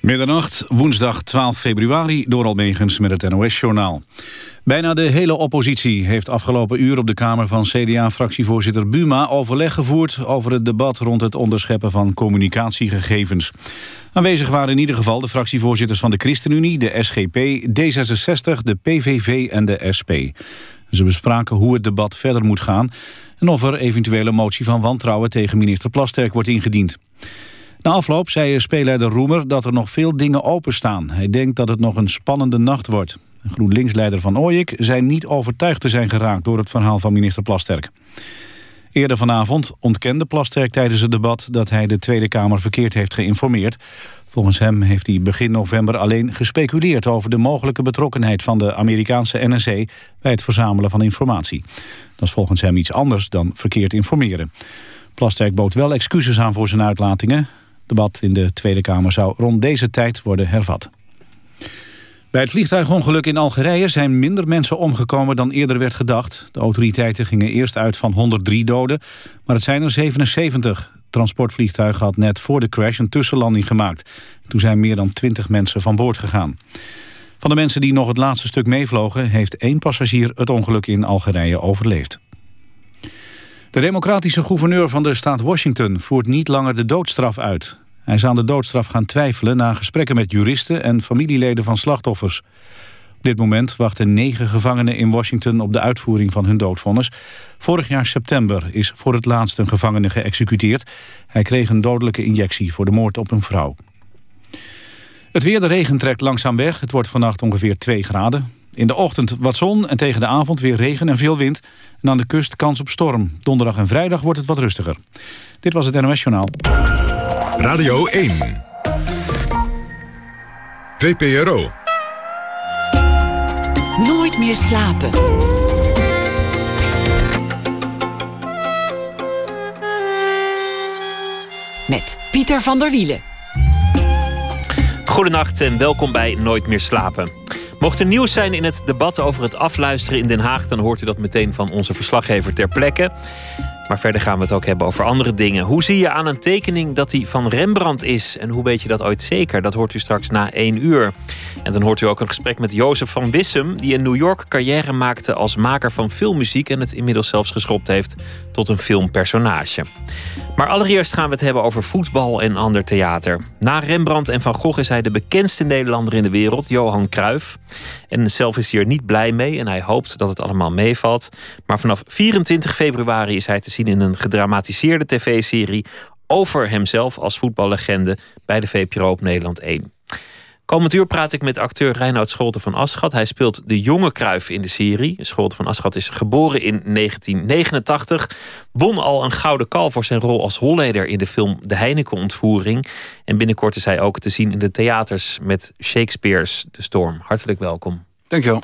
Middernacht, woensdag 12 februari, door Almegens met het NOS-journaal. Bijna de hele oppositie heeft afgelopen uur op de Kamer van CDA-fractievoorzitter Buma overleg gevoerd over het debat rond het onderscheppen van communicatiegegevens. Aanwezig waren in ieder geval de fractievoorzitters van de ChristenUnie, de SGP, D66, de PVV en de SP. Ze bespraken hoe het debat verder moet gaan en of er eventuele motie van wantrouwen tegen minister Plasterk wordt ingediend. Na afloop zei speelleider Roemer dat er nog veel dingen openstaan. Hij denkt dat het nog een spannende nacht wordt. GroenLinks-leider Van Ooyek zei niet overtuigd te zijn geraakt... door het verhaal van minister Plasterk. Eerder vanavond ontkende Plasterk tijdens het debat... dat hij de Tweede Kamer verkeerd heeft geïnformeerd. Volgens hem heeft hij begin november alleen gespeculeerd... over de mogelijke betrokkenheid van de Amerikaanse NSC... bij het verzamelen van informatie. Dat is volgens hem iets anders dan verkeerd informeren. Plasterk bood wel excuses aan voor zijn uitlatingen debat in de Tweede Kamer zou rond deze tijd worden hervat. Bij het vliegtuigongeluk in Algerije zijn minder mensen omgekomen dan eerder werd gedacht. De autoriteiten gingen eerst uit van 103 doden, maar het zijn er 77. Het transportvliegtuig had net voor de crash een tussenlanding gemaakt. Toen zijn meer dan 20 mensen van boord gegaan. Van de mensen die nog het laatste stuk meevlogen... heeft één passagier het ongeluk in Algerije overleefd. De democratische gouverneur van de staat Washington voert niet langer de doodstraf uit. Hij is aan de doodstraf gaan twijfelen na gesprekken met juristen en familieleden van slachtoffers. Op dit moment wachten negen gevangenen in Washington op de uitvoering van hun doodvonnis. Vorig jaar september is voor het laatst een gevangene geëxecuteerd. Hij kreeg een dodelijke injectie voor de moord op een vrouw. Het weer, de regen trekt langzaam weg. Het wordt vannacht ongeveer 2 graden. In de ochtend wat zon en tegen de avond weer regen en veel wind. En aan de kust kans op storm. Donderdag en vrijdag wordt het wat rustiger. Dit was het NOS Journaal. Radio 1. VPRO. Nooit meer slapen. Met Pieter van der Wielen. Goedenacht en welkom bij Nooit meer slapen. Mocht er nieuws zijn in het debat over het afluisteren in Den Haag, dan hoort u dat meteen van onze verslaggever ter plekke. Maar verder gaan we het ook hebben over andere dingen. Hoe zie je aan een tekening dat die van Rembrandt is? En hoe weet je dat ooit zeker? Dat hoort u straks na één uur. En dan hoort u ook een gesprek met Jozef van Wissem... die in New York carrière maakte als maker van filmmuziek... en het inmiddels zelfs geschopt heeft tot een filmpersonage. Maar allereerst gaan we het hebben over voetbal en ander theater. Na Rembrandt en Van Gogh is hij de bekendste Nederlander in de wereld, Johan Cruijff. En zelf is hij er niet blij mee en hij hoopt dat het allemaal meevalt. Maar vanaf 24 februari is hij te zien in een gedramatiseerde tv-serie over hemzelf als voetballegende bij de VPRO op Nederland 1. Komend uur praat ik met acteur Reinoud Scholten van Aschat. Hij speelt de jonge Kruif in de serie. Scholten van Aschat is geboren in 1989. Won al een gouden kal voor zijn rol als Holleder in de film De Heineken-ontvoering. En binnenkort is hij ook te zien in de theaters met Shakespeare's De Storm. Hartelijk welkom. Dankjewel.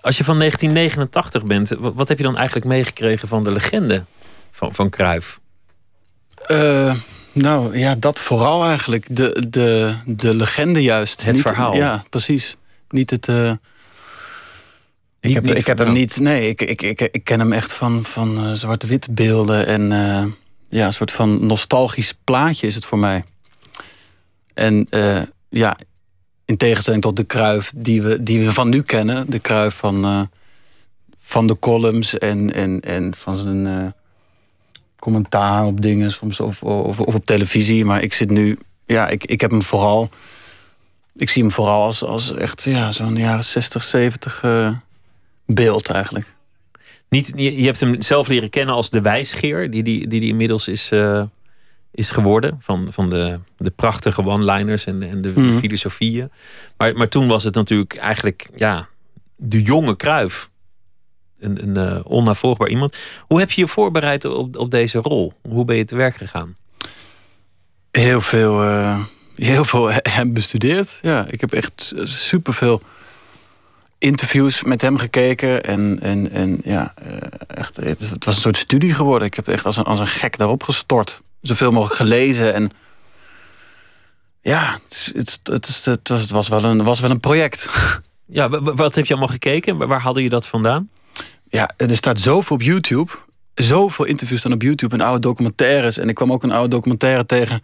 Als je van 1989 bent, wat heb je dan eigenlijk meegekregen van de legende van, van Cruijff? Uh, nou ja, dat vooral eigenlijk. De, de, de legende juist. Het verhaal. Ja, precies. Niet het... Uh, ik heb, ik heb hem niet... Nee, ik, ik, ik, ik ken hem echt van, van uh, zwarte-witte beelden. En uh, ja, een soort van nostalgisch plaatje is het voor mij. En ja, in tegenstelling tot de kruif die we, die we van nu kennen. De kruif van, van de columns en, en, en van zijn commentaar op dingen soms of, of, of, op televisie. Maar ik zit nu, ja, ik, ik heb hem vooral. Ik zie hem vooral als, als echt ja, zo'n jaren 60, 70 uh, beeld eigenlijk. Niet, je, hebt hem zelf leren kennen als de wijsgeer, die die, die, die inmiddels is, uh, is geworden. Van, van de, de prachtige one-liners en, en de, de, mhm. filosofieën. Maar, maar toen was het natuurlijk eigenlijk ja, de jonge kruif een, een uh, onnavolgbaar iemand. Hoe heb je je voorbereid op, op deze rol? Hoe ben je te werk gegaan? Heel veel, uh, heel veel hem bestudeerd. Ja, ik heb echt superveel interviews met hem gekeken. En, en, en ja, uh, echt, het was een soort studie geworden. Ik heb echt als een, als een gek daarop gestort. Zoveel mogelijk gelezen. En ja, het, het, het, het, was, het was, wel een, was wel een project. Ja, wat heb je allemaal gekeken? Waar haalde je dat vandaan? Ja, er staat zoveel op YouTube. Zoveel interviews staan op YouTube en oude documentaires. En ik kwam ook een oude documentaire tegen.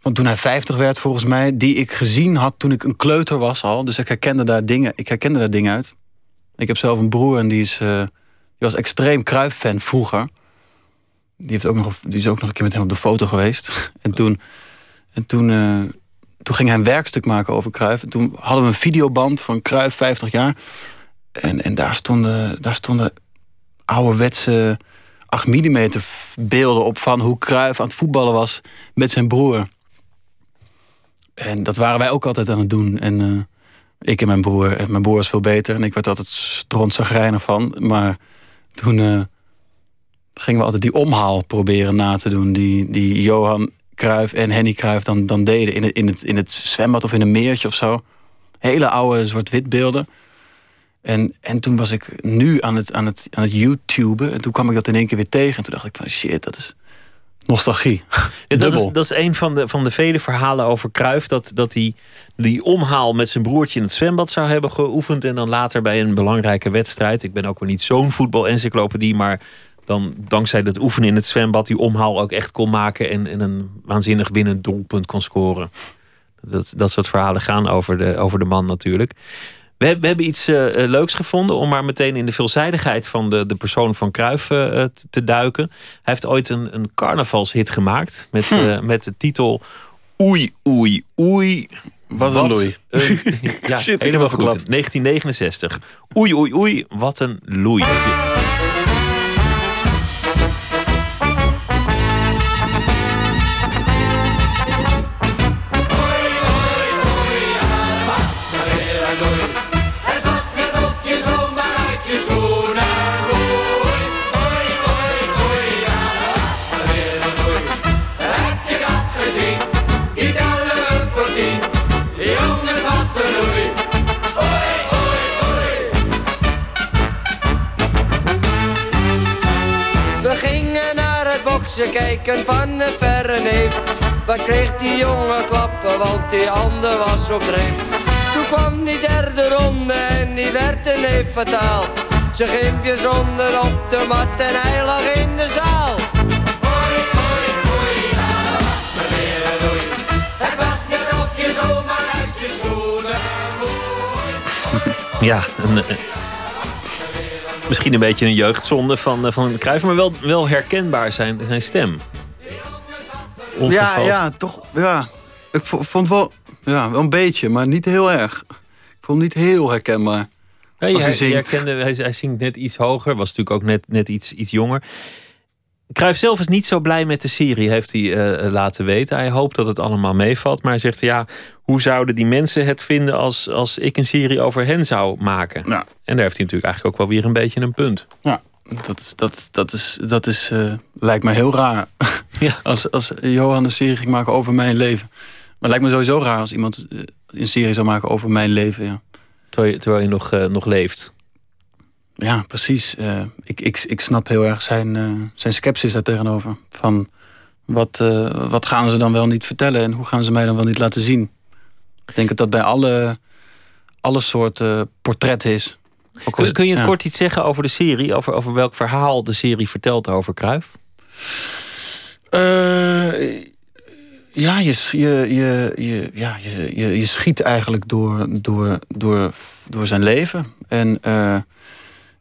van toen hij 50 werd volgens mij, die ik gezien had toen ik een kleuter was al. Dus ik herkende daar dingen, ik herkende daar dingen uit. Ik heb zelf een broer en die, is, uh, die was extreem Cruijff-fan vroeger. Die, heeft ook nog, die is ook nog een keer met hem op de foto geweest. en toen, en toen, uh, toen ging hij een werkstuk maken over Cruijff. En toen hadden we een videoband van Cruijff 50 jaar. En, en daar, stonden, daar stonden ouderwetse 8 mm beelden op van hoe Cruijff aan het voetballen was met zijn broer. En dat waren wij ook altijd aan het doen. En uh, ik en mijn broer. En mijn broer was veel beter. En ik werd altijd strontzagrijnig van. Maar toen uh, gingen we altijd die omhaal proberen na te doen. Die, die Johan Cruijff en Henny Cruijff dan, dan deden. In het, in, het, in het zwembad of in een meertje of zo. Hele oude zwart-wit beelden. En, en toen was ik nu aan het, aan, het, aan het YouTuben. En toen kwam ik dat in één keer weer tegen. En toen dacht ik van shit, dat is nostalgie. dat, is, dat is een van de, van de vele verhalen over Kruif. Dat, dat hij die omhaal met zijn broertje in het zwembad zou hebben geoefend. En dan later bij een belangrijke wedstrijd. Ik ben ook weer niet zo'n voetbal-encyclopedie. Maar dan dankzij dat oefenen in het zwembad die omhaal ook echt kon maken. En, en een waanzinnig winnend doelpunt kon scoren. Dat, dat soort verhalen gaan over de, over de man natuurlijk. We, we hebben iets uh, leuks gevonden om maar meteen in de veelzijdigheid van de, de persoon van Cruijff uh, te duiken. Hij heeft ooit een, een carnavalshit gemaakt met, hm. met de titel Oei, oei, oei. Wat een loei. ja, Shit, helemaal goed. 1969. Oei, oei, oei, wat een loei. Ze kijken van verre neef. Wat kreeg die jongen klappen, want die ander was op dreef. Toen kwam die derde ronde en die werd een neef fataal. Ze gimpje zonder op de mat en hij lag in de zaal. Hoi, hoi, hoi, was. Het was net of je zomaar uit je schoenen Ja, een, Misschien een beetje een jeugdzonde van, uh, van Cruijff, maar wel, wel herkenbaar zijn, zijn stem. Ja, ja, toch. Ja. Ik vond wel, ja, wel een beetje, maar niet heel erg. Ik vond hem niet heel herkenbaar. hij, hij, herkende, hij, hij zingt net iets hoger, was natuurlijk ook net, net iets, iets jonger. Cruijff zelf is niet zo blij met de serie, heeft hij uh, laten weten. Hij hoopt dat het allemaal meevalt. Maar hij zegt, ja, hoe zouden die mensen het vinden als, als ik een serie over hen zou maken? Ja. En daar heeft hij natuurlijk eigenlijk ook wel weer een beetje een punt. Ja, dat, is, dat, dat, is, dat is, uh, lijkt me heel raar. Ja. als, als Johan een serie ging maken over mijn leven. Maar het lijkt me sowieso raar als iemand een serie zou maken over mijn leven. Ja. Terwijl, je, terwijl je nog, nog leeft. Ja, precies. Uh, ik, ik, ik snap heel erg zijn, uh, zijn sceptisch daar tegenover. Van wat, uh, wat gaan ze dan wel niet vertellen en hoe gaan ze mij dan wel niet laten zien? Ik denk dat dat bij alle, alle soorten portretten is. Kun, kun, je het kort iets zeggen over de serie? Over, over welk verhaal de serie vertelt over Kruif? ja, je, je, je, je, ja je, je, je schiet eigenlijk door, door, door, door zijn leven. En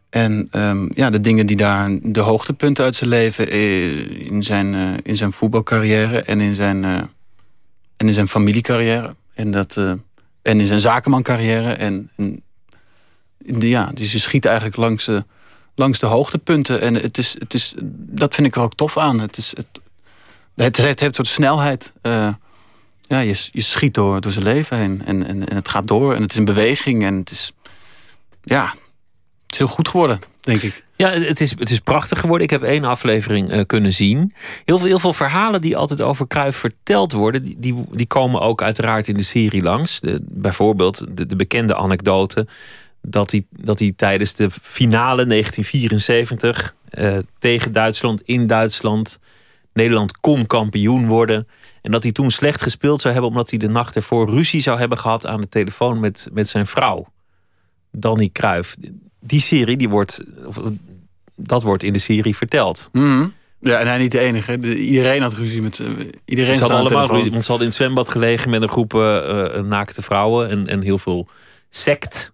en um, ja, de dingen die daar, de hoogtepunten uit zijn leven, eh, in zijn, uh, in zijn voetbalcarrière en in zijn, uh, en in zijn familiecarrière. En, dat, en in zijn zakenmancarrière. En, en ja, dus je schiet eigenlijk langs, de langs de hoogtepunten. En het is, het is, dat vind ik er ook tof aan. Het, is, het, het, heeft een soort snelheid. ja, je, je schiet door, door zijn leven heen. En, en, en het gaat door en het is in beweging. En het is, ja, is heel goed geworden, denk ik. Ja, het is, het is prachtig geworden. Ik heb één aflevering uh, kunnen zien. Heel veel, heel veel verhalen die altijd over Kruif verteld worden, die, die, komen ook uiteraard in de serie langs. Bijvoorbeeld de, de bekende anekdote dat hij, dat hij tijdens de finale 1974 uh, eh, tegen Duitsland in Duitsland Nederland kon kampioen worden. En dat hij toen slecht gespeeld zou hebben omdat hij de nacht ervoor ruzie zou hebben gehad aan de telefoon met, met zijn vrouw. Danny Kruif die serie, die wordt, dat wordt in de serie verteld. Mhm. Ja, en hij niet de enige. iedereen had ruzie met iedereen. Ze hadden allemaal ruzie, want ze hadden in het zwembad gelegen met een groep uh, naakte vrouwen en, en heel veel sect,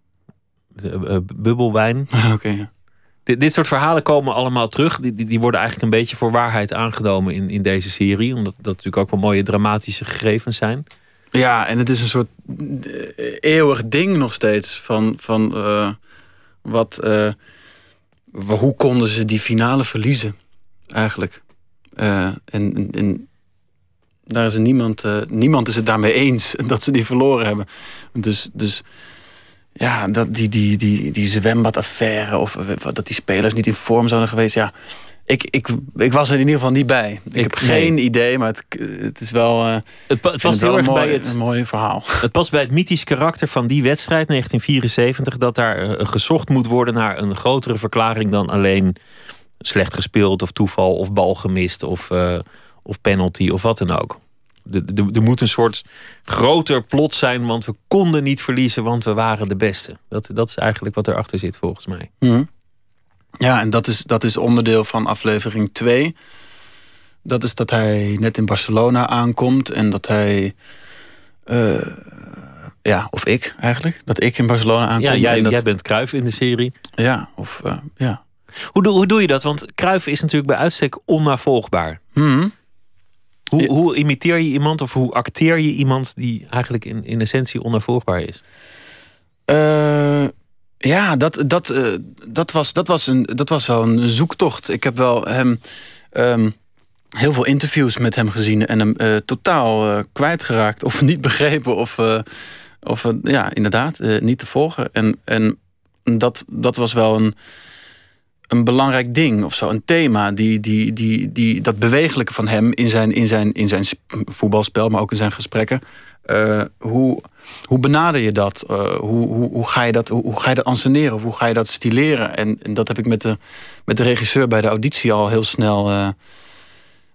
uh, bubbelwijn. Oké. ja. dit, dit soort verhalen komen allemaal terug. Die, die, die, worden eigenlijk een beetje voor waarheid aangenomen in, in deze serie. Omdat dat natuurlijk ook wel mooie dramatische gegevens zijn. Ja, en het is een soort eeuwig ding nog steeds. Van, van wat, hoe konden ze die finale verliezen? eigenlijk. Uh, en, en, daar is niemand, uh, niemand is het daarmee eens dat ze die verloren hebben. Dus, dus ja, dat, die, die, die, die zwembadaffaire of dat die spelers niet in vorm zouden geweest. Ja, ik, ik, ik was er in ieder geval niet bij. Ik, heb geen idee, maar het, het is wel. Uh, het, het past heel erg bij het een mooi verhaal. Het past bij het mythisch karakter van die wedstrijd 1974 dat daar gezocht moet worden naar een grotere verklaring dan alleen slecht gespeeld of toeval of bal gemist of, uh, of penalty of wat dan ook. Er moet een soort groter plot zijn, want we konden niet verliezen, want we waren de beste. Dat, dat is eigenlijk wat erachter zit, volgens mij. Mm Ja, en dat is, dat is onderdeel van aflevering 2. Dat is dat hij net in Barcelona aankomt en dat hij. Uh, ja, of ik eigenlijk. Dat ik in Barcelona aankom. Ja, jij, dat... jij bent Kruif in de serie. Ja, of uh, ja. Hoe, doe, hoe doe je dat? Want Kruif is natuurlijk bij uitstek onnavolgbaar. Hmm. Hoe, hoe, imiteer je iemand of hoe acteer je iemand die eigenlijk in, in essentie onnavolgbaar is? Uh, ja, dat, dat, uh, dat, was, dat, was een, dat was wel een zoektocht. Ik heb wel hem um, heel veel interviews met hem gezien en hem uh, totaal kwijtgeraakt of niet begrepen of, of ja, inderdaad niet te volgen. En, en dat, dat was wel een een belangrijk ding of zo. Een thema, die, die, die, die, dat bewegelijke van hem in zijn, in, zijn, in zijn voetbalspel, maar ook in zijn gesprekken. Uh, hoe, hoe benader je dat? Uh, hoe, hoe, hoe, ga je dat? Hoe, hoe ga je dat anseneren? Of hoe ga je dat stileren? En, en, dat heb ik met de, met de regisseur bij de auditie al heel snel. Uh,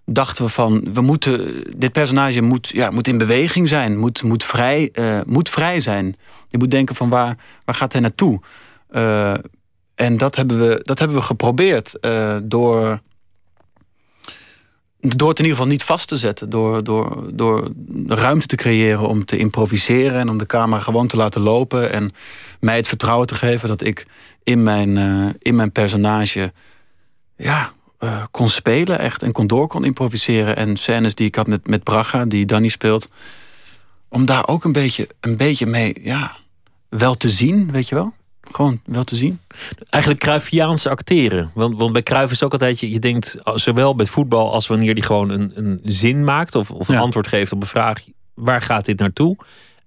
dachten we van, we moeten, dit personage moet, ja, moet in beweging zijn, moet, moet, vrij, moet vrij zijn. Je moet denken van waar, waar gaat hij naartoe? En dat hebben we, dat hebben we geprobeerd door, door het in ieder geval niet vast te zetten. Door, door, door ruimte te creëren om te improviseren en om de camera gewoon te laten lopen. En mij het vertrouwen te geven dat ik in mijn, uh, in mijn personage ja, uh, kon spelen echt. En kon door kon improviseren. En scènes die ik had met, met Braga, die Danny speelt. Om daar ook een beetje, een beetje mee ja, wel te zien, weet je wel gewoon wel te zien. Eigenlijk Cruyffiaanse acteren. Want, want bij Cruyff is ook altijd, je, je denkt zowel bij voetbal als wanneer die gewoon een, een zin maakt of, of een antwoord geeft op een vraag, waar gaat dit naartoe?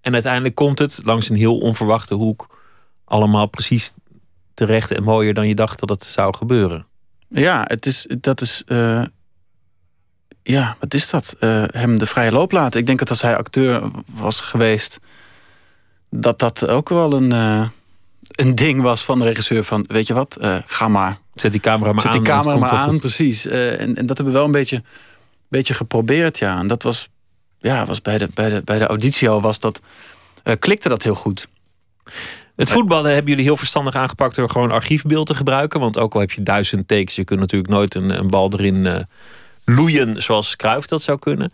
En uiteindelijk komt het langs een heel onverwachte hoek allemaal precies terecht en mooier dan je dacht dat het zou gebeuren. Ja, het is, dat is, uh, ja, wat is dat? Uh, hem de vrije loop laten. Ik denk dat als hij acteur was geweest, dat dat ook wel een. Uh, een ding was van de regisseur van, weet je wat, uh, ga maar. Zet die camera maar Zet aan. die camera maar aan, precies. Uh, en, en dat hebben we wel een beetje, beetje geprobeerd, ja. En dat was, ja, was bij, de, bij, de, bij de auditie al, was dat, uh, klikte dat heel goed. Het voetballen hebben jullie heel verstandig aangepakt door gewoon archiefbeeld te gebruiken. Want ook al heb je duizend takes, je kunt natuurlijk nooit een, een bal erin loeien zoals Kruif dat zou kunnen.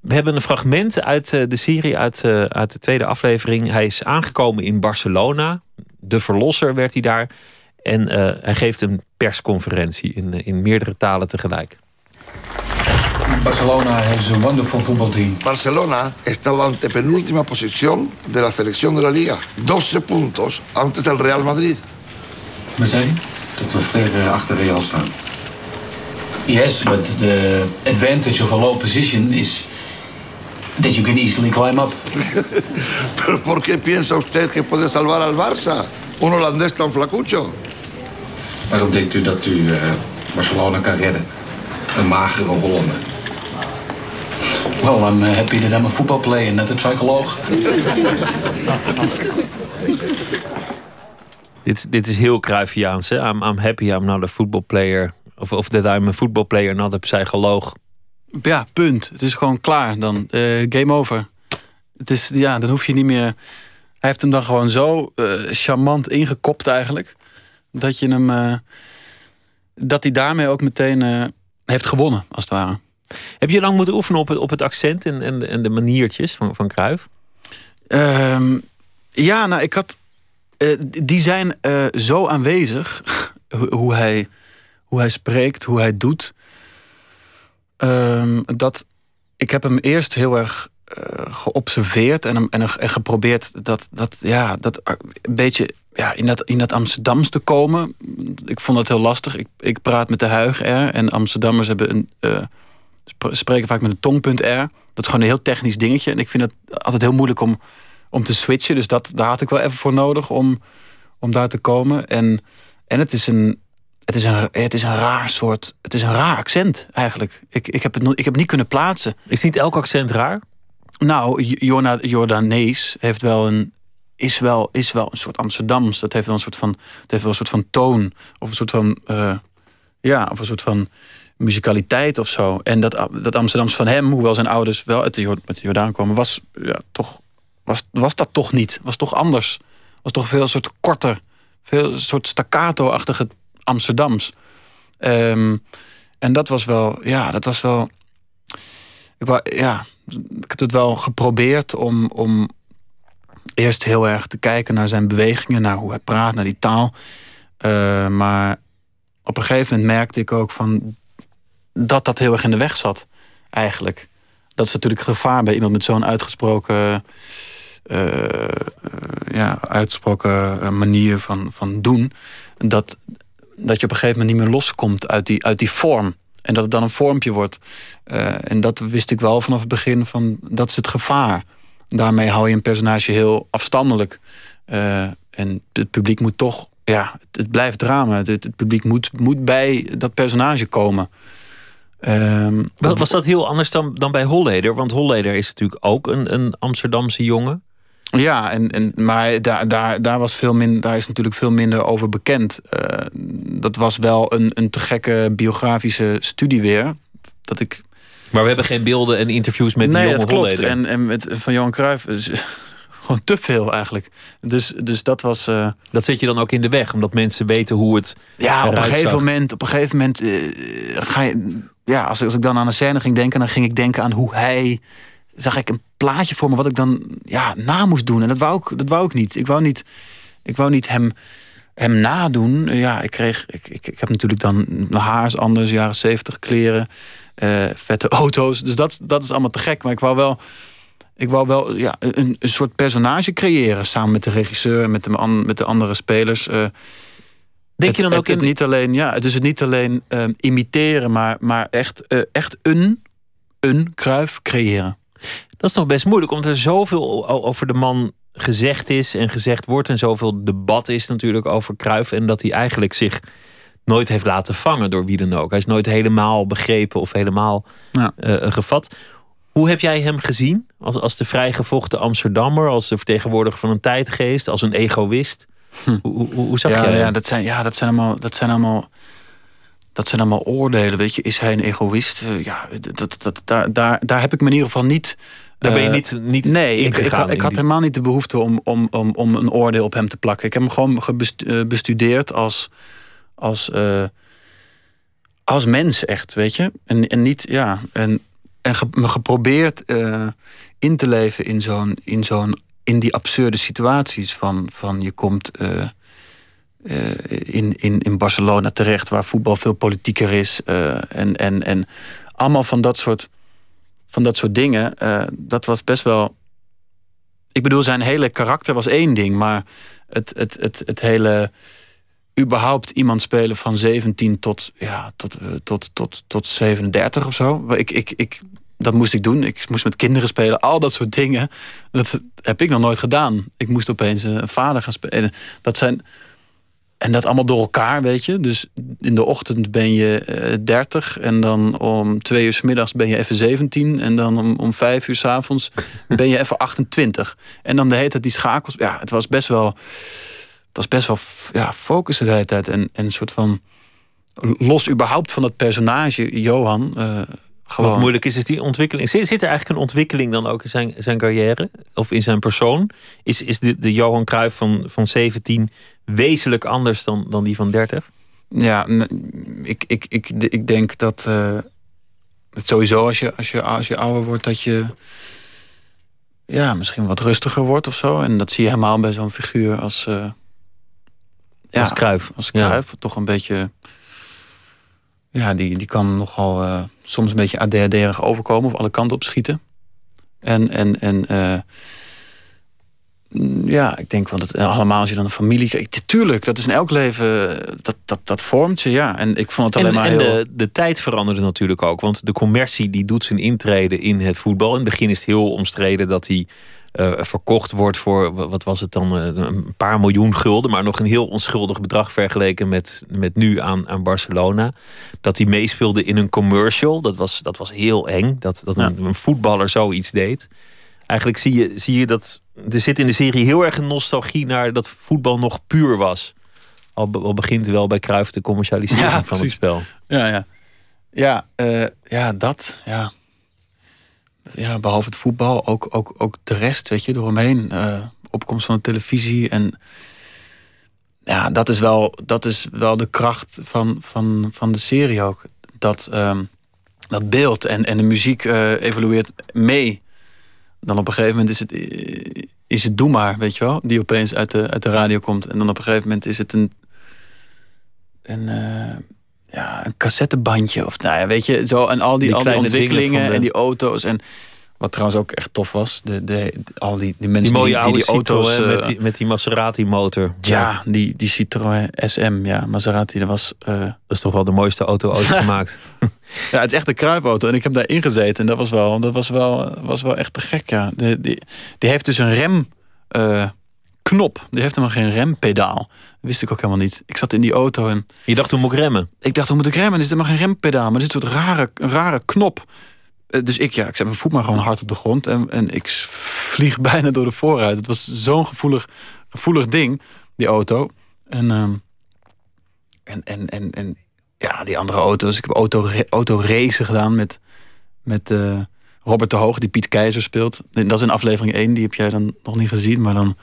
We hebben een fragment uit de serie, uit, uit de tweede aflevering. Hij is aangekomen in Barcelona de verlosser werd hij daar. En uh, hij geeft een persconferentie in, eh, in meerdere talen tegelijk. Barcelona has a wonderful football team. Barcelona está en la antepenúltima posición de la selección de la liga. 12 puntos antes del Real Madrid. Wat zei Dat we ver achter Real staan. Yes, but the advantage of a low position is that you can easily climb up. ¿Pero por qué piensa usted que puede salvar al Barça? Un holandés tan flacucho. Waarom denkt u dat u uh, Barcelona kan redden? Een magere Hollander. Well, I'm uh, happy that I'm a football player, net een psycholoog. dit, dit is heel Cruyffiaans, hè? I'm, I'm happy I'm not a football player. Of, of that I'm a football player, not a psycholoog. Ja, punt. Het is gewoon klaar dan. Uh, game over. Het is, ja, dan hoef je niet meer... Hij heeft hem dan gewoon zo uh, charmant ingekopt eigenlijk. Dat je hem... Uh, dat hij daarmee ook meteen heeft gewonnen, als het ware. Heb je lang moeten oefenen op het, op het accent en, en, en de maniertjes van, van Cruijff? Um, ja, nou, ik had. Die zijn zo aanwezig. hoe, hij, hoe hij spreekt, hoe hij doet. Um, dat ik heb hem eerst heel erg uh, geobserveerd en, en, en geprobeerd dat, dat, ja, dat een beetje ja, in, dat, in dat Amsterdams te komen. Ik vond dat heel lastig. Ik, ik praat met de huig R en Amsterdammers hebben een, uh, spreken vaak met een tongpunt R. Dat is gewoon een heel technisch dingetje. En ik vind het altijd heel moeilijk om, om te switchen. Dus dat, daar had ik wel even voor nodig om, om daar te komen. En, en het is een, het is, een, het is een raar soort. Het is een raar accent eigenlijk. Ik, ik, heb, het, ik heb het niet kunnen plaatsen. Is niet elk accent raar? Nou, Jordanees heeft wel een, is, wel, is wel een soort Amsterdams. Dat heeft wel een soort van, het heeft wel een soort van toon. Of een soort van. Uh, ja, of een soort van muzikaliteit of zo. En dat, dat Amsterdams van hem, hoewel zijn ouders wel uit de, Jordaan komen, was, ja, toch, was, was dat toch niet. Was toch anders. Was toch veel soort korter. Veel soort staccato-achtige Amsterdams. Um, en dat was wel, ja, dat was wel. Ik, wou, ja, ik heb het wel geprobeerd om, om eerst heel erg te kijken naar zijn bewegingen, naar hoe hij praat, naar die taal. Uh, maar op een gegeven moment merkte ik ook van dat dat heel erg in de weg zat, eigenlijk. Dat is natuurlijk gevaar bij iemand met zo'n uitgesproken, uh, ja, uitgesproken manier van, van doen. Dat, dat je op een gegeven moment niet meer loskomt uit die, uit die vorm. En dat het dan een vormpje wordt. Uh, en dat wist ik wel vanaf het begin van dat is het gevaar. Daarmee hou je een personage heel afstandelijk. Uh, en het publiek moet toch, ja, het, blijft drama. Het, het, publiek moet, moet bij dat personage komen. Um, was dat heel anders dan, dan bij Holleder? Want Holleder is natuurlijk ook een, een Amsterdamse jongen. Ja, en, en, maar daar, daar, daar, was veel minder, daar is natuurlijk veel minder over bekend. Uh, dat was wel een, een te gekke biografische studie weer. Dat ik... Maar we hebben geen beelden en interviews met nee, die jonge dat klopt. En, en met, van Johan Cruijff gewoon te veel eigenlijk. Dus, dus dat was... Uh... Dat zet je dan ook in de weg, omdat mensen weten hoe het Ja, op een gegeven moment, op een gegeven moment uh, ga je... Ja, als, als ik dan aan een scène ging denken, dan ging ik denken aan hoe hij zag ik een plaatje voor me wat ik dan ja, na moest doen. En dat wou ik, dat wou ik niet. Ik wou niet, ik wou niet hem, hem nadoen. Ja, ik kreeg. Ik, ik, ik heb natuurlijk dan mijn haar is anders, jaren zeventig kleren, uh, vette auto's. Dus dat, dat is allemaal te gek. Maar ik wou wel. Ik wou wel ja, een, een soort personage creëren samen met de regisseur, met de, met de andere spelers. Uh, Denk je dan ook het, het niet alleen, ja, het is het niet alleen uh, imiteren, maar, maar echt, uh, echt een, een kruif creëren. Dat is nog best moeilijk, omdat er zoveel over de man gezegd is en gezegd wordt. En zoveel debat is natuurlijk over Kruif. En dat hij eigenlijk zich nooit heeft laten vangen door wie dan ook. Hij is nooit helemaal begrepen of helemaal ja. uh, gevat. Hoe heb jij hem gezien? Als, als de vrijgevochten Amsterdammer, als de vertegenwoordiger van een tijdgeest, als een egoïst? Hm. Hoe, hoe, hoe, zag ja, jij ja, dat zijn, ja, dat zijn allemaal. Dat zijn allemaal dat zijn allemaal oordelen, weet je. Is hij een egoïst? Uh, ja, dat, dat, daar, daar, daar heb ik me in ieder geval niet daar ben je niet, uh, niet Nee, ik, ik, had, ik had helemaal niet de behoefte om, om, om, om een oordeel op hem te plakken. Ik heb hem gewoon eh, bestudeerd als, als, uh, als mens, echt, weet je. En, en niet, ja, en, en ge, me geprobeerd uh, in te leven in zo'n, in zo'n, in die absurde situaties van, van je komt in, in, in Barcelona terecht, waar voetbal veel politieker is. en, en, en allemaal van dat soort van dat soort dingen. Uh, dat was best wel. Ik bedoel, zijn hele karakter was één ding, maar het, het, het, het hele. überhaupt iemand spelen van 17 tot, ja, tot, uh, tot, tot, tot 37 of zo. Ik, ik, ik, dat moest ik doen. Ik moest met kinderen spelen, al dat soort dingen. Dat heb ik nog nooit gedaan. Ik moest opeens een vader gaan spelen. Dat zijn en dat allemaal door elkaar, weet je. Dus in de ochtend ben je uh, eh, 30 en dan om twee uur s middags ben je even 17 en dan om, om vijf uur s avonds ben je even 28. En dan de hele tijd die schakels. Ja, het was best wel. Het was best wel ja, focussen de hele tijd en, en een soort van los überhaupt van dat personage Johan. Uh, gewoon. Wat moeilijk is, is die ontwikkeling. Zit, er eigenlijk een ontwikkeling dan ook in zijn, zijn carrière? Of in zijn persoon? Is, is de, de Johan Cruijff van, van 17 wezenlijk anders dan, dan die van 30? Ja, ik, ik, ik, ik denk dat uh, sowieso als je, als, je, als je ouder wordt, dat je ja, misschien wat rustiger wordt of zo. En dat zie je helemaal bij zo'n figuur als. Uh, ja, als Kruif. Als Kruif. Toch een beetje. Ja, die, die kan nogal uh, soms een beetje ADHD-erig overkomen. Of alle kanten op schieten. En, en, en ja, ik denk want het eh, allemaal als je dan een familie kijkt. Tuurlijk, dat is in elk leven, dat, dat, dat vormt je, ja. En ik vond het alleen maar en heel... de, de tijd veranderde natuurlijk ook. Want de commercie die doet zijn intrede in het voetbal. In het begin is het heel omstreden dat hij uh, verkocht wordt voor, wat was het dan, een paar miljoen gulden. Maar nog een heel onschuldig bedrag vergeleken met, met nu aan, aan Barcelona. Dat hij meespeelde in een commercial. Dat was, dat was heel eng, dat, dat een, een voetballer zoiets deed eigenlijk zie je, zie je dat. Er zit in de serie heel erg een nostalgie naar dat voetbal nog puur was. Al, al begint wel bij Cruijff de commercialisering van het spel. Ja, ja. Ja, uh, ja, dat. Ja. ja, behalve het voetbal, ook, ook, ook de rest, weet je, eromheen. Uh, opkomst van de televisie. En ja, dat is wel, dat is wel de kracht van, van, van de serie ook. Dat, uh, dat beeld en, en de muziek uh, evolueert mee dan op een gegeven moment is het, is het Doe maar, weet je wel. Die opeens uit de, uit de radio komt. En dan op een gegeven moment is het een, een, uh, ja, een cassettebandje. Of nou ja, weet je, zo. En al die, die al die ontwikkelingen en die auto's. En wat trouwens ook echt tof was. De, de, al die, die mensen die, mooie die, die, auto's. Uh, met, die, met die Maserati motor. Ja, die, die Citroën SM. Ja, Maserati, dat was. Uh, dat is toch wel de mooiste auto ooit gemaakt. ja, het is echt een kruipauto. En ik heb daar ingezeten. En dat was wel, dat was wel, was wel echt te gek. Ja. De, die, die heeft dus een rem. Uh, knop. Die heeft helemaal geen rempedaal. Dat wist ik ook helemaal niet. Ik zat in die auto en... Je dacht, hoe moet ik remmen? Ik dacht, hoe moet ik remmen? Er is helemaal geen rempedaal. Maar er is een soort rare, rare knop. Eh, dus ik, ja, ik zet mijn voet maar gewoon hard op de grond. En, en ik vlieg bijna door de vooruit. Het was zo'n gevoelig, gevoelig ding, die auto. En, uh, en, en, en, en ja, die andere auto's. Ik heb auto, racen gedaan met, met uh, Robert de Hoog, die Piet Keizer speelt. Dat is in aflevering 1, die heb jij dan nog niet gezien. Maar dan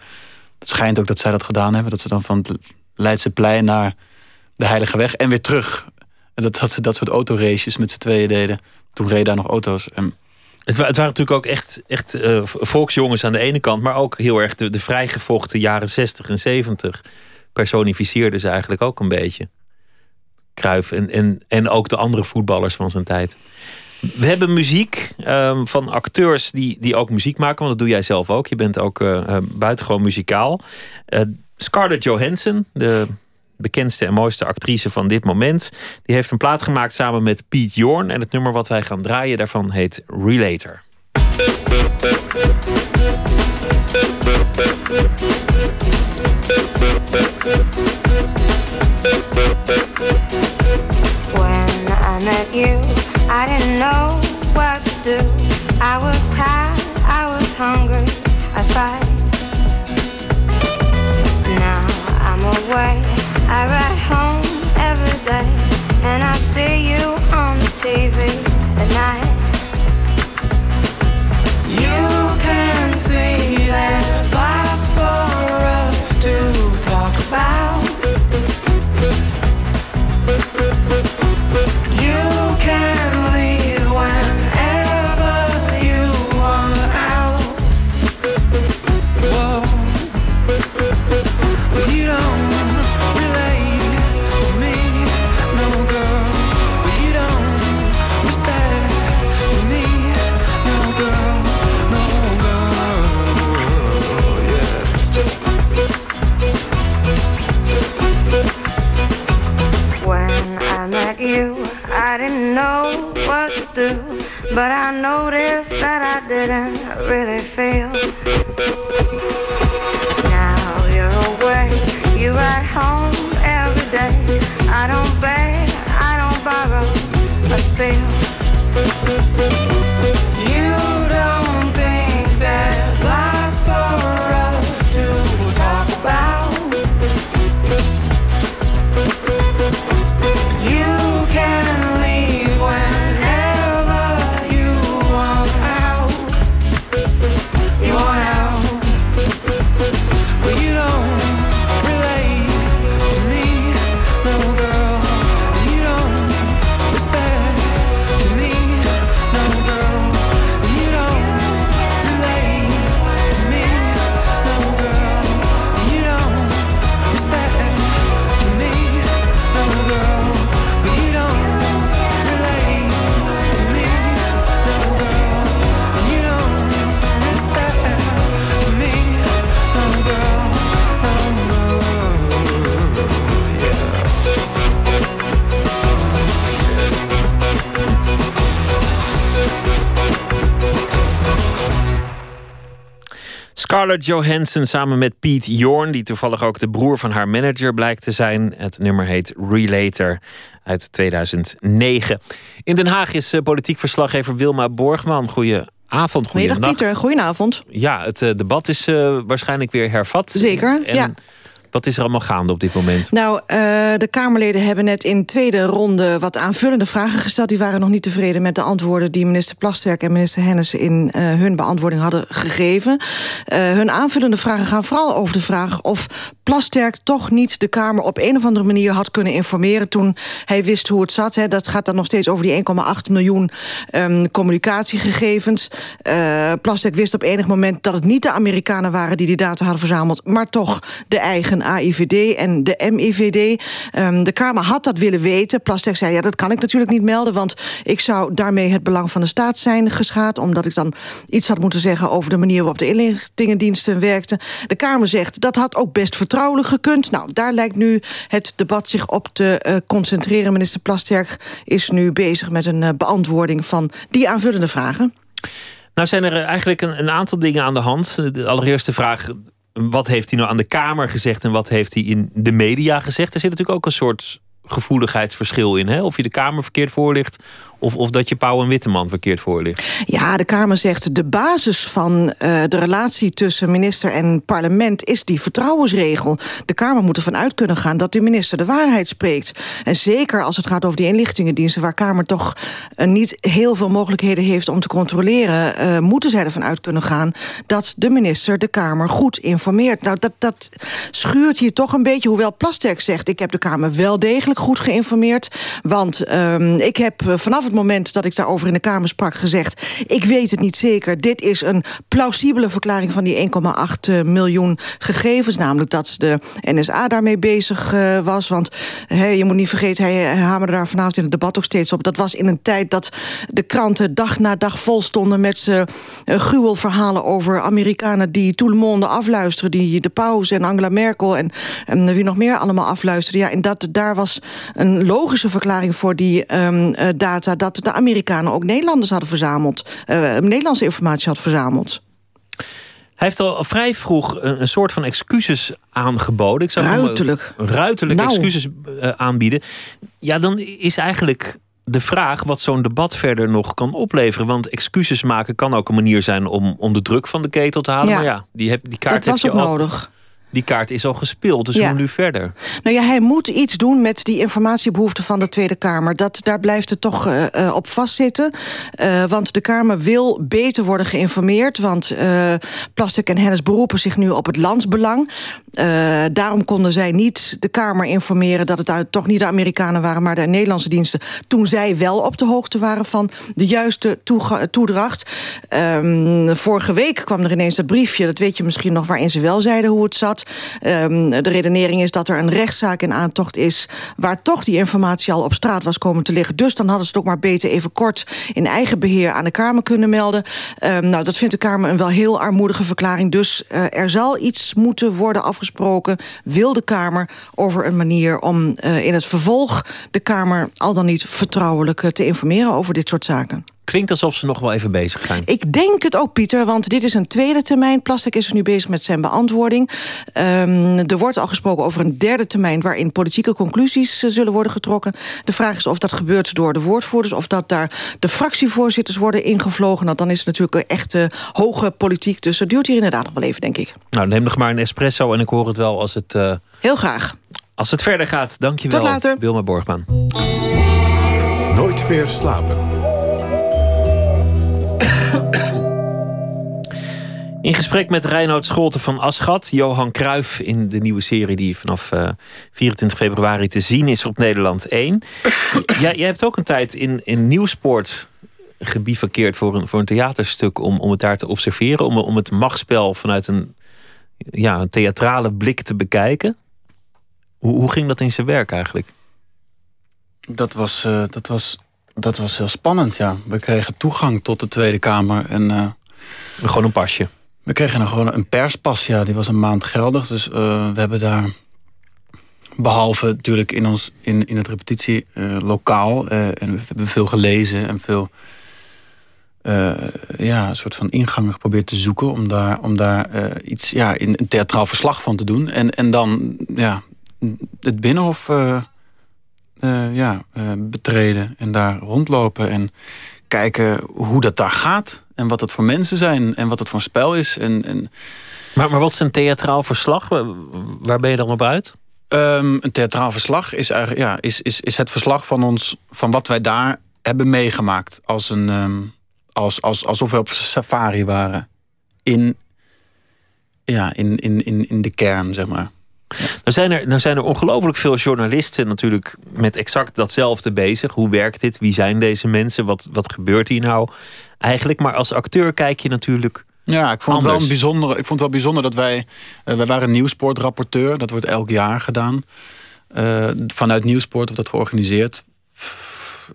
het schijnt ook dat zij dat gedaan hebben. Dat ze dan van het Leidseplein naar de Heilige Weg en weer terug. En dat, dat ze dat soort autoraces met z'n tweeën deden. Toen reden daar nog auto's. En... Het, het, waren natuurlijk ook echt, echt uh, volksjongens aan de ene kant, maar ook heel erg de, vrijgevochten jaren 60 en 70 personificeerden ze eigenlijk ook een beetje. Kruif en, en, en ook de andere voetballers van zijn tijd. We hebben muziek um, van acteurs die, die ook muziek maken, want dat doe jij zelf ook. Je bent ook uh, buitengewoon muzikaal. Scarlett Johansson, de bekendste en mooiste actrice van dit moment. Die heeft een plaat gemaakt samen met Pete Jorn. En het nummer wat wij gaan draaien daarvan heet Relator. When I met you, I didn't know what to do. I was tired, I was hungry, I fight. Now I'm away. I ride home didn't know what to do, but I noticed that I didn't really feel. Now you're away, you ride home every day. I don't Scarlett Johansson samen met Pete Jorn, die toevallig ook de broer van haar manager blijkt te zijn. Het nummer heet Relator uit 2009. In Den Haag is eh, politiek verslaggever Wilma Borgman. Goedenavond, goedendag Pieter, goedenavond. Ja, het uh, debat is uh, waarschijnlijk weer hervat. Zeker, en ja. Wat is er allemaal gaande op dit moment? Nou, uh, de Kamerleden hebben net in tweede ronde wat aanvullende vragen gesteld. Die waren nog niet tevreden met de antwoorden die minister Plasterk en minister Hennis in uh, hun beantwoording hadden gegeven. Uh, hun aanvullende vragen gaan vooral over de vraag of Plasterk toch niet de Kamer op een of andere manier had kunnen informeren toen hij wist hoe het zat. Hè. Dat gaat dan nog steeds over die 1,8 miljoen um, communicatiegegevens. Plasterk wist op enig moment dat het niet de Amerikanen waren die die data hadden verzameld, maar toch de eigen AIVD en de MIVD. Um, de Kamer had dat willen weten. Plasterk zei, ja, dat kan ik natuurlijk niet melden... want ik zou daarmee het belang van de staat zijn geschaad... omdat ik dan iets had moeten zeggen over de manier waarop de inlichtingendiensten werkten. De Kamer zegt, dat had ook best vertrouwelijk gekund. Nou, daar lijkt nu het debat zich op te uh, concentreren. Minister Plasterk is nu bezig met een uh, beantwoording van die aanvullende vragen. Nou zijn er eigenlijk een, een, aantal dingen aan de hand. De allereerste vraag, wat heeft hij nou aan de Kamer gezegd en wat heeft hij in de media gezegd? Er zit natuurlijk ook een soort gevoeligheidsverschil in. Hè? Of je de Kamer verkeerd voorligt of, of dat je Pauw en Witteman verkeerd voor ligt? Ja, de Kamer zegt de basis van uh, de relatie tussen minister en parlement is die vertrouwensregel. De Kamer moet ervan uit kunnen gaan dat de minister de waarheid spreekt. En zeker als het gaat over die inlichtingendiensten, waar Kamer toch uh, niet heel veel mogelijkheden heeft om te controleren, uh, moeten zij ervan uit kunnen gaan dat de minister de Kamer goed informeert. Nou, dat, dat schuurt hier toch een beetje, hoewel Plasterk zegt: ik heb de Kamer wel degelijk goed geïnformeerd. Want uh, ik heb vanaf het moment dat ik daarover in de Kamer sprak gezegd... ik weet het niet zeker, dit is een plausibele verklaring... van die 1,8 eh, miljoen gegevens. Namelijk dat de NSA daarmee bezig uh, was. Want je moet niet vergeten, hij hamerde daar vanavond in het debat ook steeds op... dat was in een tijd dat de kranten dag na dag vol stonden... met uh, gruwelverhalen over Amerikanen die tout le monde afluisteren... die de paus en Angela Merkel en, en wie nog meer allemaal afluisteren. Ja, en dat, daar was een logische verklaring voor die uh, data dat de Amerikanen ook Nederlanders hadden verzameld. Uh, Nederlandse informatie had verzameld. Hij heeft al vrij vroeg een, soort van excuses aangeboden. Ik zou ruiterlijk. Nou. excuses uh, aanbieden. Ja, dan is eigenlijk de vraag wat zo'n debat verder nog kan opleveren. Want excuses maken kan ook een manier zijn om, om de druk van de ketel te halen. Ja. Maar ja, die, heb, die kaart dat was heb je ook al, nodig die kaart is al gespeeld. Dus Ja. hoe nu verder? Nou ja, hij moet iets doen met die informatiebehoeften van de Tweede Kamer. Dat, daar blijft het toch uh, uh, op vastzitten. Uh, want de Kamer wil beter worden geïnformeerd. Want uh, Plastic en Hennis beroepen zich nu op het landsbelang. Daarom konden zij niet de Kamer informeren... dat het toch niet de Amerikanen waren, maar de Nederlandse diensten... toen zij wel op de hoogte waren van de juiste toedracht. Um, vorige week kwam er ineens dat briefje, dat weet je misschien nog... waarin ze wel zeiden hoe het zat. Um, de redenering is dat er een rechtszaak in aantocht is... waar toch die informatie al op straat was komen te liggen. Dus dan hadden ze het ook maar beter even kort... in eigen beheer aan de Kamer kunnen melden. Um, nou, dat vindt de Kamer een wel heel armoedige verklaring. Dus uh, er zal iets moeten worden afgesproken... wil de Kamer over een manier om uh, in het vervolg... de Kamer al dan niet vertrouwelijk uh, te informeren over dit soort zaken. Klinkt alsof ze nog wel even bezig zijn. Ik denk het ook, Pieter, want dit is een tweede termijn. Plastic is er nu bezig met zijn beantwoording. Um, er wordt al gesproken over een derde termijn... waarin politieke conclusies uh, zullen worden getrokken. De vraag is of dat gebeurt door de woordvoerders... of dat daar de fractievoorzitters worden ingevlogen. Nou, dan is het natuurlijk een echte hoge politiek. Dus dat duurt hier inderdaad nog wel even, denk ik. Nou, neem nog maar een espresso en ik hoor het wel als het... Uh, Heel graag. Als het verder gaat, dank je wel. Tot later. Wilma Borgman. Nooit meer slapen. In gesprek met Reinoud Scholten van Aschat, Johan Cruijff in de nieuwe serie die vanaf uh, 24 februari te zien is op Nederland 1. jij, jij hebt ook een tijd in, in Nieuwsport gebivakkeerd voor een, voor een theaterstuk om, om het daar te observeren, om, om het machtsspel vanuit een, ja, een theatrale blik te bekijken. Hoe, hoe ging dat in zijn werk eigenlijk? Dat was, uh, dat, was, dat was heel spannend, ja. We kregen toegang tot de Tweede Kamer en... Uh, gewoon een pasje. We kregen een, gewoon een perspas, ja. Die was een maand geldig. Dus uh, we hebben daar, behalve natuurlijk in, ons, in, in het repetitielokaal... Uh, en we hebben veel gelezen en veel ja, een soort van ingang geprobeerd te zoeken om daar, om daar iets ja, in een theatraal verslag van te doen. En, en dan ja, het binnenhof ja, betreden en daar rondlopen en kijken hoe dat daar gaat. En wat het voor mensen zijn en wat het voor een spel is. En, en... Maar, maar wat is een theatraal verslag? Waar ben je dan op uit? Um, een theatraal verslag is, eigenlijk, ja, is, is, is het verslag van ons, van wat wij daar hebben meegemaakt. Als een, um, als, als, alsof we op safari waren. In, ja, in, in, in, in de kern, zeg maar. Nou zijn er, nou zijn er ongelooflijk veel journalisten natuurlijk met exact datzelfde bezig. Hoe werkt dit? Wie zijn deze mensen? Wat, wat gebeurt hier nou eigenlijk? Maar als acteur kijk je natuurlijk ja, ik vond, het wel, bijzonder, ik vond het wel bijzonder dat wij... Uh, wij waren nieuwsportrapporteur. Dat wordt elk jaar gedaan. Uh, vanuit Nieuwsport wordt dat georganiseerd.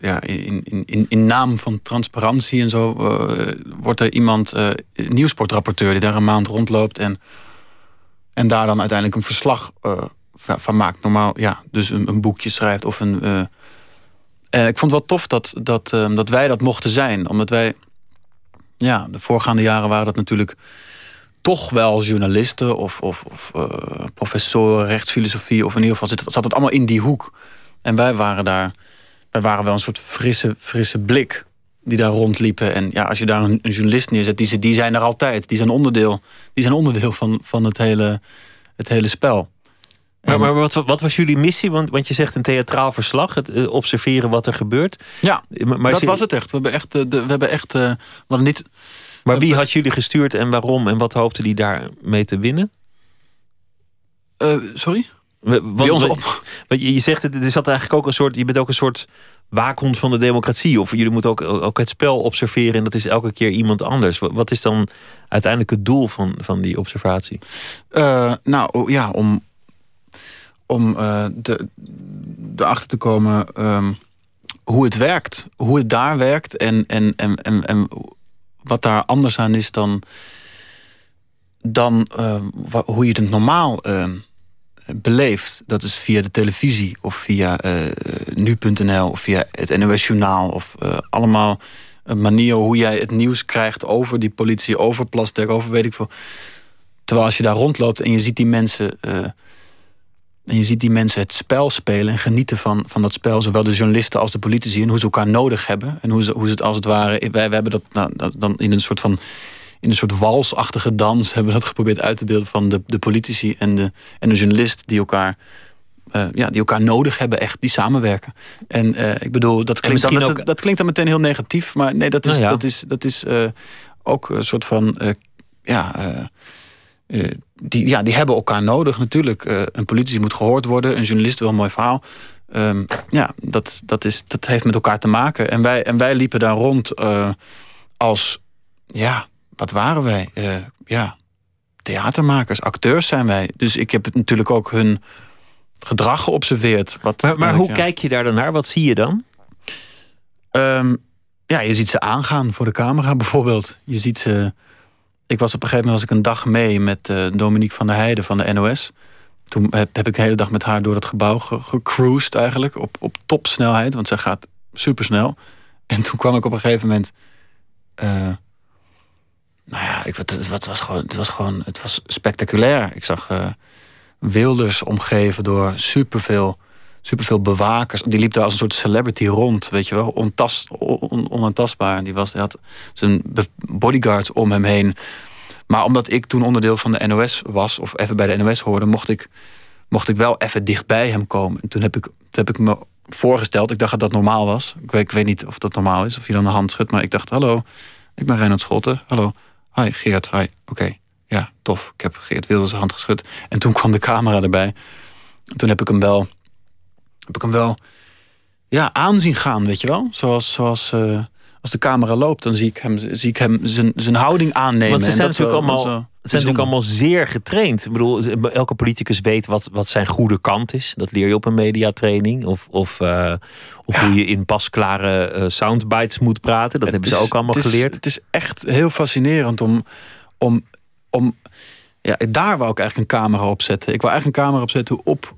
Ja, in, in, in, in naam van transparantie en zo... Uh, wordt er iemand nieuwsportrapporteur... die daar een maand rondloopt... en, en daar dan uiteindelijk een verslag van maakt. Normaal, ja, dus een, een boekje schrijft of een... ik vond het wel tof dat, dat, dat wij dat mochten zijn. Omdat wij ja, de voorgaande jaren waren dat natuurlijk toch wel journalisten of, of, of professoren rechtsfilosofie. Of in ieder geval zat het, zat het allemaal in die hoek. En wij waren daar, wij waren wel een soort frisse, frisse blik die daar rondliepen. En ja, als je daar een, een journalist neerzet, die, die zijn er altijd. Die zijn onderdeel, die zijn onderdeel van, van het, hele, het hele spel. Maar, maar wat, wat, was jullie missie? Want, want je zegt een theatraal verslag, het eh, observeren wat er gebeurt. Ja, maar, dat was het echt. We hebben echt, eh, de, we hebben echt uh, we niet. Maar wie had jullie gestuurd en waarom? En wat hoopte die daarmee te winnen? Uh, sorry? Want, op. Je, je zegt het, er zat eigenlijk ook een soort. Je bent ook een soort waakhond van de democratie. Of jullie moeten ook, ook het spel observeren en dat is elke keer iemand anders. Wat is dan uiteindelijk het doel van, van die observatie? Uh, nou ja, om, om uh, de, erachter te komen um, hoe het werkt. Hoe het daar werkt en, en, en, en, en wat daar anders aan is dan, dan uh, hoe je het normaal uh, beleeft. Dat is via de televisie of via nu.nl of via het NOS Journaal. Of allemaal een manier hoe jij het nieuws krijgt over die politie, over Plasterk, over weet ik veel. Terwijl als je daar rondloopt en je ziet die mensen en je ziet die mensen het spel spelen en genieten van, van dat spel. Zowel de journalisten als de politici. En hoe ze elkaar nodig hebben. En hoe ze, hoe ze het als het ware. Wij, hebben dat nou, dan in een soort van. In een soort walsachtige dans hebben we dat geprobeerd uit te beelden van de, de politici en de, en de journalist die elkaar, uh, ja, die elkaar nodig hebben, echt, die samenwerken. En uh, ik bedoel, dat klinkt, dan, ook... dat, klinkt dan meteen heel negatief, maar nee, dat is, nou ja. dat is, dat is uh, ook een soort van ja, die, ja, die hebben elkaar nodig natuurlijk. Een politici moet gehoord worden, een journalist wil een mooi verhaal. Um, ja, dat, dat, is, dat heeft met elkaar te maken. En wij, en wij liepen daar rond als, ja, wat waren wij? ja, theatermakers, acteurs zijn wij. Dus ik heb natuurlijk ook hun gedrag geobserveerd. Wat, maar maar hoe ja. kijk je daar dan naar? Wat zie je dan? Um, ja, je ziet ze aangaan voor de camera bijvoorbeeld. Je ziet ze ik was op een gegeven moment was ik een dag mee met uh, Dominique van der Heijden van de NOS. Toen heb, heb, ik de hele dag met haar door het gebouw gecruised eigenlijk. Op, op topsnelheid, want zij gaat supersnel. En toen kwam ik op een gegeven moment... Uh, nou ja, ik, het, was gewoon, het was gewoon het was spectaculair. Ik zag uh, Wilders omgeven door superveel, superveel bewakers. Die liep daar als een soort celebrity rond, weet je wel. Ontast, on, onaantastbaar. Die, was, die had zijn bodyguards om hem heen. Maar omdat ik toen onderdeel van de NOS was, of even bij de NOS hoorde, mocht ik, mocht ik wel even dichtbij hem komen. En toen heb ik, toen heb ik me voorgesteld, ik dacht dat dat normaal was. Ik weet, ik weet niet of dat normaal is, of je dan de hand schudt. Maar ik dacht, hallo, ik ben Reinhard Schotten. Hallo, hi Geert, hi. Oké, ja, tof. Ik heb Geert Wilders hand geschud. En toen kwam de camera erbij. En toen heb ik hem wel, heb ik hem wel ja, aanzien gaan, weet je wel. Zoals, zoals uh, als de camera loopt, dan zie ik hem, zie ik hem zijn, zijn houding aannemen. Want ze zijn, natuurlijk, allemaal, zijn natuurlijk allemaal zeer getraind. Ik bedoel, elke politicus weet wat, wat zijn goede kant is. Dat leer je op een mediatraining. Of, of, uh, of hoe je in pasklare uh, soundbites moet praten. Dat het hebben is, ze ook allemaal het is, geleerd. Het is echt heel fascinerend om, om, om ja, daar wou ik eigenlijk een camera op zetten. Ik wou eigenlijk een camera opzetten op,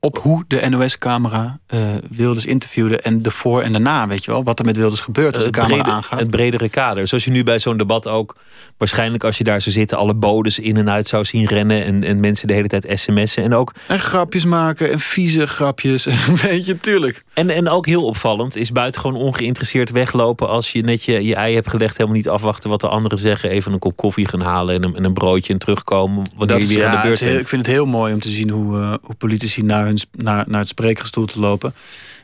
op hoe de NOS-camera uh, Wilders interviewde en de voor en daarna, weet je wel, wat er met Wilders gebeurt als de camera aangaat. Het bredere kader. Zoals je nu bij zo'n debat ook, waarschijnlijk als je daar zou zitten, alle bodes in en uit zou zien rennen en, en mensen de hele tijd sms'en en ook. En grapjes maken en vieze grapjes, weet je, tuurlijk. En, en ook heel opvallend is buitengewoon ongeïnteresseerd weglopen als je net je, je ei hebt gelegd, helemaal niet afwachten wat de anderen zeggen, even een kop koffie gaan halen en een, en een broodje en terugkomen wanneer je weer aan de beurt bent. ik vind het heel mooi om te zien hoe, uh, hoe politici naar, hun, naar, naar het spreekgestoel te lopen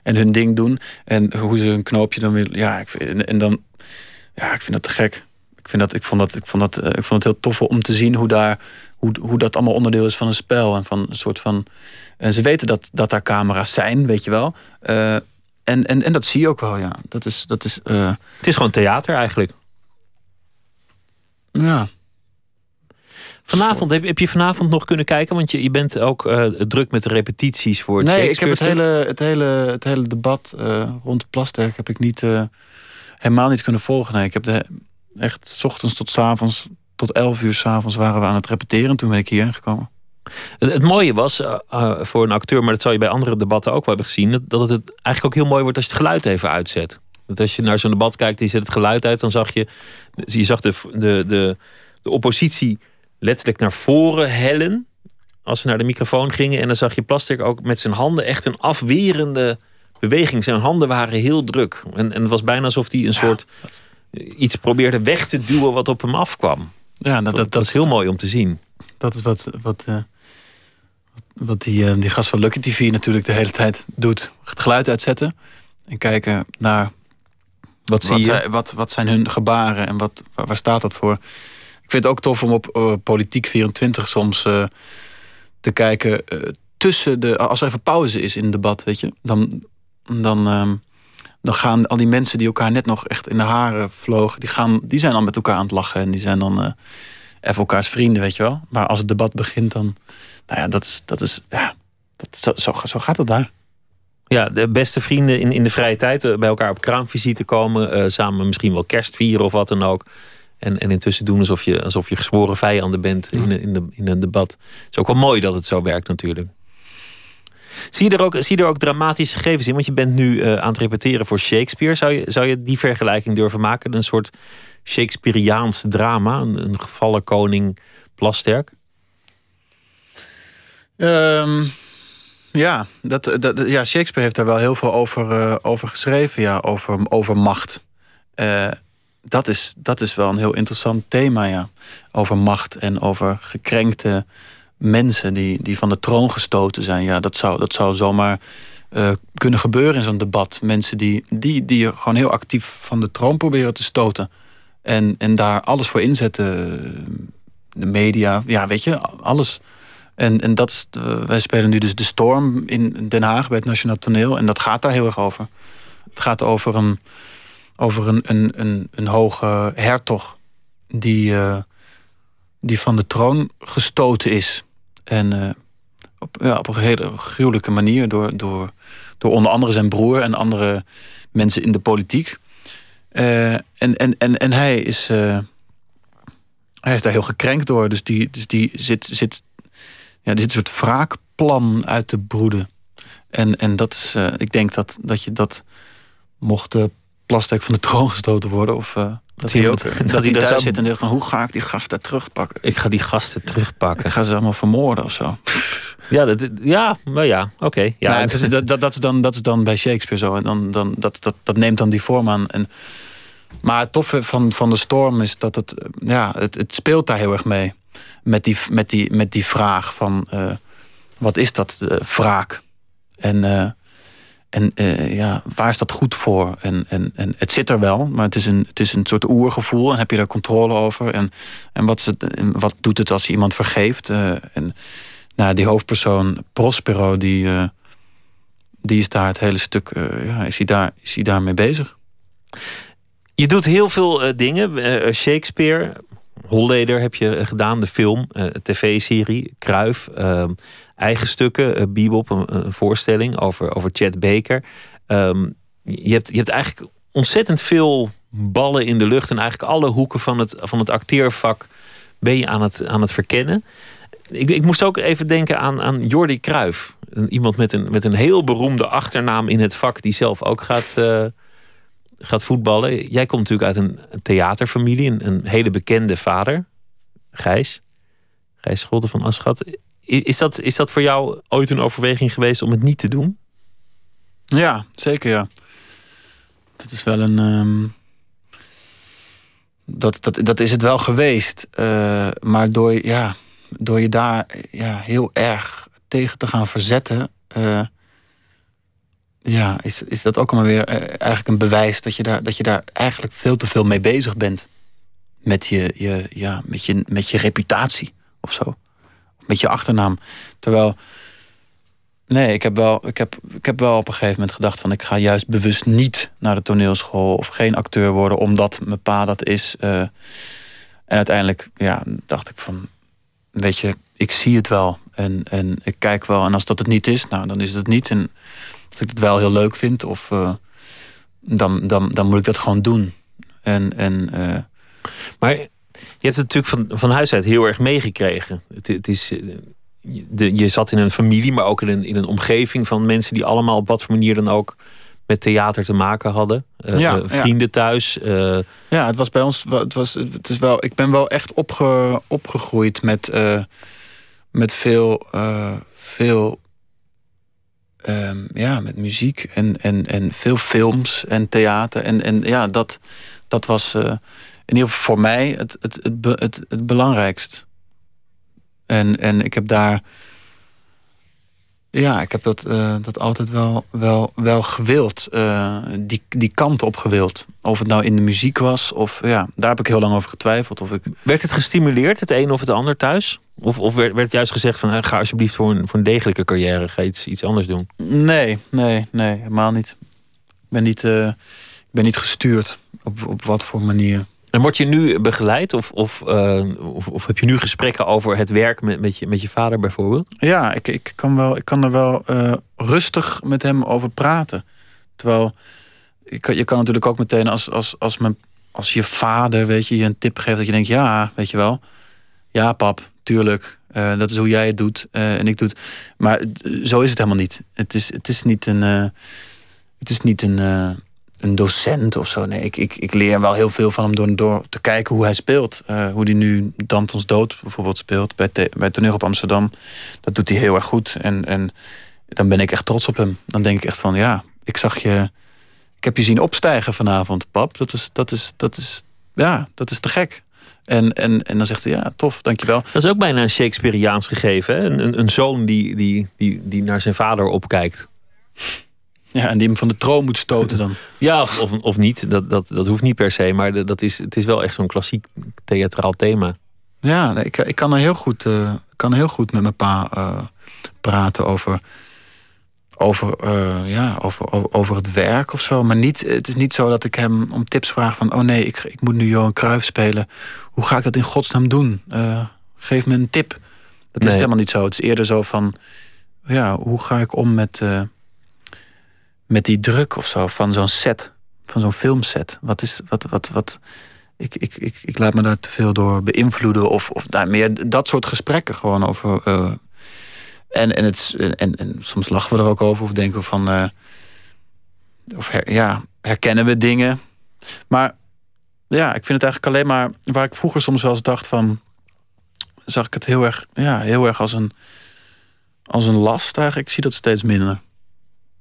en hun ding doen en hoe ze een knoopje dan weer, ja, ik vind, en dan, ja, ik vind dat te gek. Ik, vind dat, ik, vond dat, ik, vond dat, uh, ik vond het heel tof om te zien hoe, daar, hoe, hoe dat allemaal onderdeel is van een spel en van een soort van. En ze weten dat, dat daar camera's zijn, weet je wel. Uh, en, en, en dat zie je ook wel, ja. Dat is, dat is, uh... Het is gewoon theater eigenlijk. Ja. Vanavond, heb, heb je vanavond nog kunnen kijken? Want je, je bent ook uh, druk met de repetities voor het Nee, ik heb het hele, het hele, het hele debat uh, rond de Plasterk heb ik niet, uh, helemaal niet kunnen volgen. Nee, ik heb de, echt s ochtends tot s avonds, tot elf uur s avonds waren we aan het repeteren. Toen ben ik hierheen gekomen. Het, het mooie was voor een acteur, maar dat zou je bij andere debatten ook wel hebben gezien, dat, dat het eigenlijk ook heel mooi wordt als je het geluid even uitzet. Dat als je naar zo'n debat kijkt en je zet het geluid uit, dan zag je, je zag de, de, de, de oppositie letterlijk naar voren hellen als ze naar de microfoon gingen. En dan zag je Plastic ook met zijn handen echt een afwerende beweging. Zijn handen waren heel druk. En, en het was bijna alsof hij een ja, soort iets probeerde weg te duwen wat op hem afkwam. Ja, dat, dat, dat, dat is heel mooi om te zien. Dat is wat, wat, uh, wat die, uh, die gast van Lucky TV natuurlijk de hele tijd doet. Het geluid uitzetten en kijken naar wat, zie je? Zijn, wat, wat zijn hun gebaren en wat, waar staat dat voor. Ik vind het ook tof om op uh, Politiek 24 soms uh, te kijken uh, tussen de. Als er even pauze is in het debat, weet je, dan, dan, um, dan gaan al die mensen die elkaar net nog echt in de haren vlogen, die, gaan, die zijn dan met elkaar aan het lachen en die zijn dan even elkaars vrienden, weet je wel. Maar als het debat begint, dan. Nou ja, dat is. Dat is ja, dat, zo, zo, gaat het daar. Ja, de beste vrienden in, in de vrije tijd bij elkaar op kraamvisite komen, uh, samen misschien wel kerst vieren of wat dan ook. En, en intussen doen alsof je, alsof je gezworen vijanden bent in, in, de, in een debat. Het is ook wel mooi dat het zo werkt natuurlijk. Zie je er ook, zie je er ook dramatische gegevens in? Want je bent nu uh, aan het repeteren voor Shakespeare. Zou je, zou je die vergelijking durven maken? Een soort Shakespeareaans drama? Een, een gevallen koning Plasterk? Um, ja, dat, dat, ja, Shakespeare heeft daar wel heel veel over, uh, over geschreven. Ja, over, over macht. Uh, dat is, dat is wel een heel interessant thema, ja. Over macht en over gekrenkte mensen die, die van de troon gestoten zijn. Ja, dat zou, dat zou zomaar uh, kunnen gebeuren in zo'n debat. Mensen die, die, die gewoon heel actief van de troon proberen te stoten. En, en daar alles voor inzetten. De media, ja, weet je, alles. En, en dat is, wij spelen nu dus De Storm in Den Haag bij het Nationaal Toneel. En dat gaat daar heel erg over. Het gaat over een over een, een, een, een hoge hertog die, uh, die van de troon gestoten is. En uh, op, ja, op een hele gruwelijke manier door, door, door onder andere zijn broer en andere mensen in de politiek. Uh, en, en, en, en hij is, hij is daar heel gekrenkt door. Dus die, dus die zit, zit, ja, er zit een soort wraakplan uit te broeden. En, en dat is, ik denk dat, dat je dat mocht plastic van de troon gestoten worden. Of uh, dat, hij ook dat, dat hij daar zou... zit en denkt van hoe ga ik die gasten terugpakken? Ik ga die gasten terugpakken. Ik ga ze allemaal vermoorden of zo. Ja, dat, ja, nou ja, oké. Okay, ja. Nou, dus dat, dat, dat, is dan, dat is dan bij Shakespeare zo. En dan, dan, dat, dat, dat neemt dan die vorm aan. En, maar het toffe van, van de storm is dat het, ja, het, het speelt daar heel erg mee. Met die, met die, met die vraag van uh, wat is dat uh, wraak? En en uh, ja, waar is dat goed voor? En, en, en het zit er wel, maar het is een, het is een soort oergevoel. En heb je daar controle over? En, en, wat, het, en wat doet het als je iemand vergeeft? Uh, en nou, die hoofdpersoon Prospero, die, uh, die is daar het hele stuk, ja, is hij, daar, is hij daarmee bezig. Je doet heel veel dingen. Shakespeare, Holleder heb je gedaan, de film, tv-serie, Kruif eigen stukken. Uh, Bebop, een, voorstelling over, over Chad Baker. Um, je, hebt, je hebt eigenlijk ontzettend veel ballen in de lucht. En eigenlijk alle hoeken van het, van het acteervak ben je aan het, aan het verkennen. Ik, ik moest ook even denken aan, aan Jordi Cruijff. iemand met een, met een heel beroemde achternaam in het vak, die zelf ook gaat, uh, gaat voetballen. Jij komt natuurlijk uit een, theaterfamilie, een, een, hele bekende vader, Gijs. Gijs Scholten van Aschat. Is dat, is dat voor jou ooit een overweging geweest om het niet te doen? Ja, zeker ja. Dat is wel een. Um, dat, dat, dat is het wel geweest. Uh, maar door, ja, door je daar ja, heel erg tegen te gaan verzetten. Uh, ja, is, is dat ook allemaal weer uh, eigenlijk een bewijs dat je, daar, dat je daar eigenlijk veel te veel mee bezig bent. Met je, je, ja, met je, met je reputatie of zo. Met je achternaam. Terwijl Nee, ik heb, wel, ik, heb, ik heb wel op een gegeven moment gedacht van ik ga juist bewust niet naar de toneelschool of geen acteur worden omdat mijn pa dat is. Uh, en uiteindelijk ja, dacht ik van, weet je, ik zie het wel en, en ik kijk wel. En als dat het niet is, nou dan is het niet. En als ik het wel heel leuk vind, of, uh, dan, dan, dan moet ik dat gewoon doen. En, en, uh, maar je hebt het natuurlijk van, van huis uit heel erg meegekregen. Het, het is de, je zat in een familie, maar ook in een, in een omgeving van mensen die allemaal op wat voor manier dan ook met theater te maken hadden. Uh, ja, vrienden thuis. Uh... Ja, het was bij ons. Het was, het is wel, ik ben wel echt opge, opgegroeid met, met veel. veel um, ja, met muziek en, en, en veel films en theater. En, en ja, dat, dat was in ieder geval voor mij het, het, het, het, het belangrijkst. En, en ik heb daar. Ja, ik heb dat, uh, dat altijd wel, wel, wel gewild. Uh, die, die kant op gewild. Of het nou in de muziek was. Of ja, daar heb ik heel lang over getwijfeld. Of ik... Werd het gestimuleerd, het een of het ander thuis? Of, of werd, werd juist gezegd van ga alsjeblieft voor een, voor een degelijke carrière, ga iets, iets anders doen? Nee, nee, nee, helemaal niet. Ik ben niet, uh, ik ben niet gestuurd. Op, op wat voor manier. En word je nu begeleid of, of, uh, of, of, heb je nu gesprekken over het werk met, met, je, met je vader bijvoorbeeld? Ja, ik, ik, kan, wel, ik kan er wel uh, rustig met hem over praten. Terwijl je, je kan natuurlijk ook meteen als, als, als, mijn, als je vader weet je, je een tip geeft dat je denkt, ja, weet je wel. Ja, pap, tuurlijk. Uh, dat is hoe jij het doet en ik doe het. Maar zo is het helemaal niet. Het is, het is niet een. het is niet een een docent of zo. Nee, ik, ik, ik leer wel heel veel van hem door, door te kijken hoe hij speelt. Uh, hoe hij nu Dantons Dood bijvoorbeeld speelt bij, bij Toneel op Amsterdam. Dat doet hij heel erg goed. En, en dan ben ik echt trots op hem. Dan denk ik echt van ja, ik zag je. Ik heb je zien opstijgen vanavond, pap. Dat is, dat is, dat is, ja, dat is te gek. En, en, en dan zegt hij, ja, tof, dankjewel. Dat is ook bijna een Shakespeareaans gegeven. Een, een, een zoon die, die, die, die naar zijn vader opkijkt. Ja, en die hem van de troon moet stoten dan. Ja, of, of, of niet. Dat, dat, dat hoeft niet per se. Maar dat is, het is wel echt zo'n klassiek theatraal thema. Ja, ik, ik kan er heel goed, uh, kan heel goed met mijn pa uh, praten over, over, uh, ja, over, over het werk of zo. Maar niet, het is niet zo dat ik hem om tips vraag van... oh nee, ik, ik moet nu Johan Cruijff spelen. Hoe ga ik dat in godsnaam doen? geef me een tip. Dat is helemaal niet zo. Het is eerder zo van... ja, hoe ga ik om met met die druk of zo van zo'n set, van zo'n filmset. Wat is, wat, wat, wat. Ik, ik, ik, ik laat me daar te veel door beïnvloeden of, of daar meer dat soort gesprekken gewoon over. Uh, en, en, het, en, en soms lachen we er ook over of denken we van. Uh, of ja, herkennen we dingen. Maar ja, ik vind het eigenlijk alleen maar waar ik vroeger soms wel eens dacht van. zag ik het heel erg, ja, heel erg als een, als een last eigenlijk. Ik zie dat steeds minder.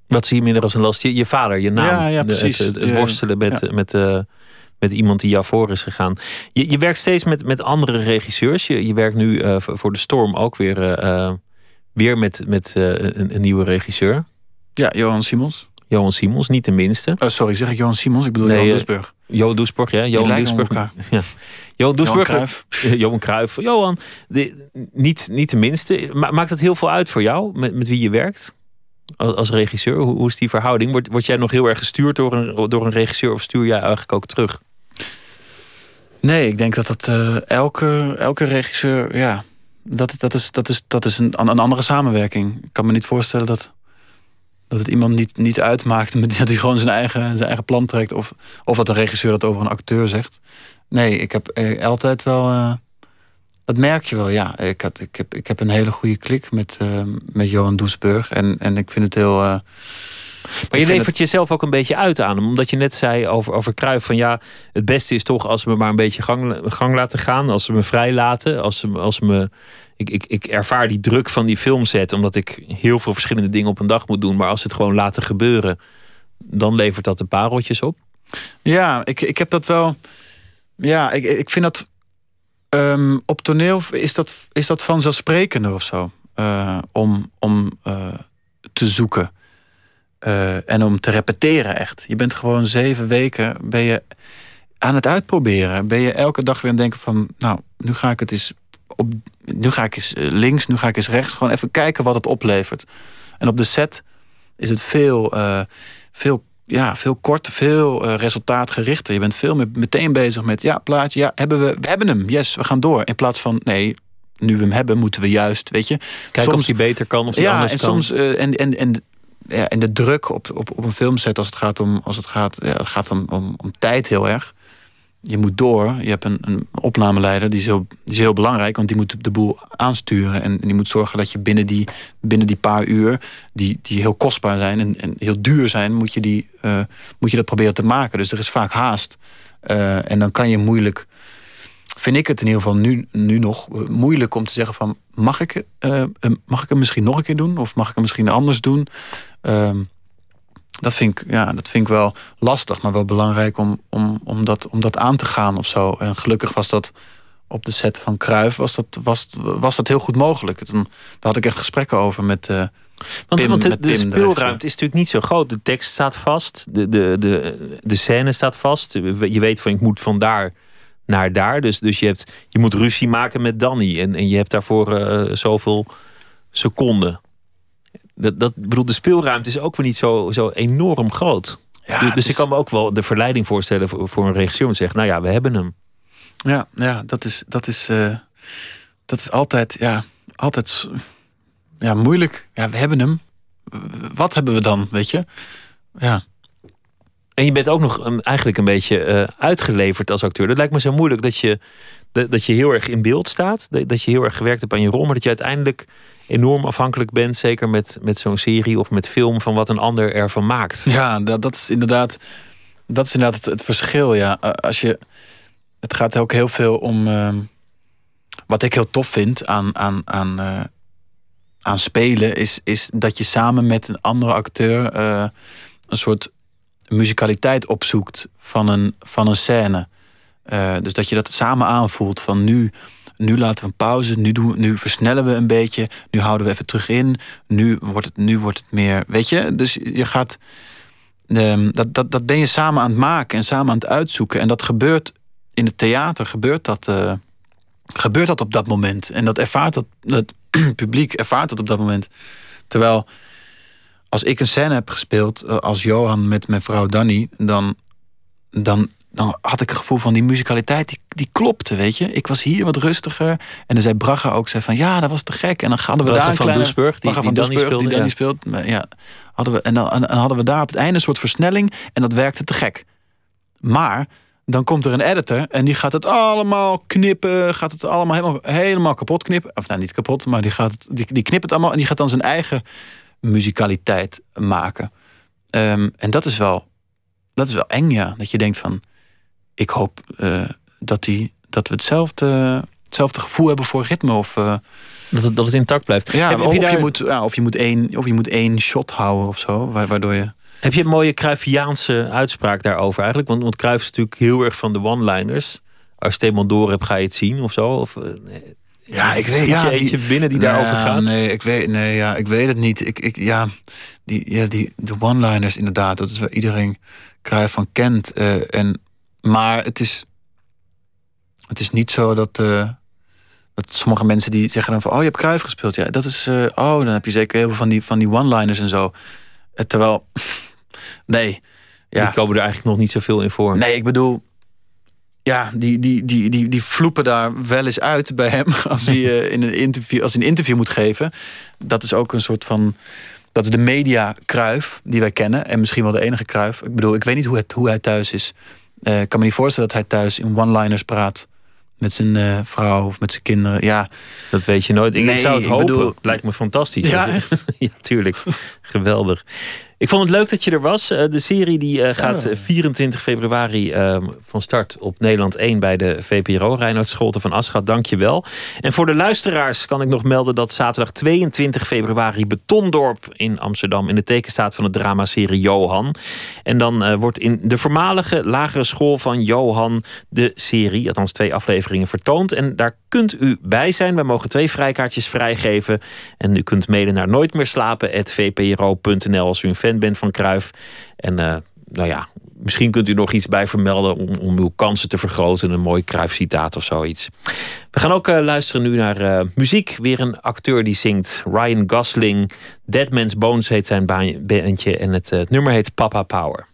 Wat zie je minder als een last? Je, je vader, je naam. Ja, ja precies. het, het, worstelen met, met, uh, met iemand die jou voor is gegaan. Je, je werkt steeds met, met andere regisseurs. Je, je werkt nu uh, voor de Storm ook weer, uh, weer met, met een, een, nieuwe regisseur. Ja, Johan Simons. Johan Simons, niet de minste. Oh, sorry, zeg ik Johan Simons? Ik bedoel nee, Johan Doesburg. Johan Doesburg, ja. Johan Doesburg. Ja. Johan Doesburg. Johan Cruijff. Johan Cruijff. Johan, de, niet, niet de minste. Maakt het heel veel uit voor jou, met, met wie je werkt? Als regisseur? Hoe, is die verhouding? Word, word jij nog heel erg gestuurd door een, door een regisseur of stuur jij eigenlijk ook terug? Nee, ik denk dat dat uh, elke, elke regisseur, ja, dat, dat is, dat is, dat is een, een andere samenwerking. Ik kan me niet voorstellen dat, dat het iemand niet, niet uitmaakt dat hij gewoon zijn eigen, zijn eigen plan trekt. Of, of dat een regisseur dat over een acteur zegt. Nee, ik heb eh, altijd wel. Uh, dat merk je wel, ja. Ik, had, ik, heb, ik heb een hele goede klik met, uh, met Johan Doesburg. En, en ik vind het heel. Uh, maar je levert jezelf ook een beetje uit aan hem. Omdat je net zei over, over Kruif van ja, het beste is toch als ze me maar een beetje gang, gang laten gaan. Als ze me vrij laten. Als ze, als me. Ik, ik, ik ervaar die druk van die filmset. Omdat ik heel veel verschillende dingen op een dag moet doen. Maar als ze het gewoon laten gebeuren, dan levert dat de pareltjes op. Ja, ik, ik heb dat wel. Ja, ik, ik vind dat Um, op toneel is dat, is dat vanzelfsprekender of zo. Uh, om om uh, te zoeken. Uh, en om te repeteren echt. Je bent gewoon zeven weken ben je aan het uitproberen. Ben je elke dag weer aan het denken van... nou, nu ga ik het eens op... nu ga ik eens links, nu ga ik eens rechts. Gewoon even kijken wat het oplevert. En op de set is het veel, veel ja, veel korter, veel uh, resultaatgerichter. Je bent veel meer meteen bezig met, ja, plaatje, ja, hebben we, we hebben hem, yes, we gaan door. In plaats van, nee, nu we hem hebben, moeten we juist, weet je. Kijken soms, of hij beter kan of ja, anders en kan. Soms, uh, en, en, en, ja, en de druk op, op, op een filmset als het gaat om, als het gaat, ja, het gaat om, om, om tijd heel erg je moet door. Je hebt een, een opnameleider, die is, heel, die heel belangrijk, want die moet de boel aansturen. En, die moet zorgen dat je binnen die, binnen die paar uur, die, die heel kostbaar zijn en, en heel duur zijn, moet je, die, uh, moet je dat proberen te maken. Dus er is vaak haast. Uh, en dan kan je moeilijk, vind ik het in ieder geval nu, nu nog, uh, moeilijk om te zeggen van, mag ik, mag ik hem misschien nog een keer doen? Of mag ik hem misschien anders doen? Ehm, dat vind ik, ja, dat vind ik wel lastig, maar wel belangrijk om, om, om, dat, om dat aan te gaan of zo. En gelukkig was dat op de set van Kruif was dat, was, was dat heel goed mogelijk. Toen, daar had ik echt gesprekken over met. Uh, want, Pim, want de, de speelruimte is natuurlijk niet zo groot. De tekst staat vast, de, de, de, de scène staat vast. Je weet van ik moet van daar naar daar. Dus, dus je, hebt, je moet ruzie maken met Danny. En, en je hebt daarvoor uh, zoveel seconden. Dat, dat, bedoel, de speelruimte is ook weer niet zo, zo enorm groot. Ja, dus, dus ik kan me ook wel de verleiding voorstellen voor, voor een regisseur om te zeggen: Nou ja, we hebben hem. Ja, ja dat, is, dat, is, uh, dat is altijd, ja, altijd ja, moeilijk. Ja, we hebben hem. Wat hebben we dan, weet je? Ja. En je bent ook nog eigenlijk een beetje uh, uitgeleverd als acteur. Dat lijkt me zo moeilijk dat je, dat, dat je heel erg in beeld staat. Dat je heel erg gewerkt hebt aan je rol. Maar dat je uiteindelijk enorm afhankelijk bent, zeker met, met zo'n serie of met film, van wat een ander ervan maakt. Ja, dat, dat is inderdaad, dat is inderdaad het, verschil. Ja. Als je, het gaat ook heel veel om. Uh, wat ik heel tof vind aan, aan, aan, uh, aan spelen, is, is dat je samen met een andere acteur uh, een soort muzikaliteit opzoekt van een, van een scène. Uh, dus dat je dat samen aanvoelt van nu nu laten we een pauze, nu, doen nu versnellen we een beetje, nu houden we even terug in, nu wordt het, nu wordt het meer, weet je? Dus je gaat, um, dat, dat, dat ben je samen aan het maken en samen aan het uitzoeken. En dat gebeurt in het theater, gebeurt dat, uh, gebeurt dat op dat moment. En dat ervaart dat, het publiek ervaart dat op dat moment. Terwijl als ik een scène heb gespeeld eh, als Johan met mijn vrouw Danny, dan, dan dan had ik het gevoel van die muzikaliteit, die, die klopte, weet je. Ik was hier wat rustiger. En dan zei Braga ook, zei van, ja, dat was te gek. En dan hadden we Braga daar een van kleine... Doesburg, die, Braga van die Doesburg, speelde, die Danny ja. speelt. Ja, hadden we, en, dan, en, en hadden we daar op het einde een soort versnelling. En dat werkte te gek. Maar dan komt er een editor en die gaat het allemaal knippen. Gaat het allemaal helemaal, helemaal kapot knippen. Of nou, niet kapot, maar die, gaat het, die, die knipt het allemaal. En die gaat dan zijn eigen muzikaliteit maken. Ehm, en dat is wel, dat is wel eng, ja. Dat je denkt van ik hoop uh, dat, die, dat we hetzelfde, hetzelfde gevoel hebben voor ritme. Of, uh, dat, het, dat het intact blijft. Ja, heb, of, heb je, je daar... moet, ja, of, je moet één, of je moet één shot houden of zo, waardoor je. Heb je een mooie Cruyffiaanse uitspraak daarover eigenlijk? Want, want Cruyff is natuurlijk heel erg van de one-liners. Als je het eenmaal door hebt, ga je het zien of zo? Of, uh, ja, ik weet ja, je eentje die, binnen die nou, daarover gaat? Nee, ik weet, nee, ja, ik weet het niet. Ik, ik, ja, die, ja, die, de one-liners inderdaad, dat is waar iedereen Cruyff van kent. Uh, en, maar het is, het is niet zo dat, uh, dat sommige mensen die zeggen dan van... oh, je hebt Cruijff gespeeld. Ja, dat is... Uh, oh, dan heb je zeker heel veel van die, van die one-liners en zo. Uh, terwijl... nee. Ja. Die komen er eigenlijk nog niet zoveel in voor. Nee, ik bedoel... Ja, die, die, die, die, die vloepen daar wel eens uit bij hem... als hij, in, een interview, als hij een interview moet geven. Dat is ook een soort van... Dat is de media Kruif die wij kennen. En misschien wel de enige Kruif. Ik bedoel, ik weet niet hoe, het, hoe hij thuis is. Ik kan me niet voorstellen dat hij thuis in one-liners praat met zijn uh, vrouw of met zijn kinderen. Ja. Dat weet je nooit. Ik nee, zou het hopen. Bedoel... Lijkt me fantastisch. Ja, ja, tuurlijk. Geweldig. Ik vond het leuk dat je er was. Eh, de serie die uh, gaat 24 februari uh, van start op Nederland 1 bij de VPRO. Reinhard Scholte van Aschat, dank je wel. En voor de luisteraars kan ik nog melden dat zaterdag 22 februari Betondorp in Amsterdam in de teken staat van de dramaserie Johan. En dan wordt in de voormalige lagere school van Johan de serie, althans twee afleveringen, vertoond. En daar kunt u bij zijn. Wij mogen twee vrijkaartjes vrijgeven. En u kunt mailen naar nooitmeerslapen.vpro.nl als u een fan bent van Kruif. En uh, nou ja, misschien kunt u nog iets bij vermelden om, om uw kansen te vergroten. Een mooi Kruif-citaat of zoiets. We gaan ook uh, luisteren nu naar uh, muziek. Weer een acteur die zingt. Ryan Gosling. Dead Man's Bones heet zijn bandje. En het nummer heet Papa Power.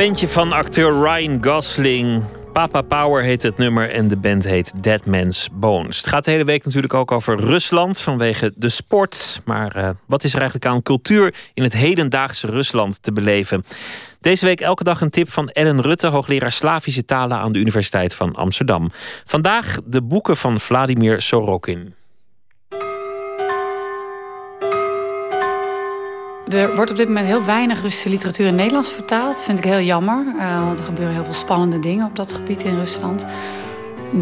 Bandje van acteur Ryan Gosling. Papa Power heet het nummer en de band heet Dead Man's Bones. Het gaat de hele week natuurlijk ook over Rusland vanwege de sport. Maar uh, wat is er eigenlijk aan cultuur in het hedendaagse Rusland te beleven? Deze week elke dag een tip van Ellen Rutte, hoogleraar Slavische talen aan de Universiteit van Amsterdam. Vandaag de boeken van Vladimir Sorokin. Er wordt op dit moment heel weinig Russische literatuur in Nederlands vertaald. Dat vind ik heel jammer, uh, want er gebeuren heel veel spannende dingen op dat gebied in Rusland.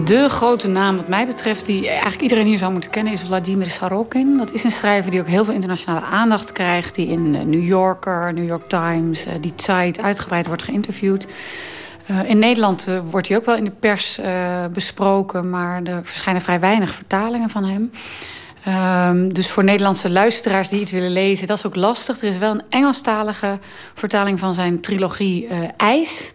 De grote naam wat mij betreft, die eigenlijk iedereen hier zou moeten kennen, is Vladimir Sarokin. Dat is een schrijver die ook heel veel internationale aandacht krijgt. Die in New Yorker, New York Times, uh, die Zeit uitgebreid wordt geïnterviewd. In Nederland wordt hij ook wel in de pers besproken, maar er verschijnen vrij weinig vertalingen van hem. Um, dus voor Nederlandse luisteraars die iets willen lezen, dat is ook lastig. Er is wel een Engelstalige vertaling van zijn trilogie uh, IJs.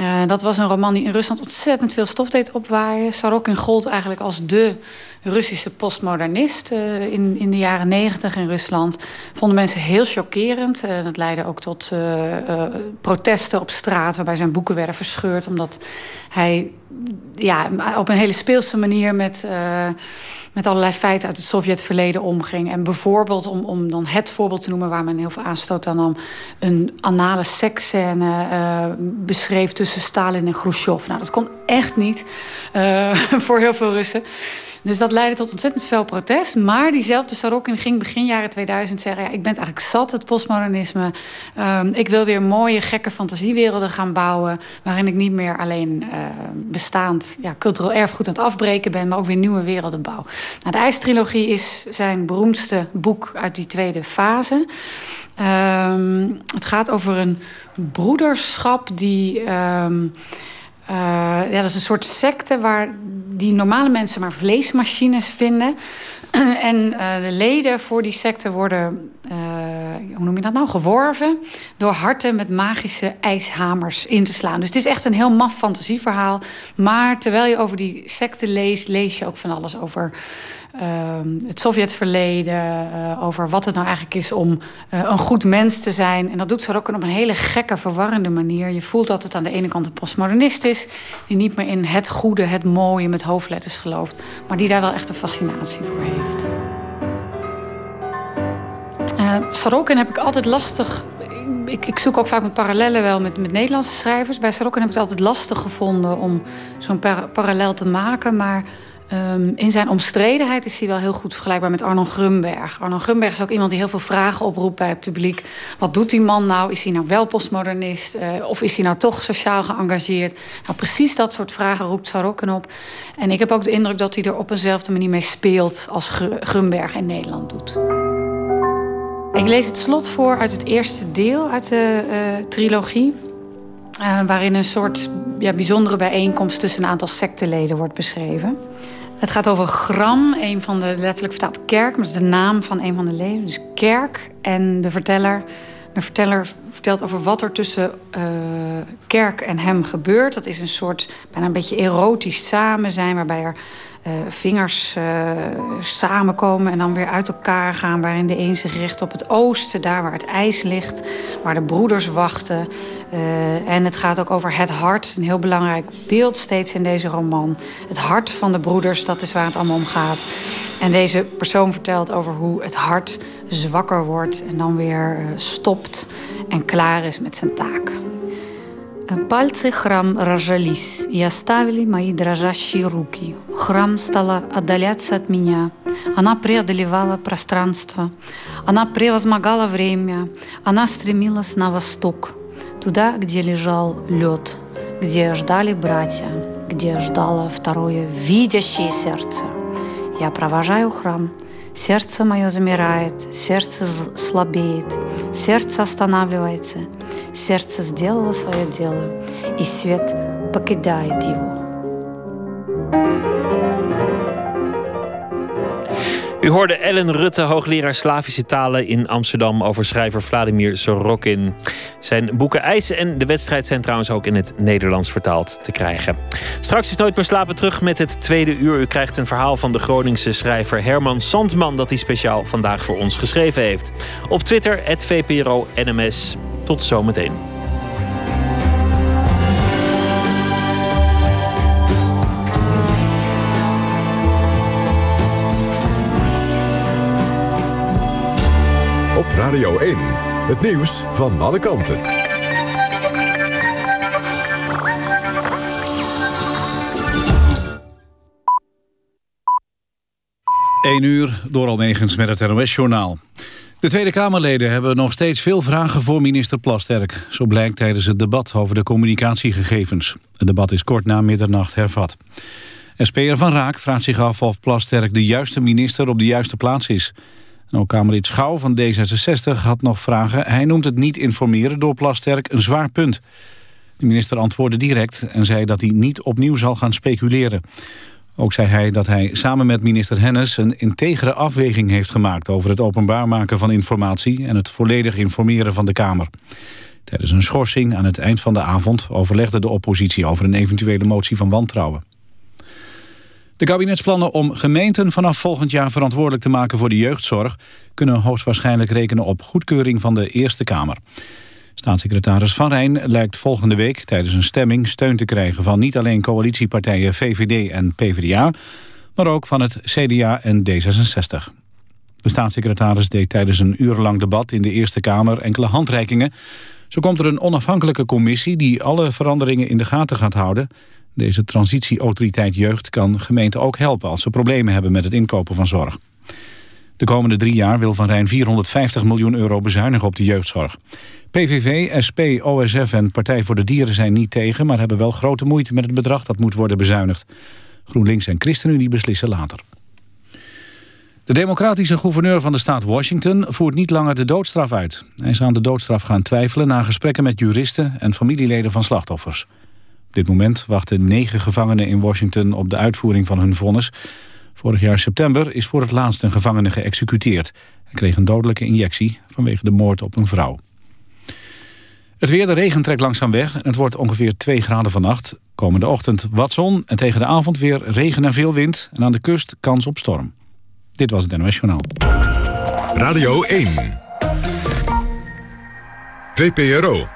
Uh, dat was een roman die in Rusland ontzettend veel stof deed opwaaien. Sorokin gold eigenlijk als de Russische postmodernist uh, in, in de jaren negentig in Rusland. Vonden mensen heel chockerend. Dat leidde ook tot protesten op straat... waarbij zijn boeken werden verscheurd... omdat hij ja, op een hele speelse manier met met allerlei feiten uit het Sovjetverleden omging. En bijvoorbeeld, om, om dan het voorbeeld te noemen waar men heel veel aanstoot aan nam, een anale seksscène uh, beschreef tussen Stalin en Khrushchev. Nou, dat kon echt niet uh, voor heel veel Russen. Dus dat leidde tot ontzettend veel protest. Maar diezelfde Sorokin ging begin jaren 2000 zeggen... Ja, ik ben eigenlijk zat, het postmodernisme. Um, ik wil weer mooie, gekke fantasiewerelden gaan bouwen... waarin ik niet meer alleen uh, bestaand ja, cultureel erfgoed aan het afbreken ben... maar ook weer nieuwe werelden bouw. Nou, de IJstrilogie is zijn beroemdste boek uit die tweede fase. Um, het gaat over een broederschap die... uh, ja, dat is een soort secte waar die normale mensen maar vleesmachines vinden. en uh, de leden voor die secte worden, uh, hoe noem je dat nou, geworven door harten met magische ijshamers in te slaan. Dus het is echt een heel maf fantasieverhaal. Maar terwijl je over die secte leest, lees je ook van alles over het Sovjetverleden, uh, over wat het nou eigenlijk is om uh, een goed mens te zijn. En dat doet ook op een hele gekke, verwarrende manier. Je voelt dat het aan de ene kant een postmodernist is, die niet meer in het goede, het mooie met hoofdletters gelooft, maar die daar wel echt een fascinatie voor heeft. Uh, Sorokin heb ik altijd lastig. Ik, ik, zoek ook vaak met parallellen wel met, met Nederlandse schrijvers. Bij Sorokin heb ik het altijd lastig gevonden om zo'n par parallel te maken. Maar Um, in zijn omstredenheid is hij wel heel goed vergelijkbaar met Arno Grunberg. Arno Grunberg is ook iemand die heel veel vragen oproept bij het publiek. Wat doet die man nou? Is hij nou wel postmodernist? Uh, of is hij nou toch sociaal geëngageerd? Nou, precies dat soort vragen roept Sarokken op. En ik heb ook de indruk dat hij er op eenzelfde manier mee speelt... als Grunberg in Nederland doet. Ik lees het slot voor uit het eerste deel uit de uh, trilogie... Uh, waarin een soort ja, bijzondere bijeenkomst tussen een aantal secteleden wordt beschreven. Het gaat over Gram, een van de letterlijk vertaald kerk, maar dat is de naam van een van de leden. Dus kerk en de verteller. De verteller vertelt over wat er tussen uh, kerk en hem gebeurt. Dat is een soort bijna een beetje erotisch samen zijn, waarbij er uh, vingers uh, samenkomen en dan weer uit elkaar gaan. Waarin de een zich richt op het oosten, daar waar het ijs ligt, waar de broeders wachten. Uh, en het gaat ook over het hart, een heel belangrijk beeld steeds in deze roman. Het hart van de broeders, dat is waar het allemaal om gaat. En deze persoon vertelt over hoe het hart zwakker wordt en dan weer stopt en klaar is met zijn taak. Пальцы храм разжались и оставили мои дрожащие руки. Храм стала отдаляться от меня. Она преодолевала пространство. Она превозмогала время. Она стремилась на восток, туда, где лежал лед, где ждали братья, где ждало второе видящее сердце. Я провожаю храм. Сердце мое замирает, сердце слабеет, сердце останавливается — Сердце сделало свое дело, и свет покидает его. U hoorde Ellen Rutte, hoogleraar Slavische talen in Amsterdam, over schrijver Vladimir Sorokin. Zijn boeken IJs en de wedstrijd zijn trouwens ook in het Nederlands vertaald te krijgen. Straks is Nooit meer slapen terug met het tweede uur. U krijgt een verhaal van de Groningse schrijver Herman Sandman, dat hij speciaal vandaag voor ons geschreven heeft. Op Twitter, VPRO NMS. Tot zometeen. Radio 1, het nieuws van alle kanten. 1 uur door Almegens met het NOS-journaal. De Tweede Kamerleden hebben nog steeds veel vragen voor minister Plasterk. Zo blijkt tijdens het debat over de communicatiegegevens. Het debat is kort na middernacht hervat. SP'er Van Raak vraagt zich af of Plasterk de juiste minister op de juiste plaats is. En ook Kamerlid Schouw van D66 had nog vragen. Hij noemt het niet informeren door Plasterk een zwaar punt. De minister antwoordde direct en zei dat hij niet opnieuw zal gaan speculeren. Ook zei hij dat hij samen met minister Hennis een integere afweging heeft gemaakt... over het openbaar maken van informatie en het volledig informeren van de Kamer. Tijdens een schorsing aan het eind van de avond overlegde de oppositie over een eventuele motie van wantrouwen. De kabinetsplannen om gemeenten vanaf volgend jaar verantwoordelijk te maken voor de jeugdzorg... kunnen hoogstwaarschijnlijk rekenen op goedkeuring van de Eerste Kamer. Staatssecretaris Van Rijn lijkt volgende week tijdens een stemming steun te krijgen... van niet alleen coalitiepartijen VVD en PvdA... maar ook van het CDA en D66. De staatssecretaris deed tijdens een urenlang debat in de Eerste Kamer enkele handreikingen. Zo komt er een onafhankelijke commissie die alle veranderingen in de gaten gaat houden. Deze transitieautoriteit jeugd kan gemeenten ook helpen als ze problemen hebben met het inkopen van zorg. De komende drie jaar wil Van Rijn 450 miljoen euro bezuinigen op de jeugdzorg. PVV, SP, OSF en Partij voor de Dieren zijn niet tegen... maar hebben wel grote moeite met het bedrag dat moet worden bezuinigd. GroenLinks en ChristenUnie beslissen later. De democratische gouverneur van de staat Washington voert niet langer de doodstraf uit. Hij is aan de doodstraf gaan twijfelen na gesprekken met juristen en familieleden van slachtoffers. Dit moment wachten negen gevangenen in Washington op de uitvoering van hun vonnis. Vorig jaar september is voor het laatst een gevangene geëxecuteerd. Hij kreeg een dodelijke injectie vanwege de moord op een vrouw. Het weer, de regen trekt langzaam weg. Het wordt ongeveer 2 graden vannacht. Komende ochtend wat zon en tegen de avond weer regen en veel wind. En aan de kust kans op storm. Dit was het NOS Journaal. Radio 1. VPRO.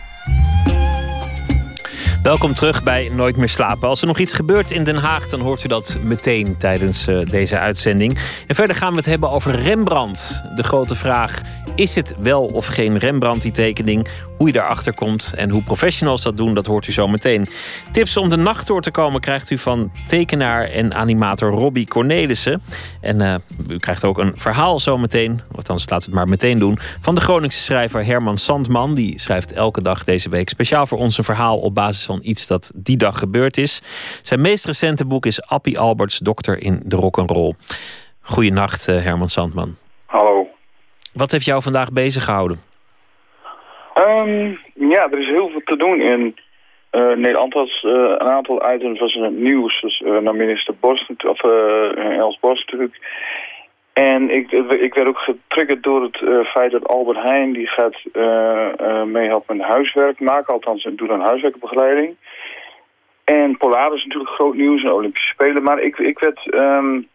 Welkom terug bij Nooit meer slapen. Als er nog iets gebeurt in Den Haag, dan hoort u dat meteen tijdens uh, deze uitzending. En verder gaan we het hebben over Rembrandt. De grote vraag: is het wel of geen Rembrandt die tekening? Hoe je daarachter komt en hoe professionals dat doen, dat hoort u zo meteen. Tips om de nacht door te komen krijgt u van tekenaar en animator Robbie Cornelissen. En uh, u krijgt ook een verhaal zo meteen, althans laat het maar meteen doen, van de Groningse schrijver Herman Sandman. Die schrijft elke dag deze week speciaal voor ons een verhaal op basis van iets dat die dag gebeurd is. Zijn meest recente boek is Appie Alberts, Dokter in de Rock'n'Roll. Goedenacht, uh, Herman Sandman. Hallo. Wat heeft jou vandaag bezig gehouden? Um, ja, er is heel veel te doen in uh, Nederland. Was, uh, een aantal items was in het nieuws. Dus uh, naar minister Borst, of Els Borst natuurlijk. En ik, ik werd ook getriggerd door het feit dat Albert Heijn... die gaat meehelpen met huiswerk maken. Althans, doet een huiswerkbegeleiding. En Polaris is natuurlijk groot nieuws en Olympische Spelen. Maar ik, ik werd... Um,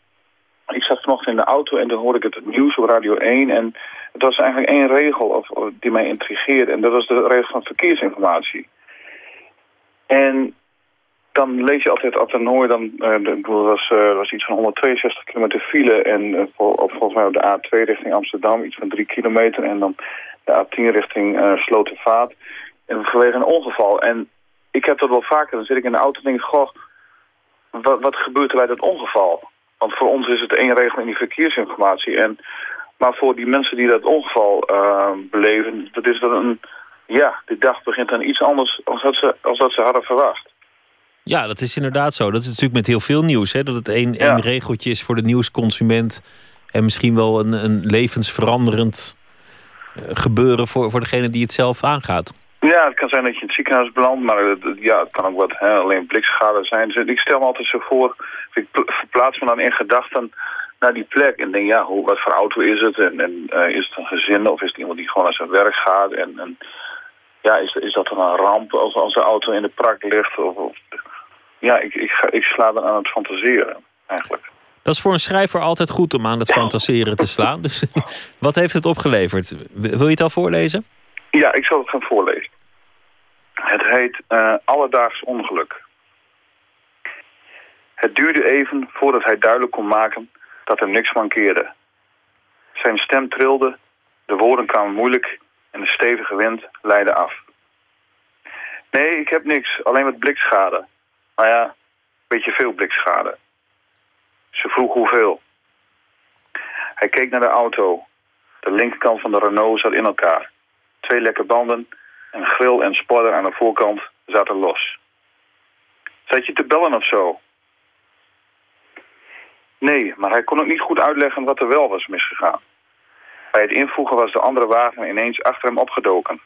ik zat vanochtend in de auto en dan hoorde ik het, nieuws op Radio 1... en het was eigenlijk één regel of, die mij intrigeerde. En dat was de regel van verkeersinformatie. En dan lees je altijd op de Noord, dan uh, was, uh, was iets van 162 kilometer file. En voor, op, volgens mij op de A2 richting Amsterdam iets van 3 kilometer. En dan de A10 richting Slotervaart. En vanwege een ongeval. En ik heb dat wel vaker. Dan zit ik in de auto en denk ik, goh, wat, wat gebeurt er bij dat ongeval? Want voor ons is het één regel in die verkeersinformatie. En maar voor die mensen die dat ongeval beleven, dat is dan een... Ja, die dag begint dan iets anders als dat ze, als dat ze hadden verwacht. Ja, dat is inderdaad zo. Dat is natuurlijk met heel veel nieuws. Hè? Dat het één, één regeltje is voor de nieuwsconsument. En misschien wel een, een levensveranderend uh, gebeuren voor, voor degene die het zelf aangaat. Ja, het kan zijn dat je in het ziekenhuis belandt, maar het, ja, het kan ook wat hè, alleen blikschade zijn. Dus ik stel me altijd zo voor, ik verplaats me dan in gedachten naar die plek en denk, ja, hoe, wat voor auto is het? En, en uh, is het een gezin of is het iemand die gewoon naar zijn werk gaat? En, en ja, is, is dat dan een ramp als, als de auto in de prak ligt? Of, of ja, ik, ik, ga, ik sla dan aan het fantaseren, eigenlijk. Dat is voor een schrijver altijd goed om aan het fantaseren te slaan. Dus wat heeft het opgeleverd? Wil je het al voorlezen? Ja, ik zal het gaan voorlezen. Het heet uh, Alledaags Ongeluk. Het duurde even voordat hij duidelijk kon maken dat hem niks mankeerde. Zijn stem trilde, de woorden kwamen moeilijk en de stevige wind leidde af. Nee, ik heb niks. Alleen wat blikschade. Nou ja, een beetje veel blikschade. Ze vroeg hoeveel. Hij keek naar de auto. De linkerkant van de Renault zat in elkaar. Twee lekke banden, een grill en spoiler aan de voorkant zaten los. Zat je te bellen of zo? Nee, maar hij kon ook niet goed uitleggen wat er wel was misgegaan. Bij het invoegen was de andere wagen ineens achter hem opgedoken.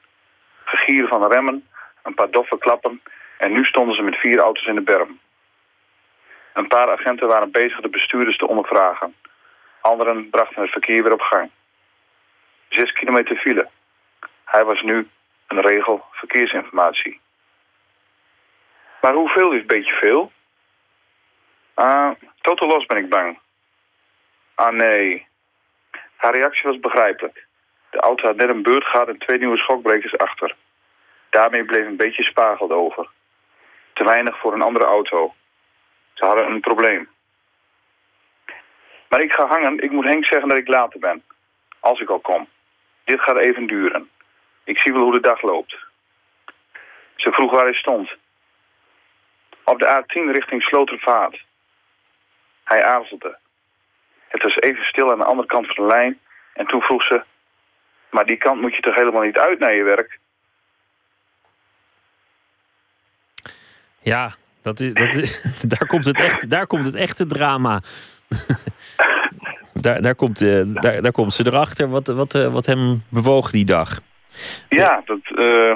Gegieren van remmen, een paar doffe klappen en nu stonden ze met vier auto's in de berm. Een paar agenten waren bezig de bestuurders te ondervragen. Anderen brachten het verkeer weer op gang. Zes kilometer file. Hij was nu een regel verkeersinformatie. Maar hoeveel is een beetje veel? Ah, totaal los ben ik bang. Ah nee. Haar reactie was begrijpelijk. De auto had net een beurt gehad en twee nieuwe schokbrekers achter. Daarmee bleef een beetje spageld over. Te weinig voor een andere auto. Ze hadden een probleem. Maar ik ga hangen. Ik moet Henk zeggen dat ik later ben. Als ik al kom. Dit gaat even duren. Ik zie wel hoe de dag loopt. Ze vroeg waar hij stond. Op de A10 richting Slotervaart. Hij aarzelde. Het was even stil aan de andere kant van de lijn. En toen vroeg ze... Maar die kant moet je toch helemaal niet uit naar je werk? Ja, dat is, dat is, daar, komt het echt, daar komt het echte drama. daar, daar, komt, uh, daar, daar komt ze erachter wat, wat, uh, wat hem bewoog die dag. Ja, dat, uh,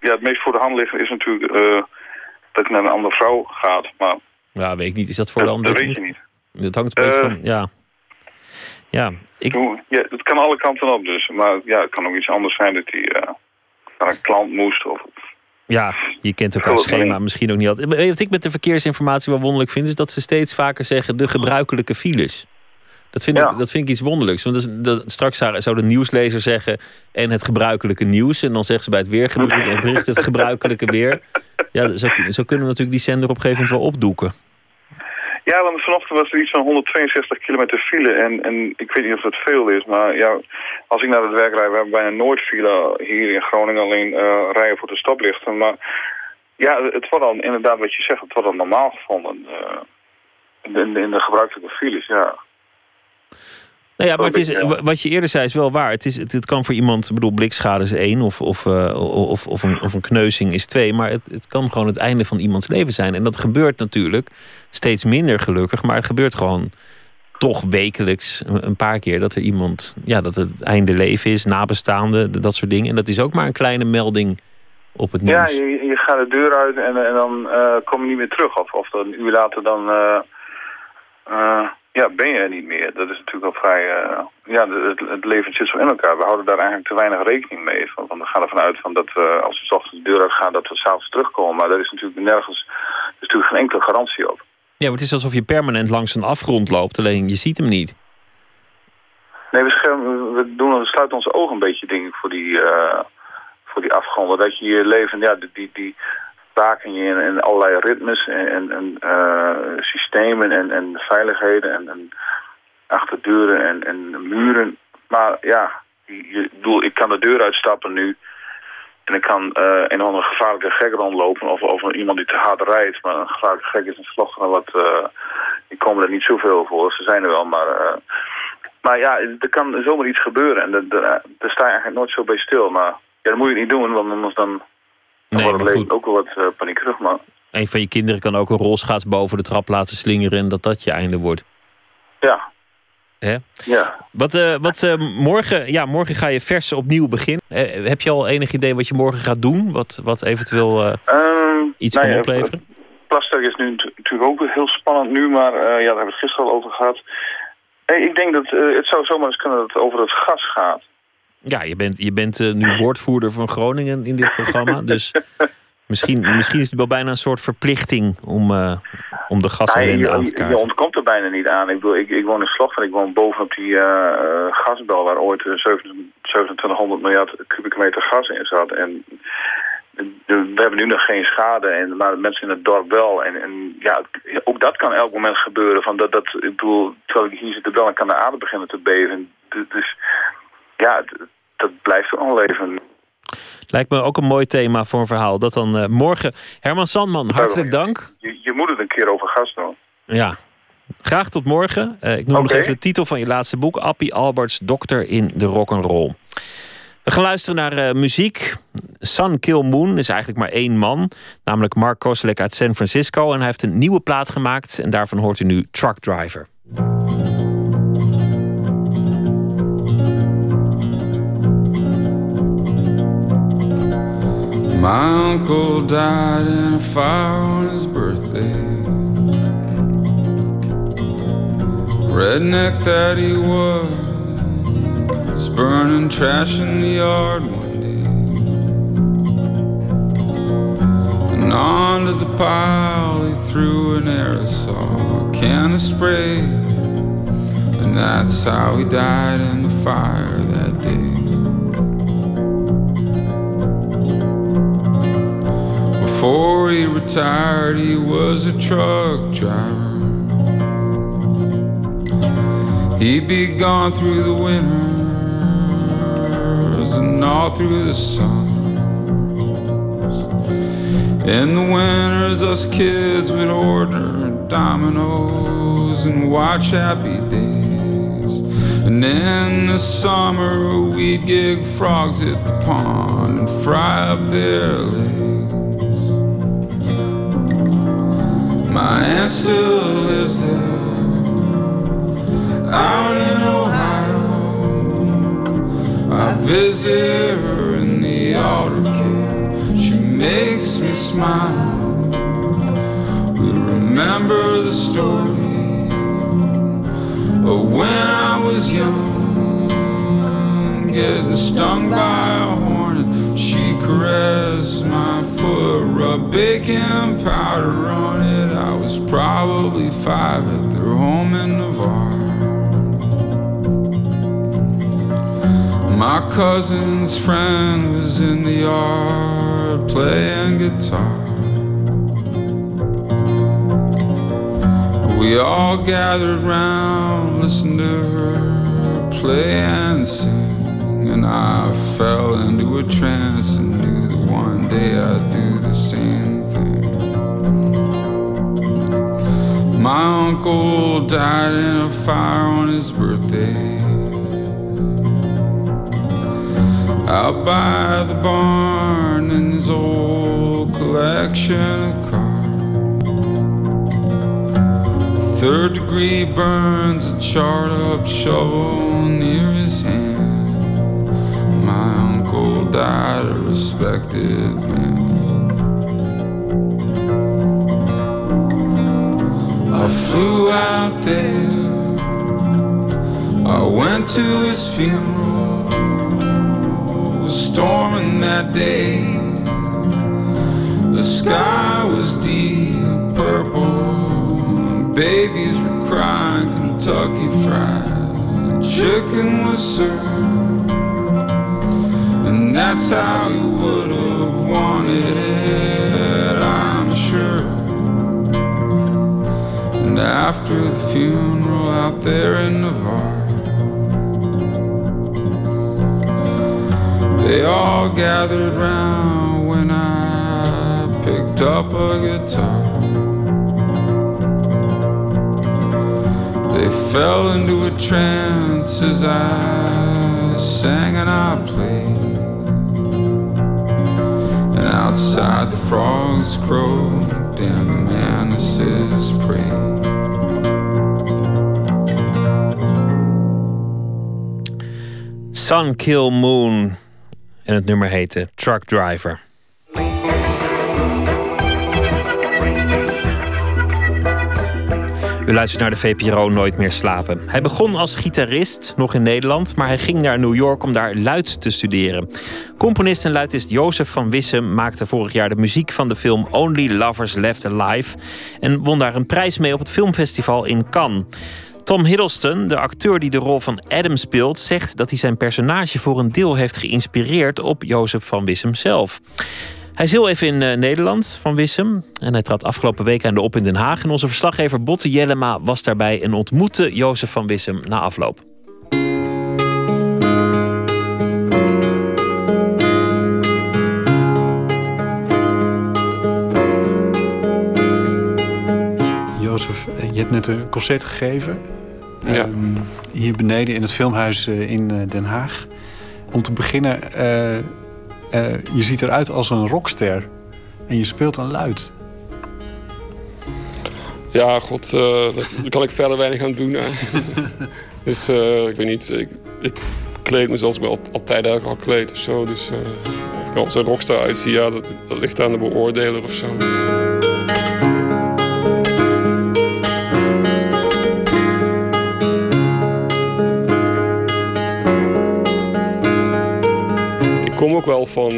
ja het meest voor de hand liggen is natuurlijk dat ik naar een andere vrouw gaat. Maar ja, weet ik niet. Is dat voor de andere? Dat weet je niet. Dat hangt een beetje van, ja. Ja, ik... ja, het kan alle kanten op dus. Maar ja, het kan ook iets anders zijn dat hij naar een klant moest of ja, je kent elkaar schema misschien ook niet altijd. Wat ik met de verkeersinformatie wel wonderlijk vind... is dat ze steeds vaker zeggen de gebruikelijke files. Dat vind, ik, dat vind ik iets wonderlijks. Want dat, straks zou de nieuwslezer zeggen... en het gebruikelijke nieuws. En dan zeggen ze bij het weerbericht het gebruikelijke weer. Ja, zo, zo kunnen we natuurlijk die zender op een gegeven moment wel opdoeken. Ja, want vanochtend was er iets van 162 kilometer file. En, en ik weet niet of dat veel is, maar ja, als ik naar het werk rijd... we hebben bijna nooit file hier in Groningen, alleen uh, rijden voor de stoplichten. Maar ja, het wordt dan inderdaad wat je zegt, het wordt dan normaal gevonden. Uh, in, de, in de gebruikelijke files, ja. Nou ja, maar het is, wat je eerder zei is wel waar. Het, is, het, het kan voor iemand, ik bedoel, blikschade is één of, of, uh, of, of, een, of een kneuzing is twee. Maar het, het kan gewoon het einde van iemands leven zijn. En dat gebeurt natuurlijk steeds minder gelukkig. Maar het gebeurt gewoon toch wekelijks een paar keer dat er iemand, ja, dat het einde leven is, nabestaande, dat soort dingen. En dat is ook maar een kleine melding op het nieuws. Ja, je, je gaat de deur uit en, en dan uh, kom je niet meer terug. Of, of een uur later dan. Uh, ja, ben je er niet meer. Dat is natuurlijk wel vrij... Uh, ja, het, het leven zit zo in elkaar. We houden daar eigenlijk te weinig rekening mee. Van, van we gaan ervan uit van dat we, als we s ochtends de deur uit gaan... dat we s'avonds terugkomen. Maar daar is natuurlijk nergens... Er is natuurlijk geen enkele garantie op. Ja, maar het is alsof je permanent langs een afgrond loopt. Alleen je ziet hem niet. Nee, we, schermen, we, doen, we sluiten onze ogen een beetje, denk ik, voor die, uh, voor die afgronden. Dat je je leven... Ja, die, die, in, in allerlei ritmes en, en uh, systemen en, en veiligheden en, en achter deuren en, en muren. Maar ja, je, ik kan de deur uitstappen nu en ik kan uh, een andere gevaarlijke gek rondlopen of, of iemand die te hard rijdt. Maar een gevaarlijke gek is een slachtoffer wat, uh, die komen er niet zoveel voor. Ze zijn er wel, maar... Maar ja, er kan zomaar iets gebeuren en daar sta je eigenlijk nooit zo bij stil. Maar ja, dat moet je niet doen, want anders dan dan nee, het leven ook wel wat uh, paniekerig, maar... Een van je kinderen kan ook een rolschaats boven de trap laten slingeren... en dat dat je einde wordt. Ja. Hè? Ja. Wat, uh, wat uh, morgen... Ja, morgen ga je vers opnieuw beginnen. heb je al enig idee wat je morgen gaat doen? Wat, wat eventueel um, iets nou kan ja, opleveren? Plaster is nu natuurlijk ook heel spannend nu... maar ja, daar hebben we het gisteren al over gehad. Hey, ik denk dat het zou zomaar eens kunnen dat het over het gas gaat. Ja, je bent, je bent uh, nu woordvoerder van Groningen in dit programma. Dus misschien, misschien is het wel bijna een soort verplichting om, uh, om de gasellende aan te kaarten. Je ontkomt er bijna niet aan. Ik, bedoel, ik, ik woon in Slochteren, ik woon bovenop die uh, gasbel... waar ooit 2700 miljard kubieke meter gas in zat. En we hebben nu nog geen schade, en, maar mensen in het dorp wel. En, en ja, ook dat kan elk moment gebeuren. Van dat, dat, ik bedoel, terwijl ik hier zit te bellen, kan de aarde beginnen te beven. Dus ja, dat blijft gewoon leven. Lijkt me ook een mooi thema voor een verhaal. Dat dan morgen. Herman Sandman, hartelijk dank. Je, je moet het een keer over gas doen. Ja, Graag tot morgen. ik noem nog even de titel van je laatste boek. Appie Alberts, Dokter in de Rock'n'Roll. We gaan luisteren naar uh, muziek. Sun Kill Moon is eigenlijk maar één man. Namelijk Mark Koselek uit San Francisco. En hij heeft een nieuwe plaat gemaakt. En daarvan hoort u nu Truck Driver. My uncle died in a fire on his birthday. Redneck that he was. was burning trash in the yard one day. And onto the pile he threw an aerosol, a can of spray. And that's how he died in the fire that day. Before he retired, he was a truck driver. He'd be gone through the winter and all through the summers. In the winters, us kids would order dominoes and watch happy days. And in the summer, we'd gig frogs at the pond and fry up their legs. My aunt still lives there out in Ohio. I visit her in the altar. She makes me smile. We remember the story of when I was young, getting stung by a hornet. She caressed my foot, rubbed baking powder on it. Was probably five at their home in Navarre. My cousin's friend was in the yard playing guitar. We all gathered round, listened to her play and sing. And I fell into a trance and knew that one day I'd do the same My uncle died in a fire on his birthday. out by the barn in his old collection of cars. Third degree burns a charred up shovel near his hand. My uncle died a respected man. I flew out there. I went to his funeral It was storming that day. The sky was deep purple, babies were crying Kentucky fried. Chicken was served, and that's how you would have wanted it, I'm sure. And after the funeral out there in Navarre. They all gathered round when I picked up a guitar. They fell into a trance as I sang and I played. And outside the frogs crowed and the manises prayed. Sun Kill Moon En het nummer heette Truck Driver. U luistert naar de VPRO Nooit meer slapen. Hij begon als gitarist, nog in Nederland, maar hij ging naar New York om daar luid te studeren. Componist en luidist Jozef van Wissem maakte vorig jaar de muziek van de film Only Lovers Left Alive en won daar een prijs mee op het filmfestival in Cannes. Tom Hiddleston, de acteur die de rol van Adam speelt, zegt dat hij zijn personage voor een deel heeft geïnspireerd op Jozef van Wissem zelf. Hij is heel even in uh, Nederland van Wissem en hij trad afgelopen week aan de op in Den Haag. En onze verslaggever Botte Jellema was daarbij en ontmoette Jozef van Wissem na afloop. Je hebt net een concert gegeven. Ja. Ehm, hier beneden in het filmhuis in Den Haag. Om te beginnen, je ziet eruit als een rockster. En je speelt een luid. Ja, god, uh, daar kan ik verder weinig aan doen. dus ik weet niet, ik, ik, kleed me zoals ik me altijd eigenlijk al kleed of zo. Dus of ik als een rockstar uitzie, ja, dat, dat ligt aan de beoordeler of zo. Kom ook wel van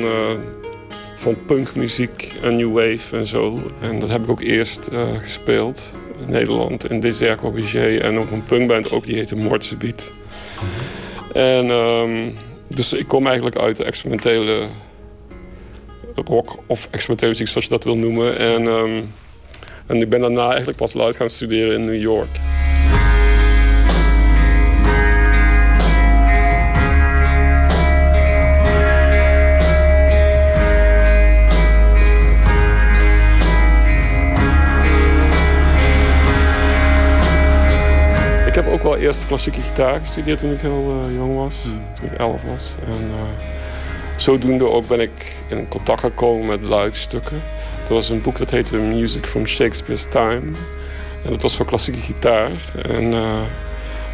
van punkmuziek en new wave en zo. En dat heb ik ook eerst uh, gespeeld in Nederland in Desert Corbusier en ook een punkband ook die heette Moordsebiet. En um, dus ik kom eigenlijk uit de experimentele rock of experimentele muziek zoals je dat wil noemen. En, um, en ik ben daarna eigenlijk pas luid gaan studeren in New York. Heb ook wel eerst klassieke gitaar gestudeerd toen ik heel uh, jong was. Hmm. Toen ik elf was. En uh, zodoende ook ben ik in contact gekomen met luidstukken. Er was een boek dat heette Music from Shakespeare's Time. En dat was voor klassieke gitaar. En uh,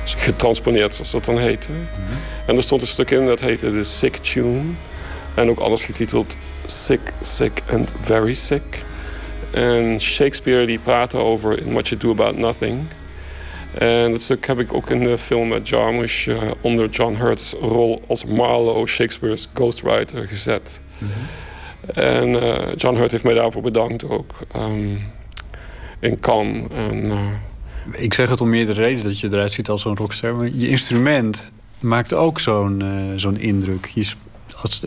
getransponeerd, zoals dat dan heette. Hmm. En er stond een stuk in dat heette The Sick Tune. En ook alles getiteld Sick, Sick and Very Sick. En Shakespeare die praatte over In What You Do About Nothing. En dat stuk heb ik ook in de film met Jarmusch uh, onder John Hurt's rol als Marlowe, Shakespeare's ghostwriter, gezet. En uh, John Hurt heeft mij daarvoor bedankt ook um, in Cannes. En, uh, ik zeg het om meerdere redenen dat je eruit ziet als zo'n rockster. Maar je instrument maakt ook zo'n zo'n indruk.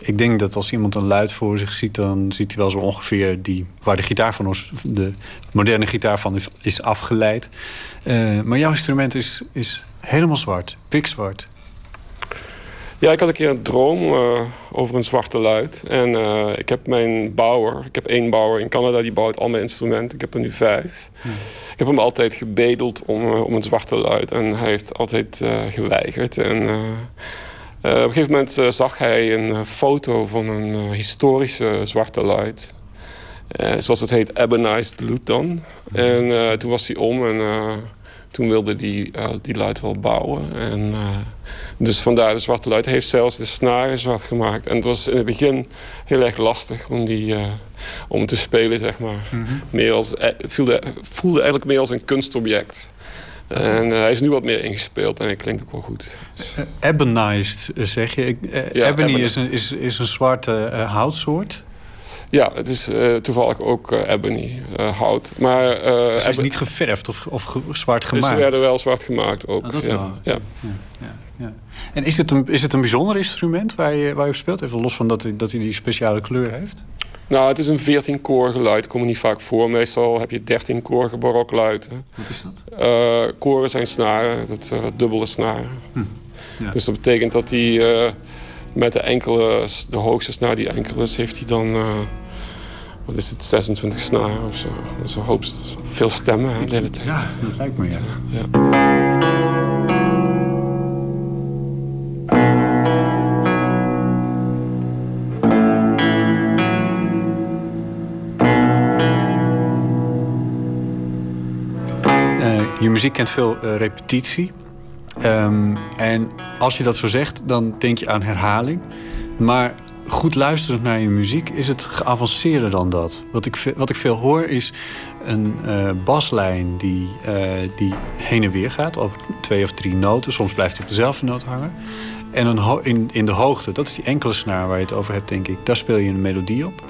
Ik denk dat als iemand een luid voor zich ziet, dan ziet hij wel zo ongeveer die, waar de gitaar van ons, de moderne gitaar van is, afgeleid. Uh, maar jouw instrument is, is helemaal zwart, pikzwart. Ja, ik had een keer een droom uh, over een zwarte luid. En uh, ik heb mijn bouwer, ik heb één bouwer in Canada, die bouwt al mijn instrumenten. Ik heb er nu vijf. Hmm. Ik heb hem altijd gebedeld om, om een zwarte luid. En hij heeft altijd geweigerd. En op een gegeven moment uh, zag hij een foto van een historische zwarte luid. zoals het heet, ebonized loot dan. En toen was hij om en toen wilde die, die luid wel bouwen. En, dus vandaar de zwarte luid. Hij heeft zelfs de snaren zwart gemaakt. En het was in het begin heel erg lastig om, die, om te spelen, zeg maar. Mm -hmm. meer als, voelde, voelde eigenlijk meer als een kunstobject. En eh, hij is nu wat meer ingespeeld en hij klinkt ook wel goed. Dus... ebonized, zeg je. Uh, ebony is een, is, is een zwarte houtsoort. Ja, het is toevallig ook ebony, hout. Maar, dus het is niet geverfd of, of zwart gemaakt? Ze werden wel zwart gemaakt ook. Oh, dat ja. Wel. Ja. Ja. ja. En is het, een, is het een bijzonder instrument waar je, waar je op speelt? Even los van dat, dat hij die speciale kleur heeft? Nou, het is een 14 koor geluid. Komt niet vaak voor. Meestal heb je 13 koorige barokluiden. Wat is dat? Uh, koren zijn snaren, dat uh, dubbele snaren. Hm. Ja. Dus dat betekent dat hij uh, met de enkele, de hoogste snaar die enkel is, heeft hij dan, wat is het, 26 snaren of zo. Dat is een hoop, veel stemmen hè, de hele tijd. Ja, dat lijkt me, ja. ja. Muziek kent veel uh, repetitie. Um, en als je dat zo zegt, dan denk je aan herhaling. Maar goed luisterend naar je muziek is het geavanceerder dan dat. Wat ik, wat ik veel hoor is een uh, baslijn die, uh, die heen en weer gaat over twee of drie noten. Soms blijft hij op dezelfde noot hangen. En een in, in de hoogte, dat is die enkele snaar waar je het over hebt, denk ik. Daar speel je een melodie op.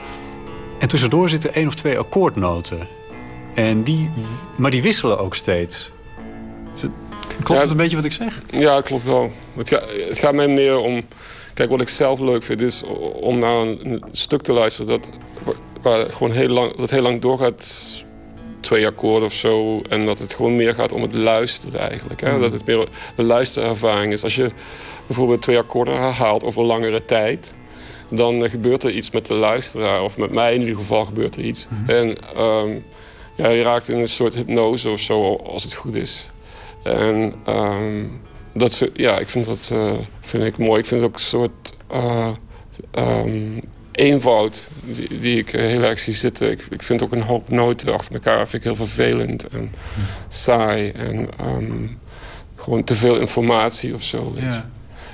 En tussendoor zitten één of twee akkoordnoten. En die, maar die wisselen ook steeds. Klopt het een beetje wat ik zeg? Ja, klopt wel. Het, gaat, het gaat mij meer om... Kijk, wat ik zelf leuk vind is om naar een, stuk te luisteren... Dat, waar gewoon heel lang, dat heel lang doorgaat twee akkoorden of zo. En dat het gewoon meer gaat om het luisteren eigenlijk. Hè? Hmm. Dat het meer de luisterervaring is. Als je bijvoorbeeld twee akkoorden herhaalt over langere tijd... dan gebeurt er iets met de luisteraar. Of met mij in ieder geval gebeurt er iets. Hmm. En... Um, ja, je raakt in een soort hypnose of zo, als het goed is. En ehm, dat, ja, ik vind dat vind ik mooi. Ik vind het ook een soort um, eenvoud die, die, ik heel erg zie zitten. Ik, ik vind ook een hoop noten achter elkaar vind ik heel vervelend en saai. En um, gewoon te veel informatie of zo. Weet je.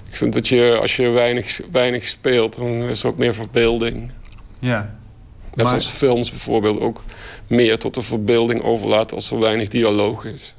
Ik vind dat je, als je weinig, weinig speelt, dan is er ook meer verbeelding. Ja. Net maar... zoals films bijvoorbeeld ook meer tot de verbeelding overlaten als er weinig dialoog is.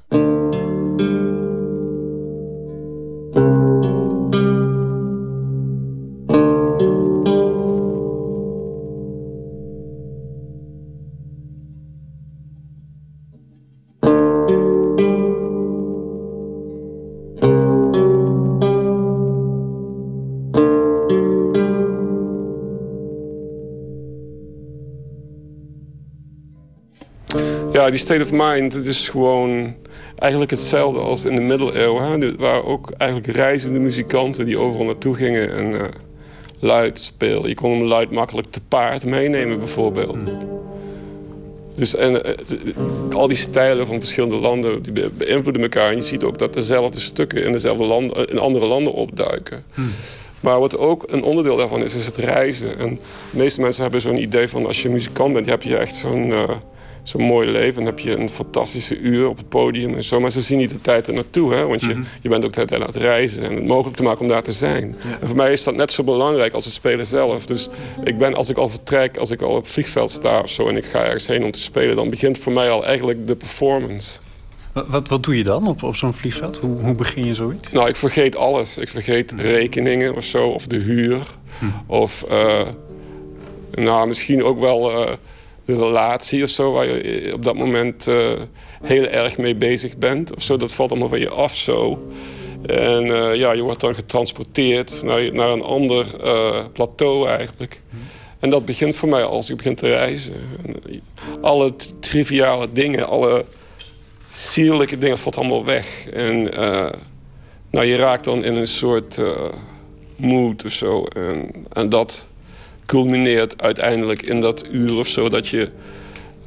Die state of mind, het is gewoon eigenlijk hetzelfde als in de middeleeuwen. Waar ook eigenlijk reizende muzikanten die overal naartoe gingen en uh, luid speelden. Je kon hem luid makkelijk te paard meenemen bijvoorbeeld. Dus en, eh, al die stijlen van verschillende landen die beïnvloeden elkaar. En je ziet ook dat dezelfde stukken in, dezelfde landen, in andere landen opduiken. Maar wat ook een onderdeel daarvan is, is het reizen. En de meeste mensen hebben zo'n idee van als je muzikant bent, heb je echt zo'n... Uh, zo'n mooi leven. Dan heb je een fantastische uur op het podium en zo. Maar ze zien niet de tijd er naartoe. Hè? Want je, mhm. je bent ook de hele tijd aan het reizen. En het mogelijk te maken om daar te zijn. En voor mij is dat net zo belangrijk als het spelen zelf. Dus ik ben, als ik al vertrek, als ik al op het vliegveld sta of zo... en ik ga ergens heen om te spelen... dan begint voor mij al eigenlijk de performance. Wat, wat doe je dan op, op zo'n vliegveld? Hoe, hoe begin je zoiets? Nou, ik vergeet alles. Ik vergeet mhm. rekeningen of zo, of de huur. Mhm. Of uh, nou, misschien ook wel... Uh, de relatie of zo, waar je op dat moment uh, heel erg mee bezig bent. Of zo, dat valt allemaal van je af zo. En uh, ja, je wordt dan getransporteerd naar, naar een ander plateau eigenlijk. En dat begint voor mij als ik begin te reizen. En alle triviale dingen, alle sierlijke dingen, valt allemaal weg. En nou, je raakt dan in een soort mood of zo. En, en dat culmineert uiteindelijk in dat uur of zo dat je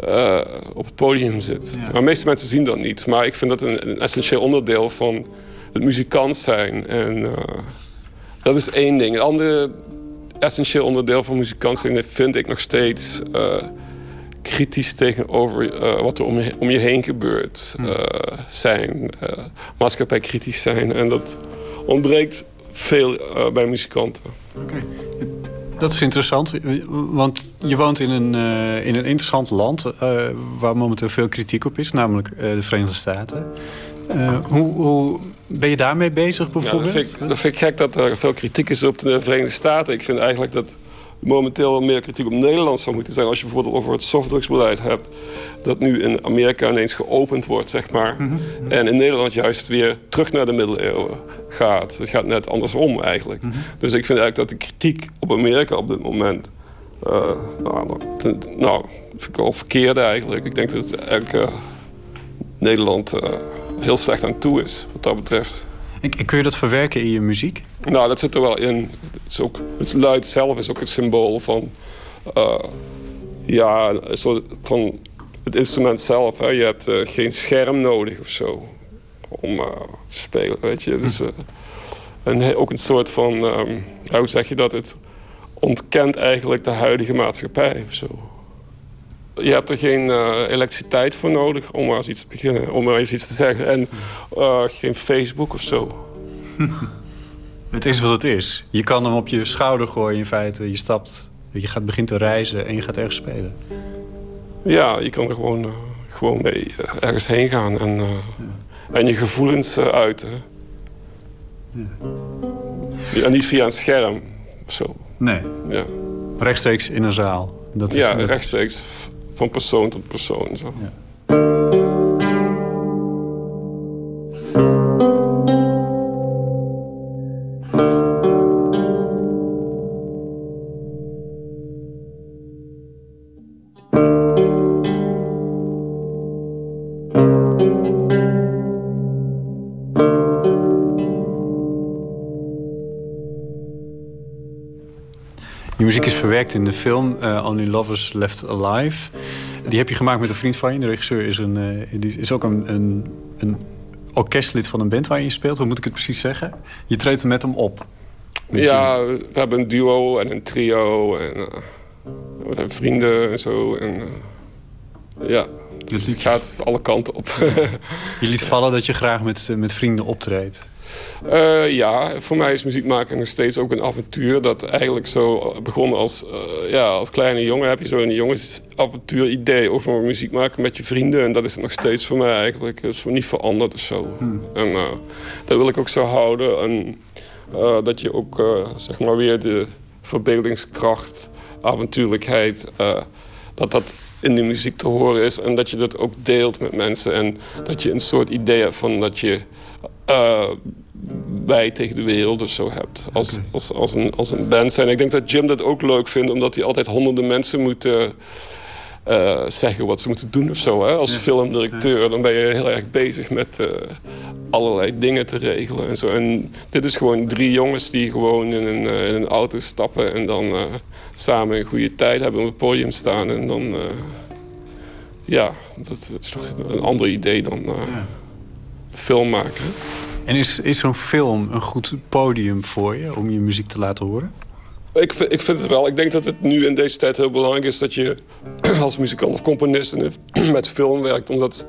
uh, op het podium zit. Maar de meeste mensen zien dat niet. Maar ik vind dat een, een essentieel onderdeel van het muzikant zijn. En uh, dat is één ding. Een andere essentieel onderdeel van muzikant zijn vind ik nog steeds uh, kritisch tegenover wat er om je, om je heen gebeurt hm. zijn. maatschappij kritisch zijn. En dat ontbreekt veel bij muzikanten. Okay. Dat is interessant, want je woont in een, uh, in een interessant land... Uh, waar momenteel veel kritiek op is, namelijk uh, de Verenigde Staten. hoe, hoe, ben je daarmee bezig bijvoorbeeld? Ja, dat, vind ik, dat, vind ik, gek dat er veel kritiek is op de Verenigde Staten. Ik vind eigenlijk dat momenteel meer kritiek op Nederland zou moeten zijn. Als je bijvoorbeeld over het softdrugsbeleid hebt, dat nu in Amerika ineens geopend wordt, zeg maar. Mhm. En in Nederland juist weer terug naar de middeleeuwen gaat. Het gaat net andersom eigenlijk. Mhm. Dus ik vind eigenlijk dat de kritiek op Amerika op dit moment. Uh, nou, nou, vind ik wel verkeerd eigenlijk. Ik denk dat eigenlijk, uh, Nederland uh, heel slecht aan toe is wat dat betreft. En kun je dat verwerken in je muziek? Nou, dat zit er wel in. Het, is ook, het luid zelf is ook het symbool van... Uh, ja, zo van het instrument zelf. Hè. Je hebt uh, geen scherm nodig of zo om uh, te spelen, weet je. Dus, en ook een soort van... Um, hoe zeg je dat? Het ontkent eigenlijk de huidige maatschappij of zo. Je hebt er geen uh, elektriciteit voor nodig om maar eens iets te beginnen, om eens iets te zeggen. En uh, geen Facebook of zo. het is wat het is. Je kan hem op je schouder gooien in feite. Je stapt, je gaat begint te reizen en je gaat ergens spelen. Ja, je kan er gewoon, uh, gewoon mee ergens heen gaan en, ja. en je gevoelens uiten. Ja. En niet via een scherm of zo. Nee. Ja. Rechtstreeks in een zaal. Dat is, ja, rechtstreeks van persoon tot persoon. Zo. Ja. In de film uh, Only Lovers Left Alive. die heb je gemaakt met een vriend van je. De regisseur is, een, uh, is ook een, een, een, orkestlid van een band waar je speelt. Hoe moet ik het precies zeggen? Je treedt met hem op. Ja, we hebben een duo en een trio. En uh, we zijn vrienden en zo. En, ja, dus het gaat alle kanten op. je liet vallen dat je graag met, met vrienden optreedt. Uh, ja, voor mij is muziek maken nog steeds ook een avontuur. Dat eigenlijk zo begon als, uh, ja, als kleine jongen. Heb je zo'n jongensavontuur idee over muziek maken met je vrienden. En dat is het nog steeds voor mij eigenlijk. Het is niet veranderd of zo. Hmm. En uh, dat wil ik ook zo houden. En dat je ook zeg maar weer de verbeeldingskracht, avontuurlijkheid... dat dat in de muziek te horen is. En dat je dat ook deelt met mensen. En dat je een soort idee hebt van dat je uh, wij tegen de wereld of zo hebt. Als, als, als, een, als een band zijn. Ik denk dat Jim dat ook leuk vindt, omdat hij altijd honderden mensen moet uh, zeggen wat ze moeten doen of zo. Hè? Als filmdirecteur, dan ben je heel erg bezig met uh, allerlei dingen te regelen en zo. En dit is gewoon drie jongens die gewoon in een, in een auto stappen en dan samen een goede tijd hebben op het podium staan. En dan, ja, dat is toch een ander idee dan film maken. En is, is zo'n film een goed podium voor je om je muziek te laten horen? Ik, ik vind het wel. Ik denk dat het nu in deze tijd heel belangrijk is dat je als muzikant of componist met film werkt. Omdat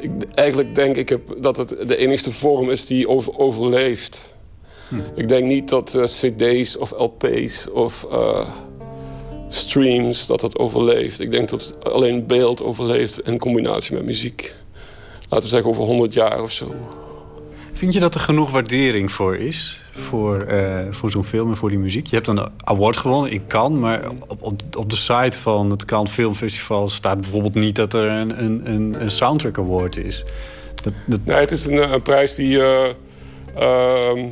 ik eigenlijk denk ik heb dat het de enige vorm is die over, overleeft. Hm. Ik denk niet dat uh, cd's of lp's of uh, streams dat dat overleeft. Ik denk dat alleen beeld overleeft in combinatie met muziek laten we zeggen, over 100 jaar of zo. Vind je dat er genoeg waardering voor is? Voor, uh, voor zo'n film en voor die muziek? Je hebt een award gewonnen in Cannes, maar op, op, op de site van het Cannes Filmfestival staat bijvoorbeeld niet dat er een, een, een soundtrack award is. Dat, dat... Nee, het is een, een prijs die, uh, uh,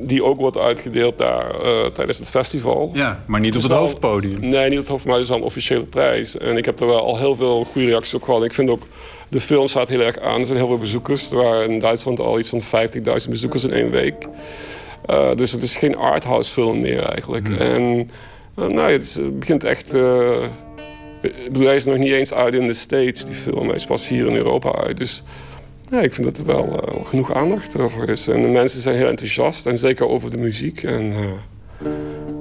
die ook wordt uitgedeeld daar tijdens het festival. Ja, maar niet op het hoofdpodium. Nee, niet op het hoofdpodium, maar het is wel een officiële prijs. En ik heb er wel al heel veel goede reacties op gehad. Ik vind ook de film staat heel erg aan. Er zijn heel veel bezoekers. Er waren in Duitsland al iets van 50.000 bezoekers in één week. Uh, dus het is geen arthouse film meer eigenlijk. Hmm. En uh, nou, het, het, begint echt... Hij is nog niet eens uit in de States, die film. Hij is pas hier in Europa uit. Dus ja, ik vind dat er wel genoeg aandacht over is. En de mensen zijn heel enthousiast. En zeker over de muziek. En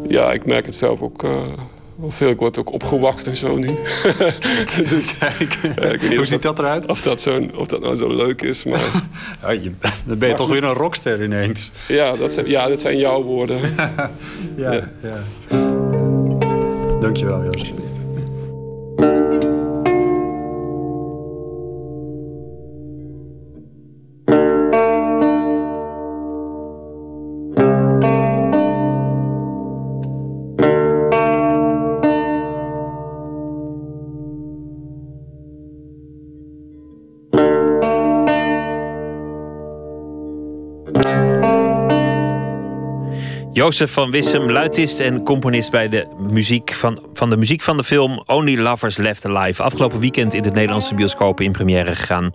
ja, ik merk het zelf ook veel, ik word ook opgewacht en zo nu. dus, Hoe ziet dat eruit? Of dat, zo, of dat nou zo leuk is. Maar... ja, je, dan ben je toch weer een rockster ineens. Ja, dat zijn, ja, dat zijn jouw woorden. ja, ja. ja. Dankjewel, Joost. Jozef van Wissem, luidist en componist bij de muziek van, van de muziek van de film Only Lovers Left Alive. Afgelopen weekend in de Nederlandse bioscopen in première gegaan.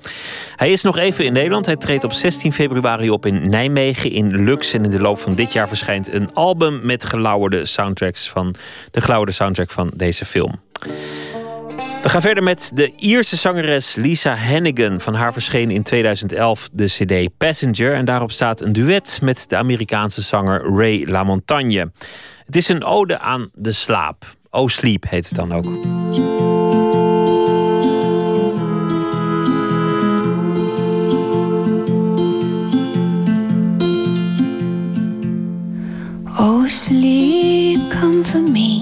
Hij is nog even in Nederland. Hij treedt op 16 februari op in Nijmegen in Lux. En in de loop van dit jaar verschijnt een album met gelauwerde soundtracks van de gelauwerde soundtrack van deze film. We gaan verder met de Ierse zangeres Lisa Hannigan. Van haar verscheen in 2011 de CD Passenger. En daarop staat een duet met de Amerikaanse zanger Ray LaMontagne. Het is een ode aan de slaap. Oh Sleep heet het dan ook. Oh sleep, come for me.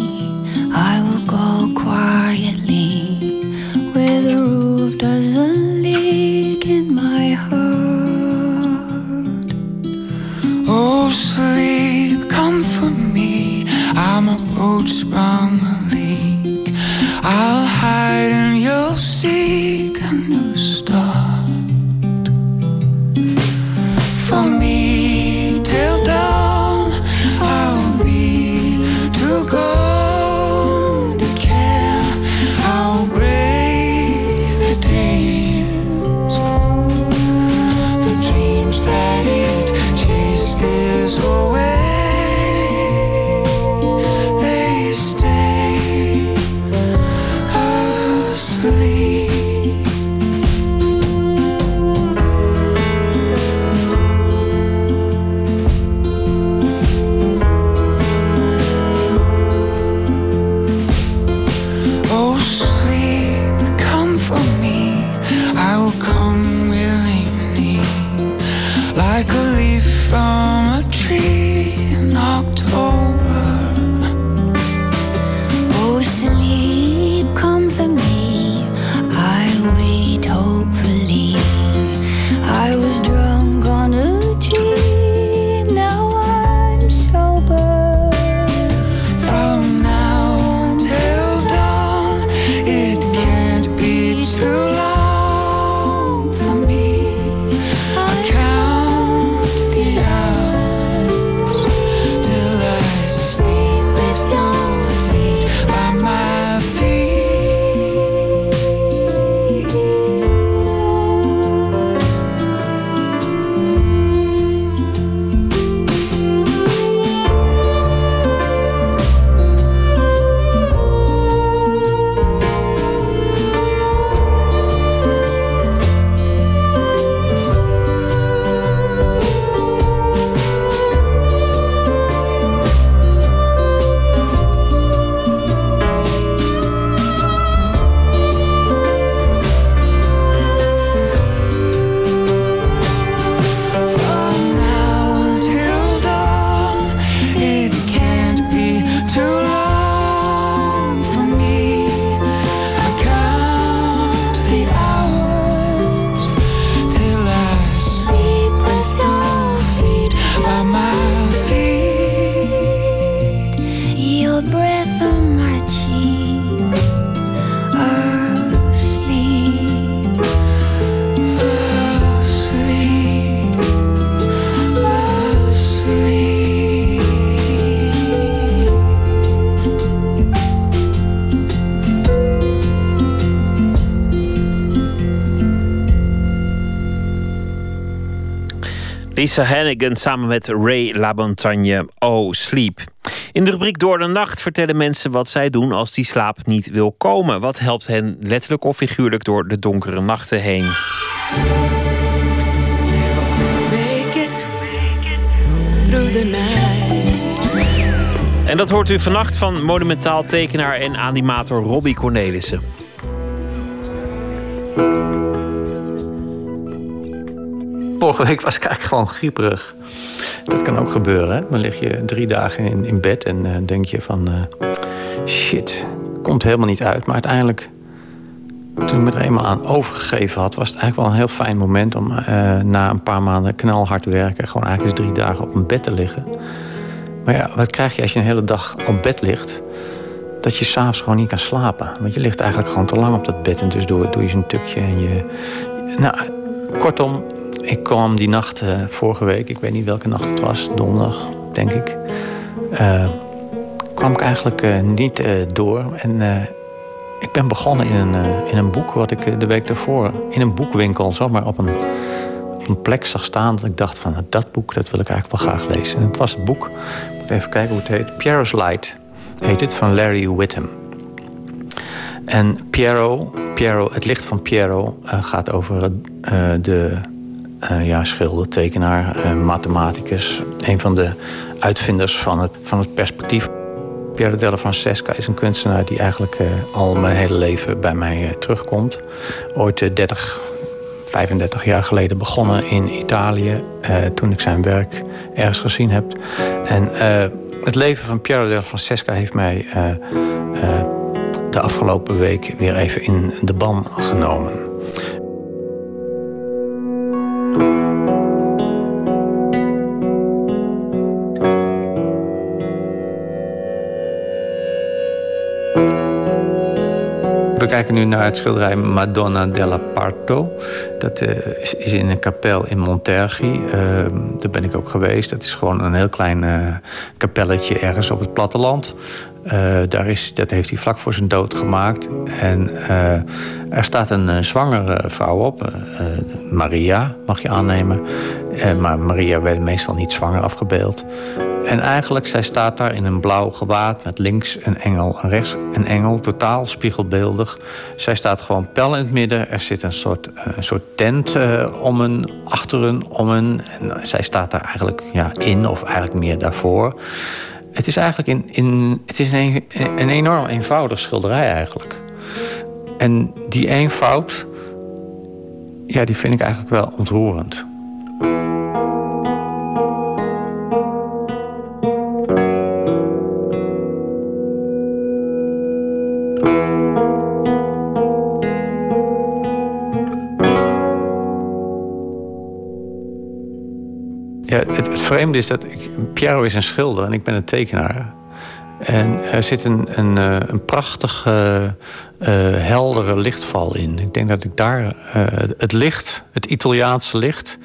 I will go quietly. The leak in my heart. Oh, sleep, come for me. I'm a boat sprung a leak. I'll hide and you'll seek a new start. For me till dawn, Lisa Hannigan samen met Ray LaMontagne, Oh Sleep. In de rubriek Door de Nacht vertellen mensen wat zij doen als die slaap niet wil komen. Wat helpt hen letterlijk of figuurlijk door de donkere nachten heen? En dat hoort u vannacht van monumentaal tekenaar en animator Robbie Cornelissen. Vorige week was ik eigenlijk gewoon grieperig. Dat kan ook gebeuren. Hè? Dan lig je drie dagen in, in bed en uh, denk je van... Uh, shit, komt helemaal niet uit. Maar uiteindelijk, toen ik me er eenmaal aan overgegeven had... was het eigenlijk wel een heel fijn moment om uh, na een paar maanden knalhard werken... gewoon eigenlijk eens drie dagen op een bed te liggen. Maar ja, wat krijg je als je een hele dag op bed ligt? Dat je s'avonds gewoon niet kan slapen. Want je ligt eigenlijk gewoon te lang op dat bed. En dus doe, doe je zo'n tukje en je... Nou, kortom, ik kwam die nacht uh, vorige week, ik weet niet welke nacht het was, donderdag, denk ik. Uh, kwam ik eigenlijk uh, niet door. En ik ben begonnen in een, in een boek wat ik de week daarvoor in een boekwinkel zomaar op een, op een plek zag staan. Dat ik dacht van dat boek, dat wil ik eigenlijk wel graag lezen. En het was het boek, moet even kijken hoe het heet. Piero's Light heet het, van Larry Whittam. En Piero, Piero het licht van Piero gaat over de uh, ja, schilder, tekenaar, uh, mathematicus. Een van de uitvinders van het, van het perspectief. Piero della Francesca is een kunstenaar die eigenlijk uh, al mijn hele leven bij mij terugkomt. Ooit 30, 35 jaar geleden begonnen in Italië. toen ik zijn werk ergens gezien heb. En het leven van Piero della Francesca heeft mij de afgelopen week weer even in de ban genomen. Kijken nu naar het schilderij Madonna della Parto. Dat uh, is, in een kapel in Montergi. Uh, daar ben ik ook geweest. Dat is gewoon een heel klein uh, kapelletje ergens op het platteland. Daar is, dat heeft hij vlak voor zijn dood gemaakt. En er staat een zwangere vrouw op. Maria, mag je aannemen. maar Maria werd meestal niet zwanger afgebeeld. En eigenlijk, zij staat daar in een blauw gewaad met links een engel en rechts een engel, totaal spiegelbeeldig. Zij staat gewoon pijl in het midden. Er zit een soort, een soort tent om een, achter een, om een. En zij staat daar eigenlijk ja, in, of eigenlijk meer daarvoor. Het is eigenlijk in, in, het is een, een enorm eenvoudig schilderij eigenlijk. En die eenvoud, ja, die vind ik eigenlijk wel ontroerend. Ja, het, het, vreemde is dat ik, Piero is een schilder en ik ben een tekenaar. En er zit een, een, eh, een prachtige, uh, heldere lichtval in. Ik denk dat ik daar het licht, het Italiaanse licht,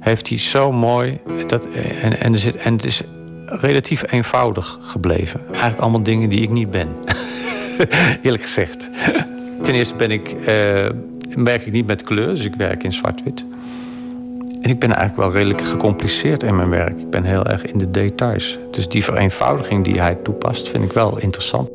heeft hij zo mooi. Dat, en, en, er zit, en het is relatief eenvoudig gebleven. Eigenlijk allemaal dingen die ik niet ben. Eerlijk gezegd. Ten eerste ben ik, werk ik niet met kleur, dus ik werk in zwart-wit. En ik ben eigenlijk wel redelijk gecompliceerd in mijn werk. Ik ben heel erg in de details. Dus die vereenvoudiging die hij toepast, vind ik wel interessant.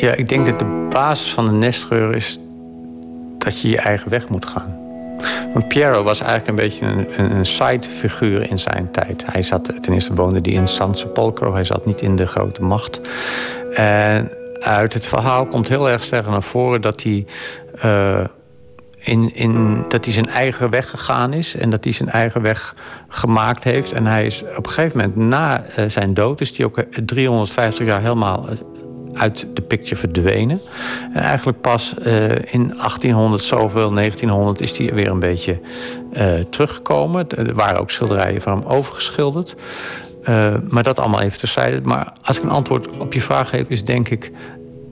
Ja, ik denk dat de basis van de nestgeur is dat je je eigen weg moet gaan. Want Piero was eigenlijk een beetje een, een sidefiguur in zijn tijd. Hij zat, ten eerste woonde hij in San Sepolcro. Hij zat niet in de grote macht. En uit het verhaal komt heel erg sterk naar voren dat hij... Uh, in, in, dat hij zijn eigen weg gegaan is en dat hij zijn eigen weg gemaakt heeft. En hij is op een gegeven moment na uh, zijn dood, is hij ook 350 jaar helemaal uit de picture verdwenen. En eigenlijk pas uh, in 1800 zoveel, 1900 is hij weer een beetje uh, teruggekomen. Er waren ook schilderijen van hem overgeschilderd. Uh, maar dat allemaal even terzijde. Maar als ik een antwoord op je vraag geef, is denk ik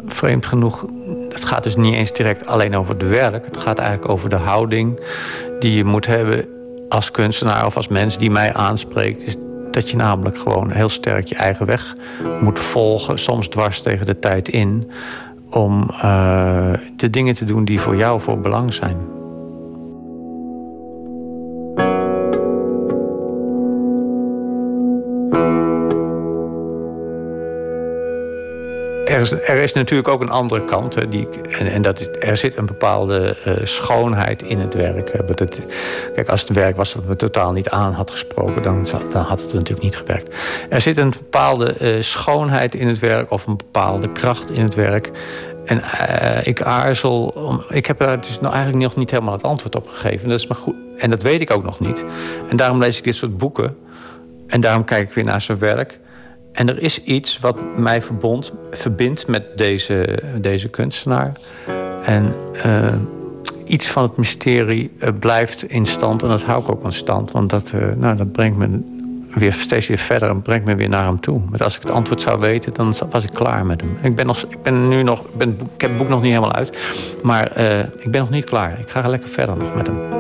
vreemd genoeg. Het gaat dus niet eens direct alleen over het werk. Het gaat eigenlijk over de houding die je moet hebben als kunstenaar of als mens die mij aanspreekt. Dat je namelijk gewoon heel sterk je eigen weg moet volgen, soms dwars tegen de tijd in, om uh, de dingen te doen die voor jou voor belang zijn. Er, is, natuurlijk ook een andere kant. die, en, dat, er zit een bepaalde uh, schoonheid in het werk. Het, kijk, als het werk was dat me totaal niet aan had gesproken, dan, dan had het natuurlijk niet gewerkt. Er zit een bepaalde uh, schoonheid in het werk of een bepaalde kracht in het werk. En uh, ik aarzel. Om, ik heb er dus nou eigenlijk nog niet helemaal het antwoord op gegeven. Dat is maar goed. En dat weet ik ook nog niet. En daarom lees ik dit soort boeken. En daarom kijk ik weer naar zijn werk. En er is iets wat mij verbond, verbindt met deze, deze kunstenaar. En uh, iets van het mysterie uh, blijft in stand. En dat hou ik ook in stand. Want dat, uh, nou, dat brengt me weer steeds weer verder en brengt me weer naar hem toe. Maar als ik het antwoord zou weten, dan was ik klaar met hem. Ik ben, nog, ik ben nu nog. Ben, ik heb het boek nog niet helemaal uit. Maar ik ben nog niet klaar. Ik ga lekker verder nog met hem.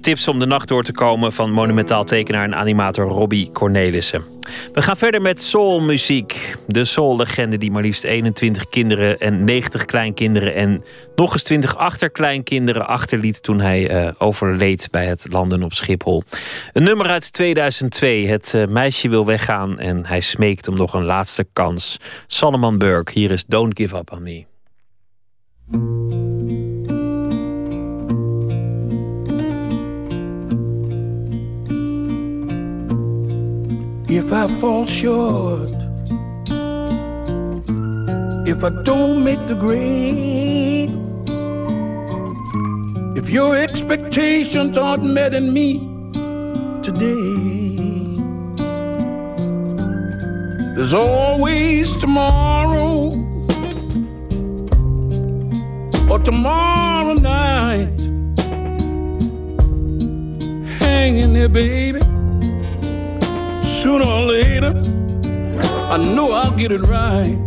Tips om de nacht door te komen van monumentaal tekenaar en animator Robbie Cornelissen. We gaan verder met soulmuziek. De soul-legende die maar liefst 21 kinderen en 90 kleinkinderen en nog eens 20 achterkleinkinderen achterliet toen hij uh, overleed bij het landen op Schiphol. Een nummer uit 2002. Het uh, meisje wil weggaan en hij smeekt om nog een laatste kans. Solomon Burke, hier is Don't Give Up on Me. If I fall short, if I don't make the grade, if your expectations aren't met in me today, there's always tomorrow. Or tomorrow night. Hanging there, baby sooner or later, I know I'll get it right.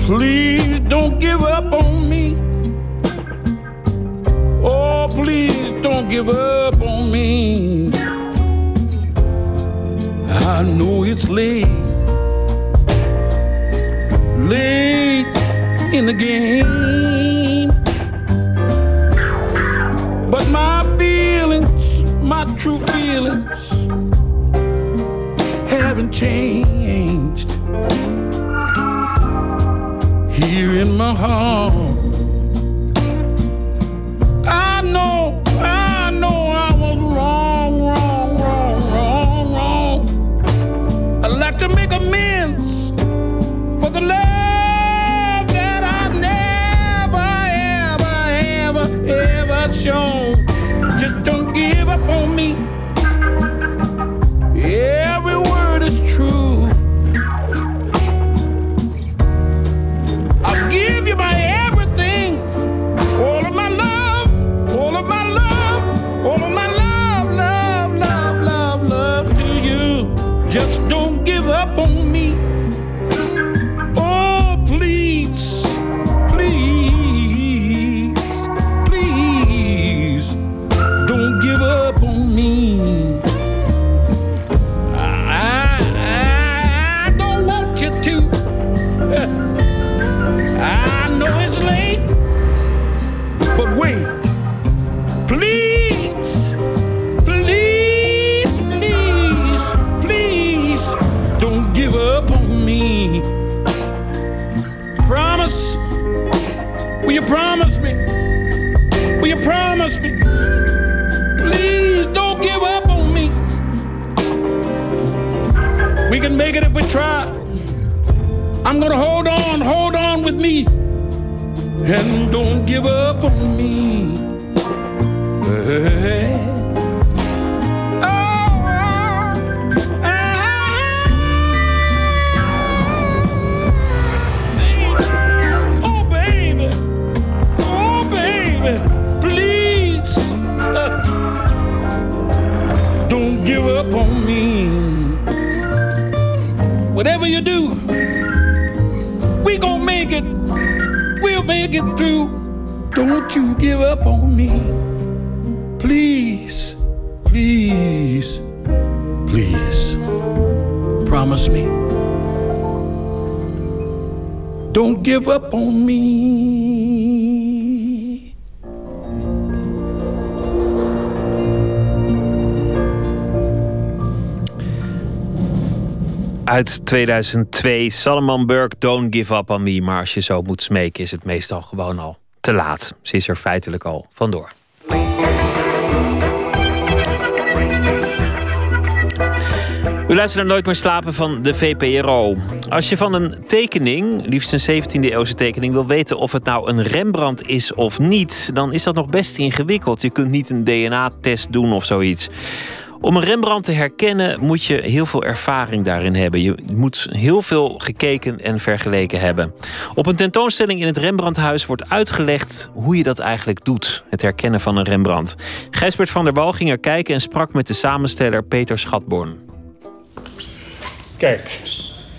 Please don't give up on me. Oh, please don't give up on me. I know it's late, late in the game. But my feelings, my true feelings, haven't changed. Here in my heart, Uit 2002, Salomon Burke, Don't Give Up On Me. Maar als je zo moet smeken, is het meestal gewoon al te laat. Ze is er feitelijk al vandoor. U luistert naar Nooit meer slapen van de VPRO. Als je van een tekening, liefst een 17e eeuwse tekening, wil weten of het nou een Rembrandt is of niet, dan is dat nog best ingewikkeld. Je kunt niet een DNA-test doen of zoiets. Om een Rembrandt te herkennen moet je heel veel ervaring daarin hebben. Je moet heel veel gekeken en vergeleken hebben. Op een tentoonstelling in het Rembrandthuis wordt uitgelegd hoe je dat eigenlijk doet. Het herkennen van een Rembrandt. Gijsbert van der Wal ging er kijken en sprak met de samensteller Peter Schatborn. Kijk,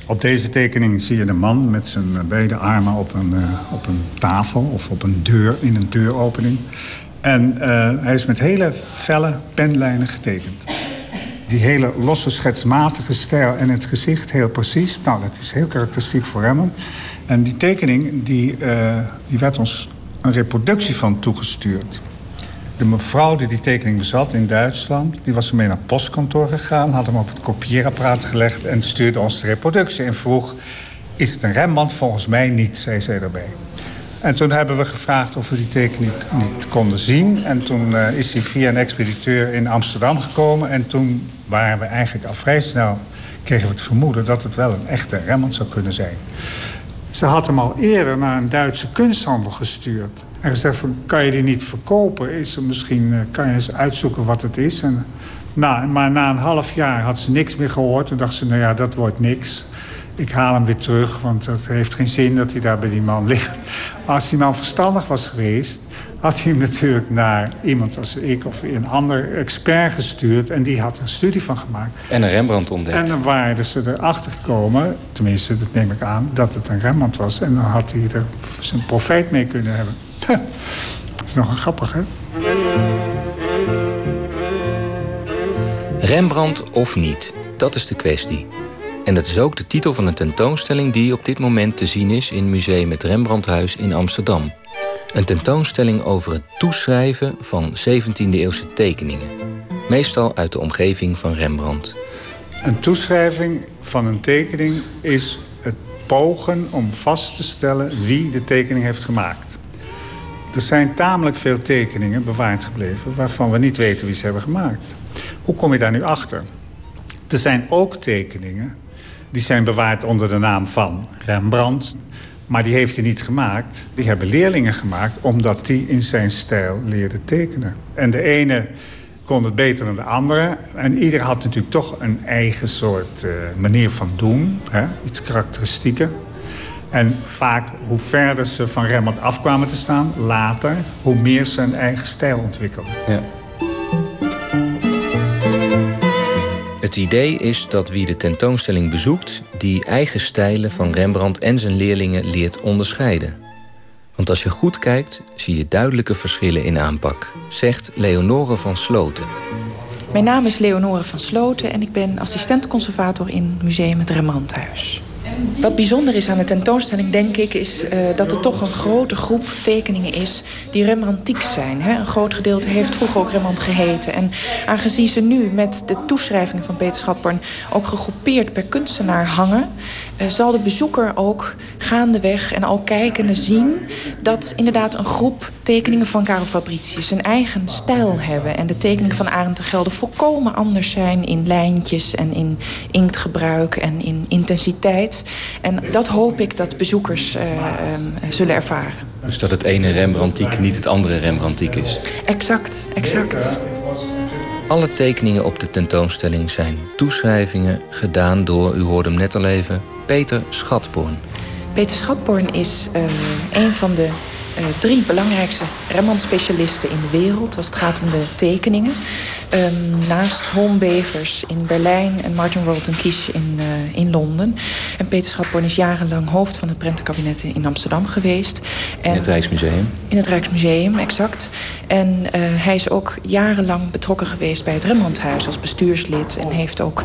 op deze tekening zie je de man met zijn beide armen op een, eh, op een tafel of op een deur, in een deuropening. En eh, hij is met hele felle penlijnen getekend. Die hele losse schetsmatige stijl en het gezicht heel precies. Nou, dat is heel karakteristiek voor Rembrandt. En die tekening, die, eh, die werd ons een reproductie van toegestuurd. De mevrouw die die tekening bezat in Duitsland... die was ermee naar het postkantoor gegaan... had hem op het kopieerapparaat gelegd... en stuurde ons de reproductie en vroeg... is het een Rembrandt? Volgens mij niet, zei zij erbij. En toen hebben we gevraagd of we die tekening niet, konden zien. En toen uh, is hij via een expediteur in Amsterdam gekomen. En toen waren we eigenlijk al vrij snel... kregen we het vermoeden dat het wel een echte Rembrandt zou kunnen zijn. Ze had hem al eerder naar een Duitse kunsthandel gestuurd. En gezegd van, kan je die niet verkopen? Is er misschien, uh, kan je eens uitzoeken wat het is? En, nou, maar na een half jaar had ze niks meer gehoord. Toen dacht ze, nou ja, dat wordt niks. Ik haal hem weer terug, want het heeft geen zin dat hij daar bij die man ligt. Als die man verstandig was geweest... had hij hem natuurlijk naar iemand als ik of een ander expert gestuurd... en die had een studie van gemaakt. En een Rembrandt ontdekt. En dan waren ze erachter gekomen, tenminste, dat neem ik aan... dat het een Rembrandt was. En dan had hij er zijn profijt mee kunnen hebben. dat is nog een grappig, hè? Rembrandt of niet, dat is de kwestie. En dat is ook de titel van een tentoonstelling die op dit moment te zien is in Museum het Rembrandthuis in Amsterdam. Een tentoonstelling over het toeschrijven van 17e-eeuwse tekeningen. Meestal uit de omgeving van Rembrandt. Een toeschrijving van een tekening is het pogen om vast te stellen wie de tekening heeft gemaakt. Er zijn tamelijk veel tekeningen bewaard gebleven waarvan we niet weten wie ze hebben gemaakt. Hoe kom je daar nu achter? Er zijn ook tekeningen die zijn bewaard onder de naam van Rembrandt. Maar die heeft hij niet gemaakt. Die hebben leerlingen gemaakt omdat die in zijn stijl leerden tekenen. En de ene kon het beter dan de andere. En ieder had natuurlijk toch een eigen soort uh, manier van doen. Hè? Iets karakteristieker. En vaak, hoe verder ze van Rembrandt afkwamen te staan, later... hoe meer ze een eigen stijl ontwikkelden. Ja. Het idee is dat wie de tentoonstelling bezoekt... die eigen stijlen van Rembrandt en zijn leerlingen leert onderscheiden. Want als je goed kijkt, zie je duidelijke verschillen in aanpak... zegt Leonore van Sloten. Mijn naam is Leonore van Sloten en ik ben assistent-conservator in Museum het Rembrandthuis. Wat bijzonder is aan de tentoonstelling, denk ik, is uh, dat er toch een grote groep tekeningen is die Rembrandtiek zijn. Hè? Een groot gedeelte heeft vroeger ook Rembrandt geheten. En aangezien ze nu met de toeschrijvingen van Peter Schatborn ook gegroepeerd per kunstenaar hangen, zal de bezoeker ook gaandeweg en al kijkende zien dat inderdaad een groep tekeningen van Karel Fabricius een eigen stijl hebben. En de tekeningen van Arend de Gelder volkomen anders zijn in lijntjes en in inktgebruik en in intensiteit. En dat hoop ik dat bezoekers uh, uh, zullen ervaren. Dus dat het ene Rembrandtiek niet het andere Rembrandtiek is? Exact, exact. Alle tekeningen op de tentoonstelling zijn toeschrijvingen gedaan door, u hoorde hem net al even, Peter Schatborn. Peter Schatborn is uh, een van de uh, drie belangrijkste Rembrandt-specialisten in de wereld als het gaat om de tekeningen. Um, naast Holm Bevers in Berlijn en Martin Rolton Kies in, uh, in Londen. En Peter Schatborn is jarenlang hoofd van het prentenkabinet in Amsterdam geweest. En, in het Rijksmuseum? In het Rijksmuseum, exact. En uh, hij is ook jarenlang betrokken geweest bij het Rembrandthuis als bestuurslid. En heeft ook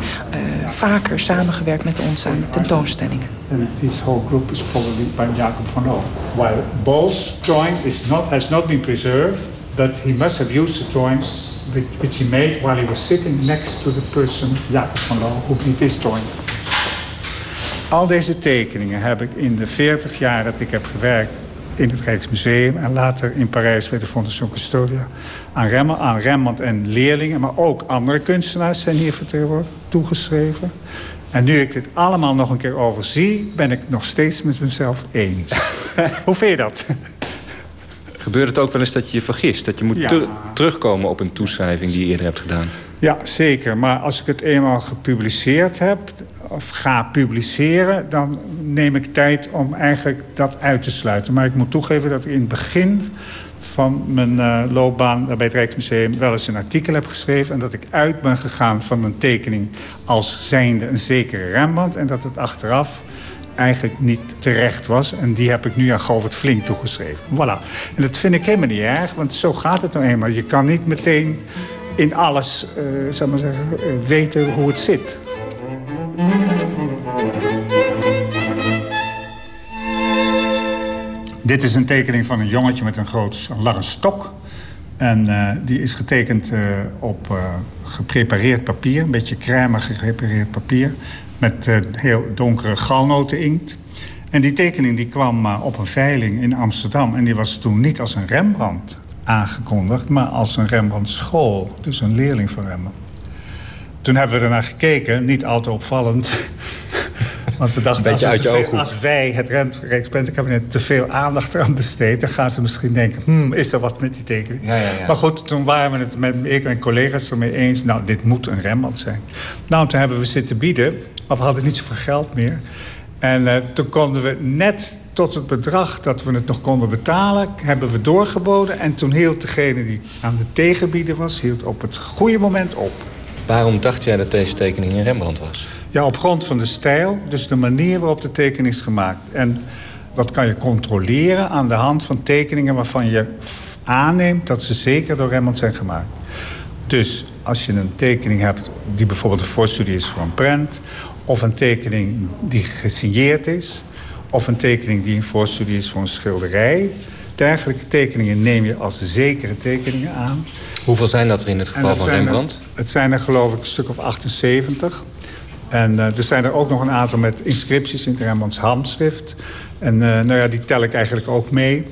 vaker samengewerkt met ons aan tentoonstellingen. And this whole group is probably by Jacob van Loo. While Ball's drawing is not, has not been preserved, but he must have used the drawing which he made while he was sitting next to the person, Jacob van Loo, who did this drawing. Al deze tekeningen heb ik in de 40 jaar dat ik heb gewerkt in het Rijksmuseum en later in Parijs bij de Fondation Custodia aan Rembrandt, aan Rembrandt en leerlingen, maar ook andere kunstenaars zijn hier vertegenwoordigd, toegeschreven. En nu ik dit allemaal nog een keer overzie, ben ik nog steeds met mezelf eens. Hoe vind je dat? Gebeurt het ook wel eens dat je je vergist? Dat je moet Ja. terugkomen op een toeschrijving die je eerder hebt gedaan? Ja, zeker. Maar als ik het eenmaal gepubliceerd heb, of ga publiceren... dan neem ik tijd om eigenlijk dat uit te sluiten. Maar ik moet toegeven dat ik in het begin van mijn eh, loopbaan bij het Rijksmuseum... wel eens een artikel heb geschreven... en dat ik uit ben gegaan van een tekening als zijnde een zekere Rembrandt... en dat het achteraf eigenlijk niet terecht was. En die heb ik nu aan Govert Flink toegeschreven. Voilà. En dat vind ik helemaal niet erg, want zo gaat het nou eenmaal. Je kan niet meteen in alles zeg maar zeggen, eh, weten hoe het zit. Dit is een tekening van een jongetje met een grote een lange stok. En eh, die is getekend eh, op eh, geprepareerd papier, een beetje crème geprepareerd papier, met heel donkere galnoten-inkt. En die tekening die kwam op een veiling in Amsterdam. En die was toen niet als een Rembrandt aangekondigd, maar als een Rembrandt school. Dus een leerling van Rembrandt. Toen hebben we ernaar gekeken, niet al te opvallend. Want we dachten, Beetje als, uit je ooghoek. als wij, het Rent- Rijkspentenkabinet, te veel aandacht eraan besteden... dan gaan ze misschien denken, hmm, is er wat met die tekening? Ja, ja, ja. Maar goed, toen waren we het met ik en collega's ermee eens... nou, dit moet een Rembrandt zijn. Nou, toen hebben we zitten bieden, maar we hadden niet zoveel geld meer. En eh, toen konden we net tot het bedrag dat we het nog konden betalen... hebben we doorgeboden. En toen hield degene die aan de tegenbieden was... hield op het goede moment op. Waarom dacht jij dat deze tekening een Rembrandt was? Ja, op grond van de stijl, dus de manier waarop de tekening is gemaakt. En dat kan je controleren aan de hand van tekeningen waarvan je aanneemt dat ze zeker door Rembrandt zijn gemaakt. Dus als je een tekening hebt die bijvoorbeeld een voorstudie is voor een prent, of een tekening die gesigneerd is, of een tekening die een voorstudie is voor een schilderij. Dergelijke tekeningen neem je als zekere tekeningen aan. Hoeveel zijn dat er in het geval van er- Rembrandt? het zijn er geloof ik een stuk of 78. En eh, er zijn er ook nog een aantal met inscripties in het Rembrandts handschrift. En eh, nou ja, die tel ik eigenlijk ook mee.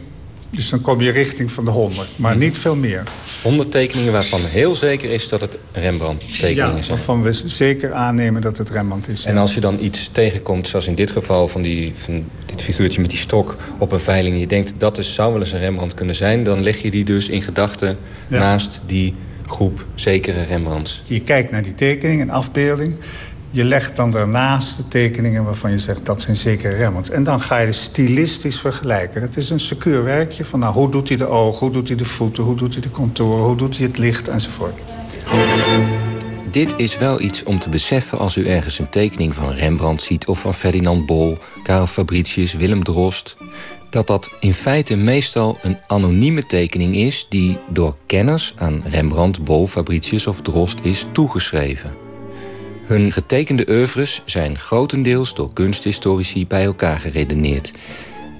Dus dan kom je richting van de 100, maar niet veel meer. 100 tekeningen waarvan heel zeker is dat het Rembrandt-tekeningen Ja, zijn. waarvan we zeker aannemen dat het Rembrandt is. En als je dan iets tegenkomt, zoals in dit geval van, die, van dit figuurtje met die stok op een veiling... en je denkt dat is, zou wel eens een Rembrandt kunnen zijn... dan leg je die dus in gedachten Ja. naast die groep zekere Rembrandts. Je kijkt naar die tekening, een afbeelding. Je legt dan daarnaast de tekeningen waarvan je zegt dat zijn zeker Rembrandt. En dan ga je de stilistisch vergelijken. Dat is een secuur werkje van nou, hoe doet hij de ogen, hoe doet hij de voeten, hoe doet hij de contouren, hoe doet hij het licht enzovoort. Dit is wel iets om te beseffen als u ergens een tekening van Rembrandt ziet... of van Ferdinand Bol, Karel Fabricius, Willem Drost... dat dat in feite meestal een anonieme tekening is... die door kenners aan Rembrandt, Bol, Fabricius of Drost is toegeschreven. Hun getekende oeuvres zijn grotendeels door kunsthistorici bij elkaar geredeneerd...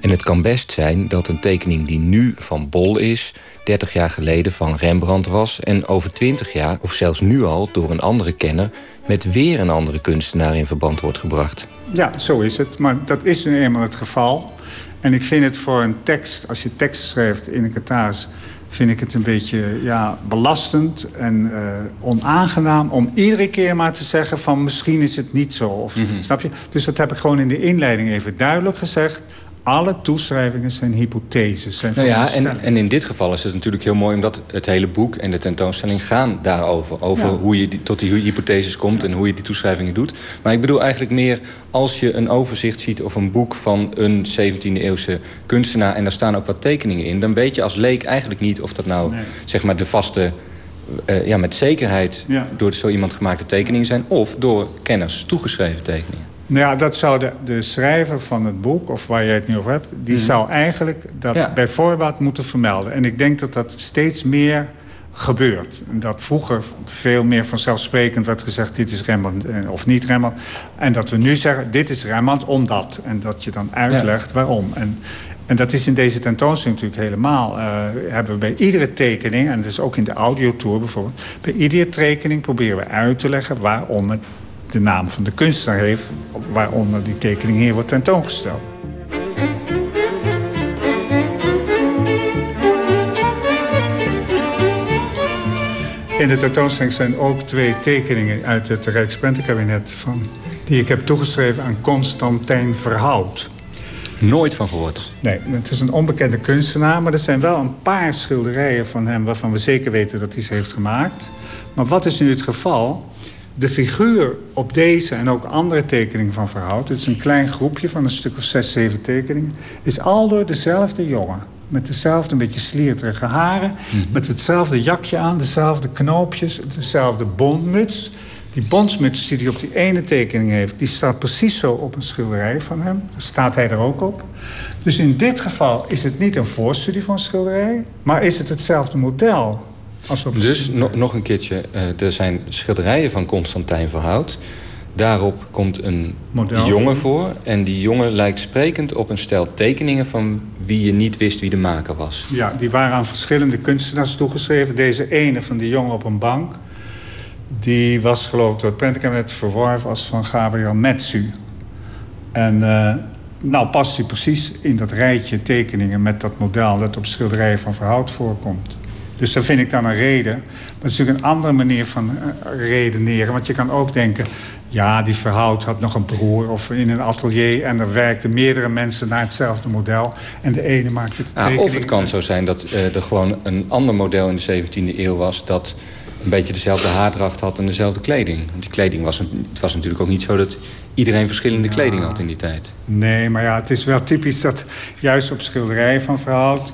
En het kan best zijn dat een tekening die nu van Bol is... 30 jaar geleden van Rembrandt was... en over 20 jaar, of zelfs nu al, door een andere kenner... met weer een andere kunstenaar in verband wordt gebracht. Ja, zo is het. Maar dat is nu eenmaal het geval. En ik vind het voor een tekst, als je teksten schrijft in een catalogus... vind ik het een beetje ja, belastend en eh, onaangenaam... om iedere keer maar te zeggen van misschien is het niet zo. Of, Snap je? Dus dat heb ik gewoon in de inleiding even duidelijk gezegd. Alle toeschrijvingen zijn hypotheses. Zijn nou ja, en, en in dit geval is het natuurlijk heel mooi... omdat het hele boek en de tentoonstelling gaan daarover. Over hoe je die, tot die hypotheses komt en hoe je die toeschrijvingen doet. Maar ik bedoel eigenlijk meer als je een overzicht ziet... of een boek van een 17e-eeuwse kunstenaar... en daar staan ook wat tekeningen in... dan weet je als leek eigenlijk niet of dat nou zeg maar de vaste... Uh, ja, met zekerheid door zo iemand gemaakte tekeningen zijn... of door kenners toegeschreven tekeningen. Nou ja, dat zou de, de schrijver van het boek, of waar jij het nu over hebt... die mhm. zou eigenlijk dat ja. bij voorbaat moeten vermelden. En ik denk dat dat steeds meer gebeurt. Dat vroeger veel meer vanzelfsprekend werd gezegd... dit is Rembrandt eh, of niet Rembrandt. En dat we nu zeggen, dit is Rembrandt omdat. En dat je dan uitlegt waarom. En, en dat is in deze tentoonstelling natuurlijk helemaal. Uh, hebben we bij iedere tekening, en dat is ook in de audiotour bijvoorbeeld... bij iedere tekening proberen we uit te leggen waarom het de naam van de kunstenaar heeft... waaronder die tekening hier wordt tentoongesteld. In de tentoonstelling zijn ook twee tekeningen uit het Rijksprentenkabinet... Van, die ik heb toegeschreven aan Constantijn Verhout. Nooit van gehoord? Nee, het is een onbekende kunstenaar... maar er zijn wel een paar schilderijen van hem... waarvan we zeker weten dat hij ze heeft gemaakt. Maar wat is nu het geval? De figuur op deze en ook andere tekeningen van Verhout... het is een klein groepje van een stuk of zes, zeven tekeningen... is al door dezelfde jongen. Met dezelfde een beetje slierterige haren. Mhm. Met hetzelfde jakje aan, dezelfde knoopjes, dezelfde bondmuts. Die bondsmuts die hij op die ene tekening heeft... die staat precies zo op een schilderij van hem. Daar staat hij er ook op. Dus in dit geval is het niet een voorstudie van een schilderij... maar is het hetzelfde model dus nog een keertje, uh, er zijn schilderijen van Constantijn Verhout. Daarop komt een Model. jongen voor. En die jongen lijkt sprekend op een stel tekeningen... van wie je niet wist wie de maker was. Ja, die waren aan verschillende kunstenaars toegeschreven. Deze ene van die jongen op een bank... die was geloof ik door het prentenkabinet verworven als van Gabriel Metsu. En uh, nou past hij precies in dat rijtje tekeningen met dat model... dat op schilderijen van Verhout voorkomt. Dus dat vind ik dan een reden. Maar het is natuurlijk een andere manier van uh, redeneren. Want je kan ook denken... ja, die verhoud had nog een broer of in een atelier... en er werkten meerdere mensen naar hetzelfde model... en de ene maakte het ja, Of het kan zo zijn dat uh, er gewoon een ander model in de 17e eeuw was... dat een beetje dezelfde haardracht had en dezelfde kleding. Want die kleding was, het was natuurlijk ook niet zo dat iedereen verschillende kleding had in die tijd. Nee, maar ja, het is wel typisch dat juist op schilderijen van verhoud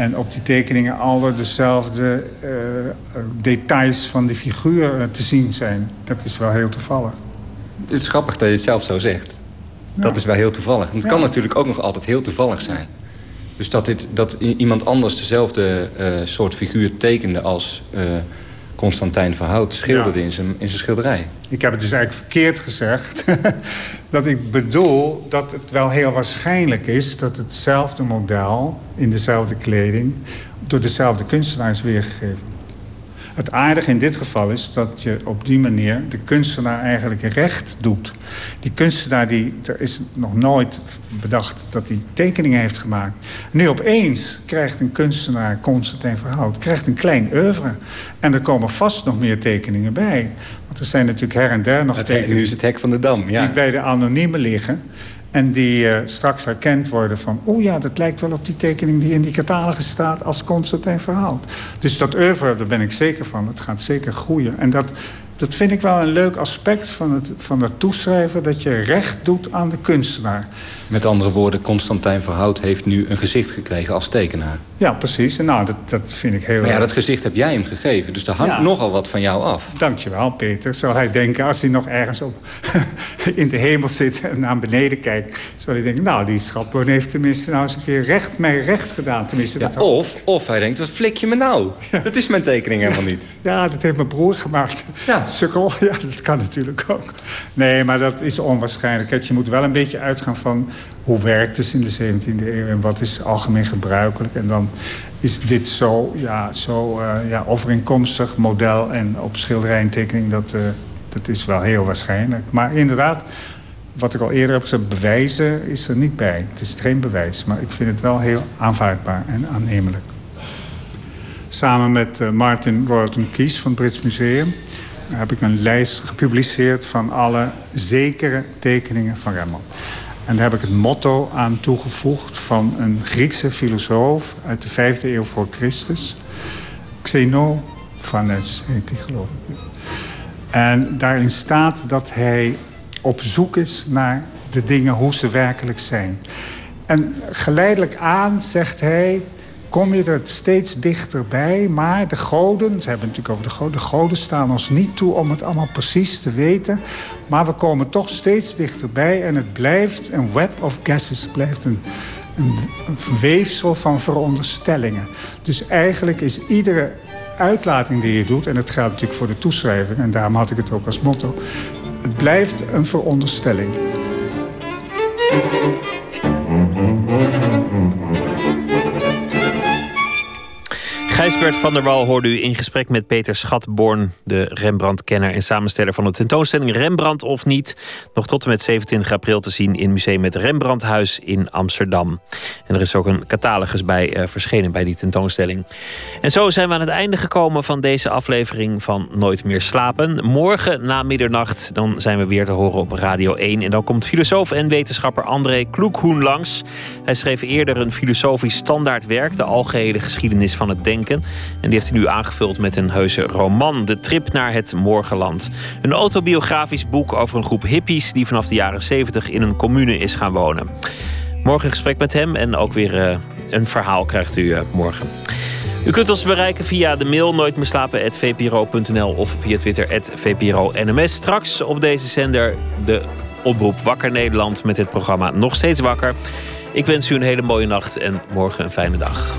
en op die tekeningen alle dezelfde uh, details van de figuur eh, te zien zijn. Dat is wel heel toevallig. Het is grappig dat je het zelf zo zegt. Dat is wel heel toevallig. het kan natuurlijk ook nog altijd heel toevallig zijn. Dus dat, dit, dat iemand anders dezelfde uh, soort figuur tekende als Constantijn Verhout schilderde in, zijn, in zijn schilderij. Ik heb het dus eigenlijk verkeerd gezegd. dat ik bedoel dat het wel heel waarschijnlijk is... dat hetzelfde model in dezelfde kleding... door dezelfde kunstenaar is weergegeven. Het aardige in dit geval is dat je op die manier de kunstenaar eigenlijk recht doet. Die kunstenaar, die, er is nog nooit bedacht dat hij tekeningen heeft gemaakt. Nu opeens krijgt een kunstenaar, Constantijn Verhout, krijgt een klein oeuvre. En er komen vast nog meer tekeningen bij. Want er zijn natuurlijk her en der nog tekeningen... Nu is het hek van de dam, ja. Die bij de anonieme liggen. En die uh, straks herkend worden van... oh ja, dat lijkt wel op die tekening die in die catalogus staat... als Constantijn Verhout. Dus dat oeuvre, daar ben ik zeker van. Dat gaat zeker groeien. En dat, dat vind ik wel een leuk aspect van het, van het toeschrijven... dat je recht doet aan de kunstenaar. Met andere woorden, Constantijn Verhout heeft nu een gezicht gekregen als tekenaar. Ja, precies. En nou, dat, dat vind ik heel... Maar ja, dat gezicht heb jij hem gegeven. Dus daar hangt nogal wat van jou af. Dankjewel, Peter. Zal hij denken, als hij nog ergens op in de hemel zit... en naar beneden kijkt, zal hij denken... nou, die schatboon heeft tenminste nou eens een keer recht, mij recht gedaan. Tenminste, ja, of, of hij denkt, wat flik je me nou? Dat is mijn tekening helemaal niet. Ja, dat heeft mijn broer gemaakt. Ja. Sukkel, ja, dat kan natuurlijk ook. Nee, maar dat is onwaarschijnlijk. Je moet wel een beetje uitgaan van hoe werkt het in de 17e eeuw en wat is algemeen gebruikelijk. En dan is dit zo, ja, zo uh, ja, overeenkomstig model en op schilderij en tekening, dat, uh, dat is wel heel waarschijnlijk. Maar inderdaad, wat ik al eerder heb gezegd, bewijzen is er niet bij. Het is geen bewijs, maar ik vind het wel heel aanvaardbaar en aannemelijk. Samen met uh, Martin Royalton Kies van het Brits Museum heb ik een lijst gepubliceerd van alle zekere tekeningen van Rembrandt. En daar heb ik het motto aan toegevoegd van een Griekse filosoof uit de vijfde eeuw voor Christus. Xenophanes heet die geloof ik. En daarin staat dat hij op zoek is naar de dingen hoe ze werkelijk zijn. En geleidelijk aan zegt hij, kom je er steeds dichterbij. Maar de goden, ze hebben het natuurlijk over de goden... de goden staan ons niet toe om het allemaal precies te weten. Maar we komen toch steeds dichterbij en het blijft een web of guesses. Het blijft een, een, een weefsel van veronderstellingen. Dus eigenlijk is iedere uitlating die je doet... en het geldt natuurlijk voor de toeschrijving... en daarom had ik het ook als motto... het blijft een veronderstelling. Gijsbert van der Wal hoorde u in gesprek met Peter Schatborn, de Rembrandt-kenner en samensteller van de tentoonstelling Rembrandt of niet. Nog tot en met 27 april te zien in Museum het Rembrandthuis in Amsterdam. En er is ook een catalogus bij uh, verschenen bij die tentoonstelling. En zo zijn we aan het einde gekomen van deze aflevering van Nooit meer slapen. Morgen na middernacht dan zijn we weer te horen op Radio 1. En dan komt filosoof en wetenschapper André Kloekhoen langs. Hij schreef eerder een filosofisch standaardwerk, de algehele geschiedenis van het denken. En die heeft hij nu aangevuld met een heuse roman, De Trip naar het Morgenland. Een autobiografisch boek over een groep hippies die vanaf de jaren 70 in een commune is gaan wonen. Morgen een gesprek met hem en ook weer uh, een verhaal krijgt u uh, morgen. U kunt ons bereiken via de mail nooitmeerslapen.vpro.nl of via Twitter @vpro_nms. Straks op deze zender de oproep Wakker Nederland met het programma Nog Steeds Wakker. Ik wens u een hele mooie nacht en morgen een fijne dag.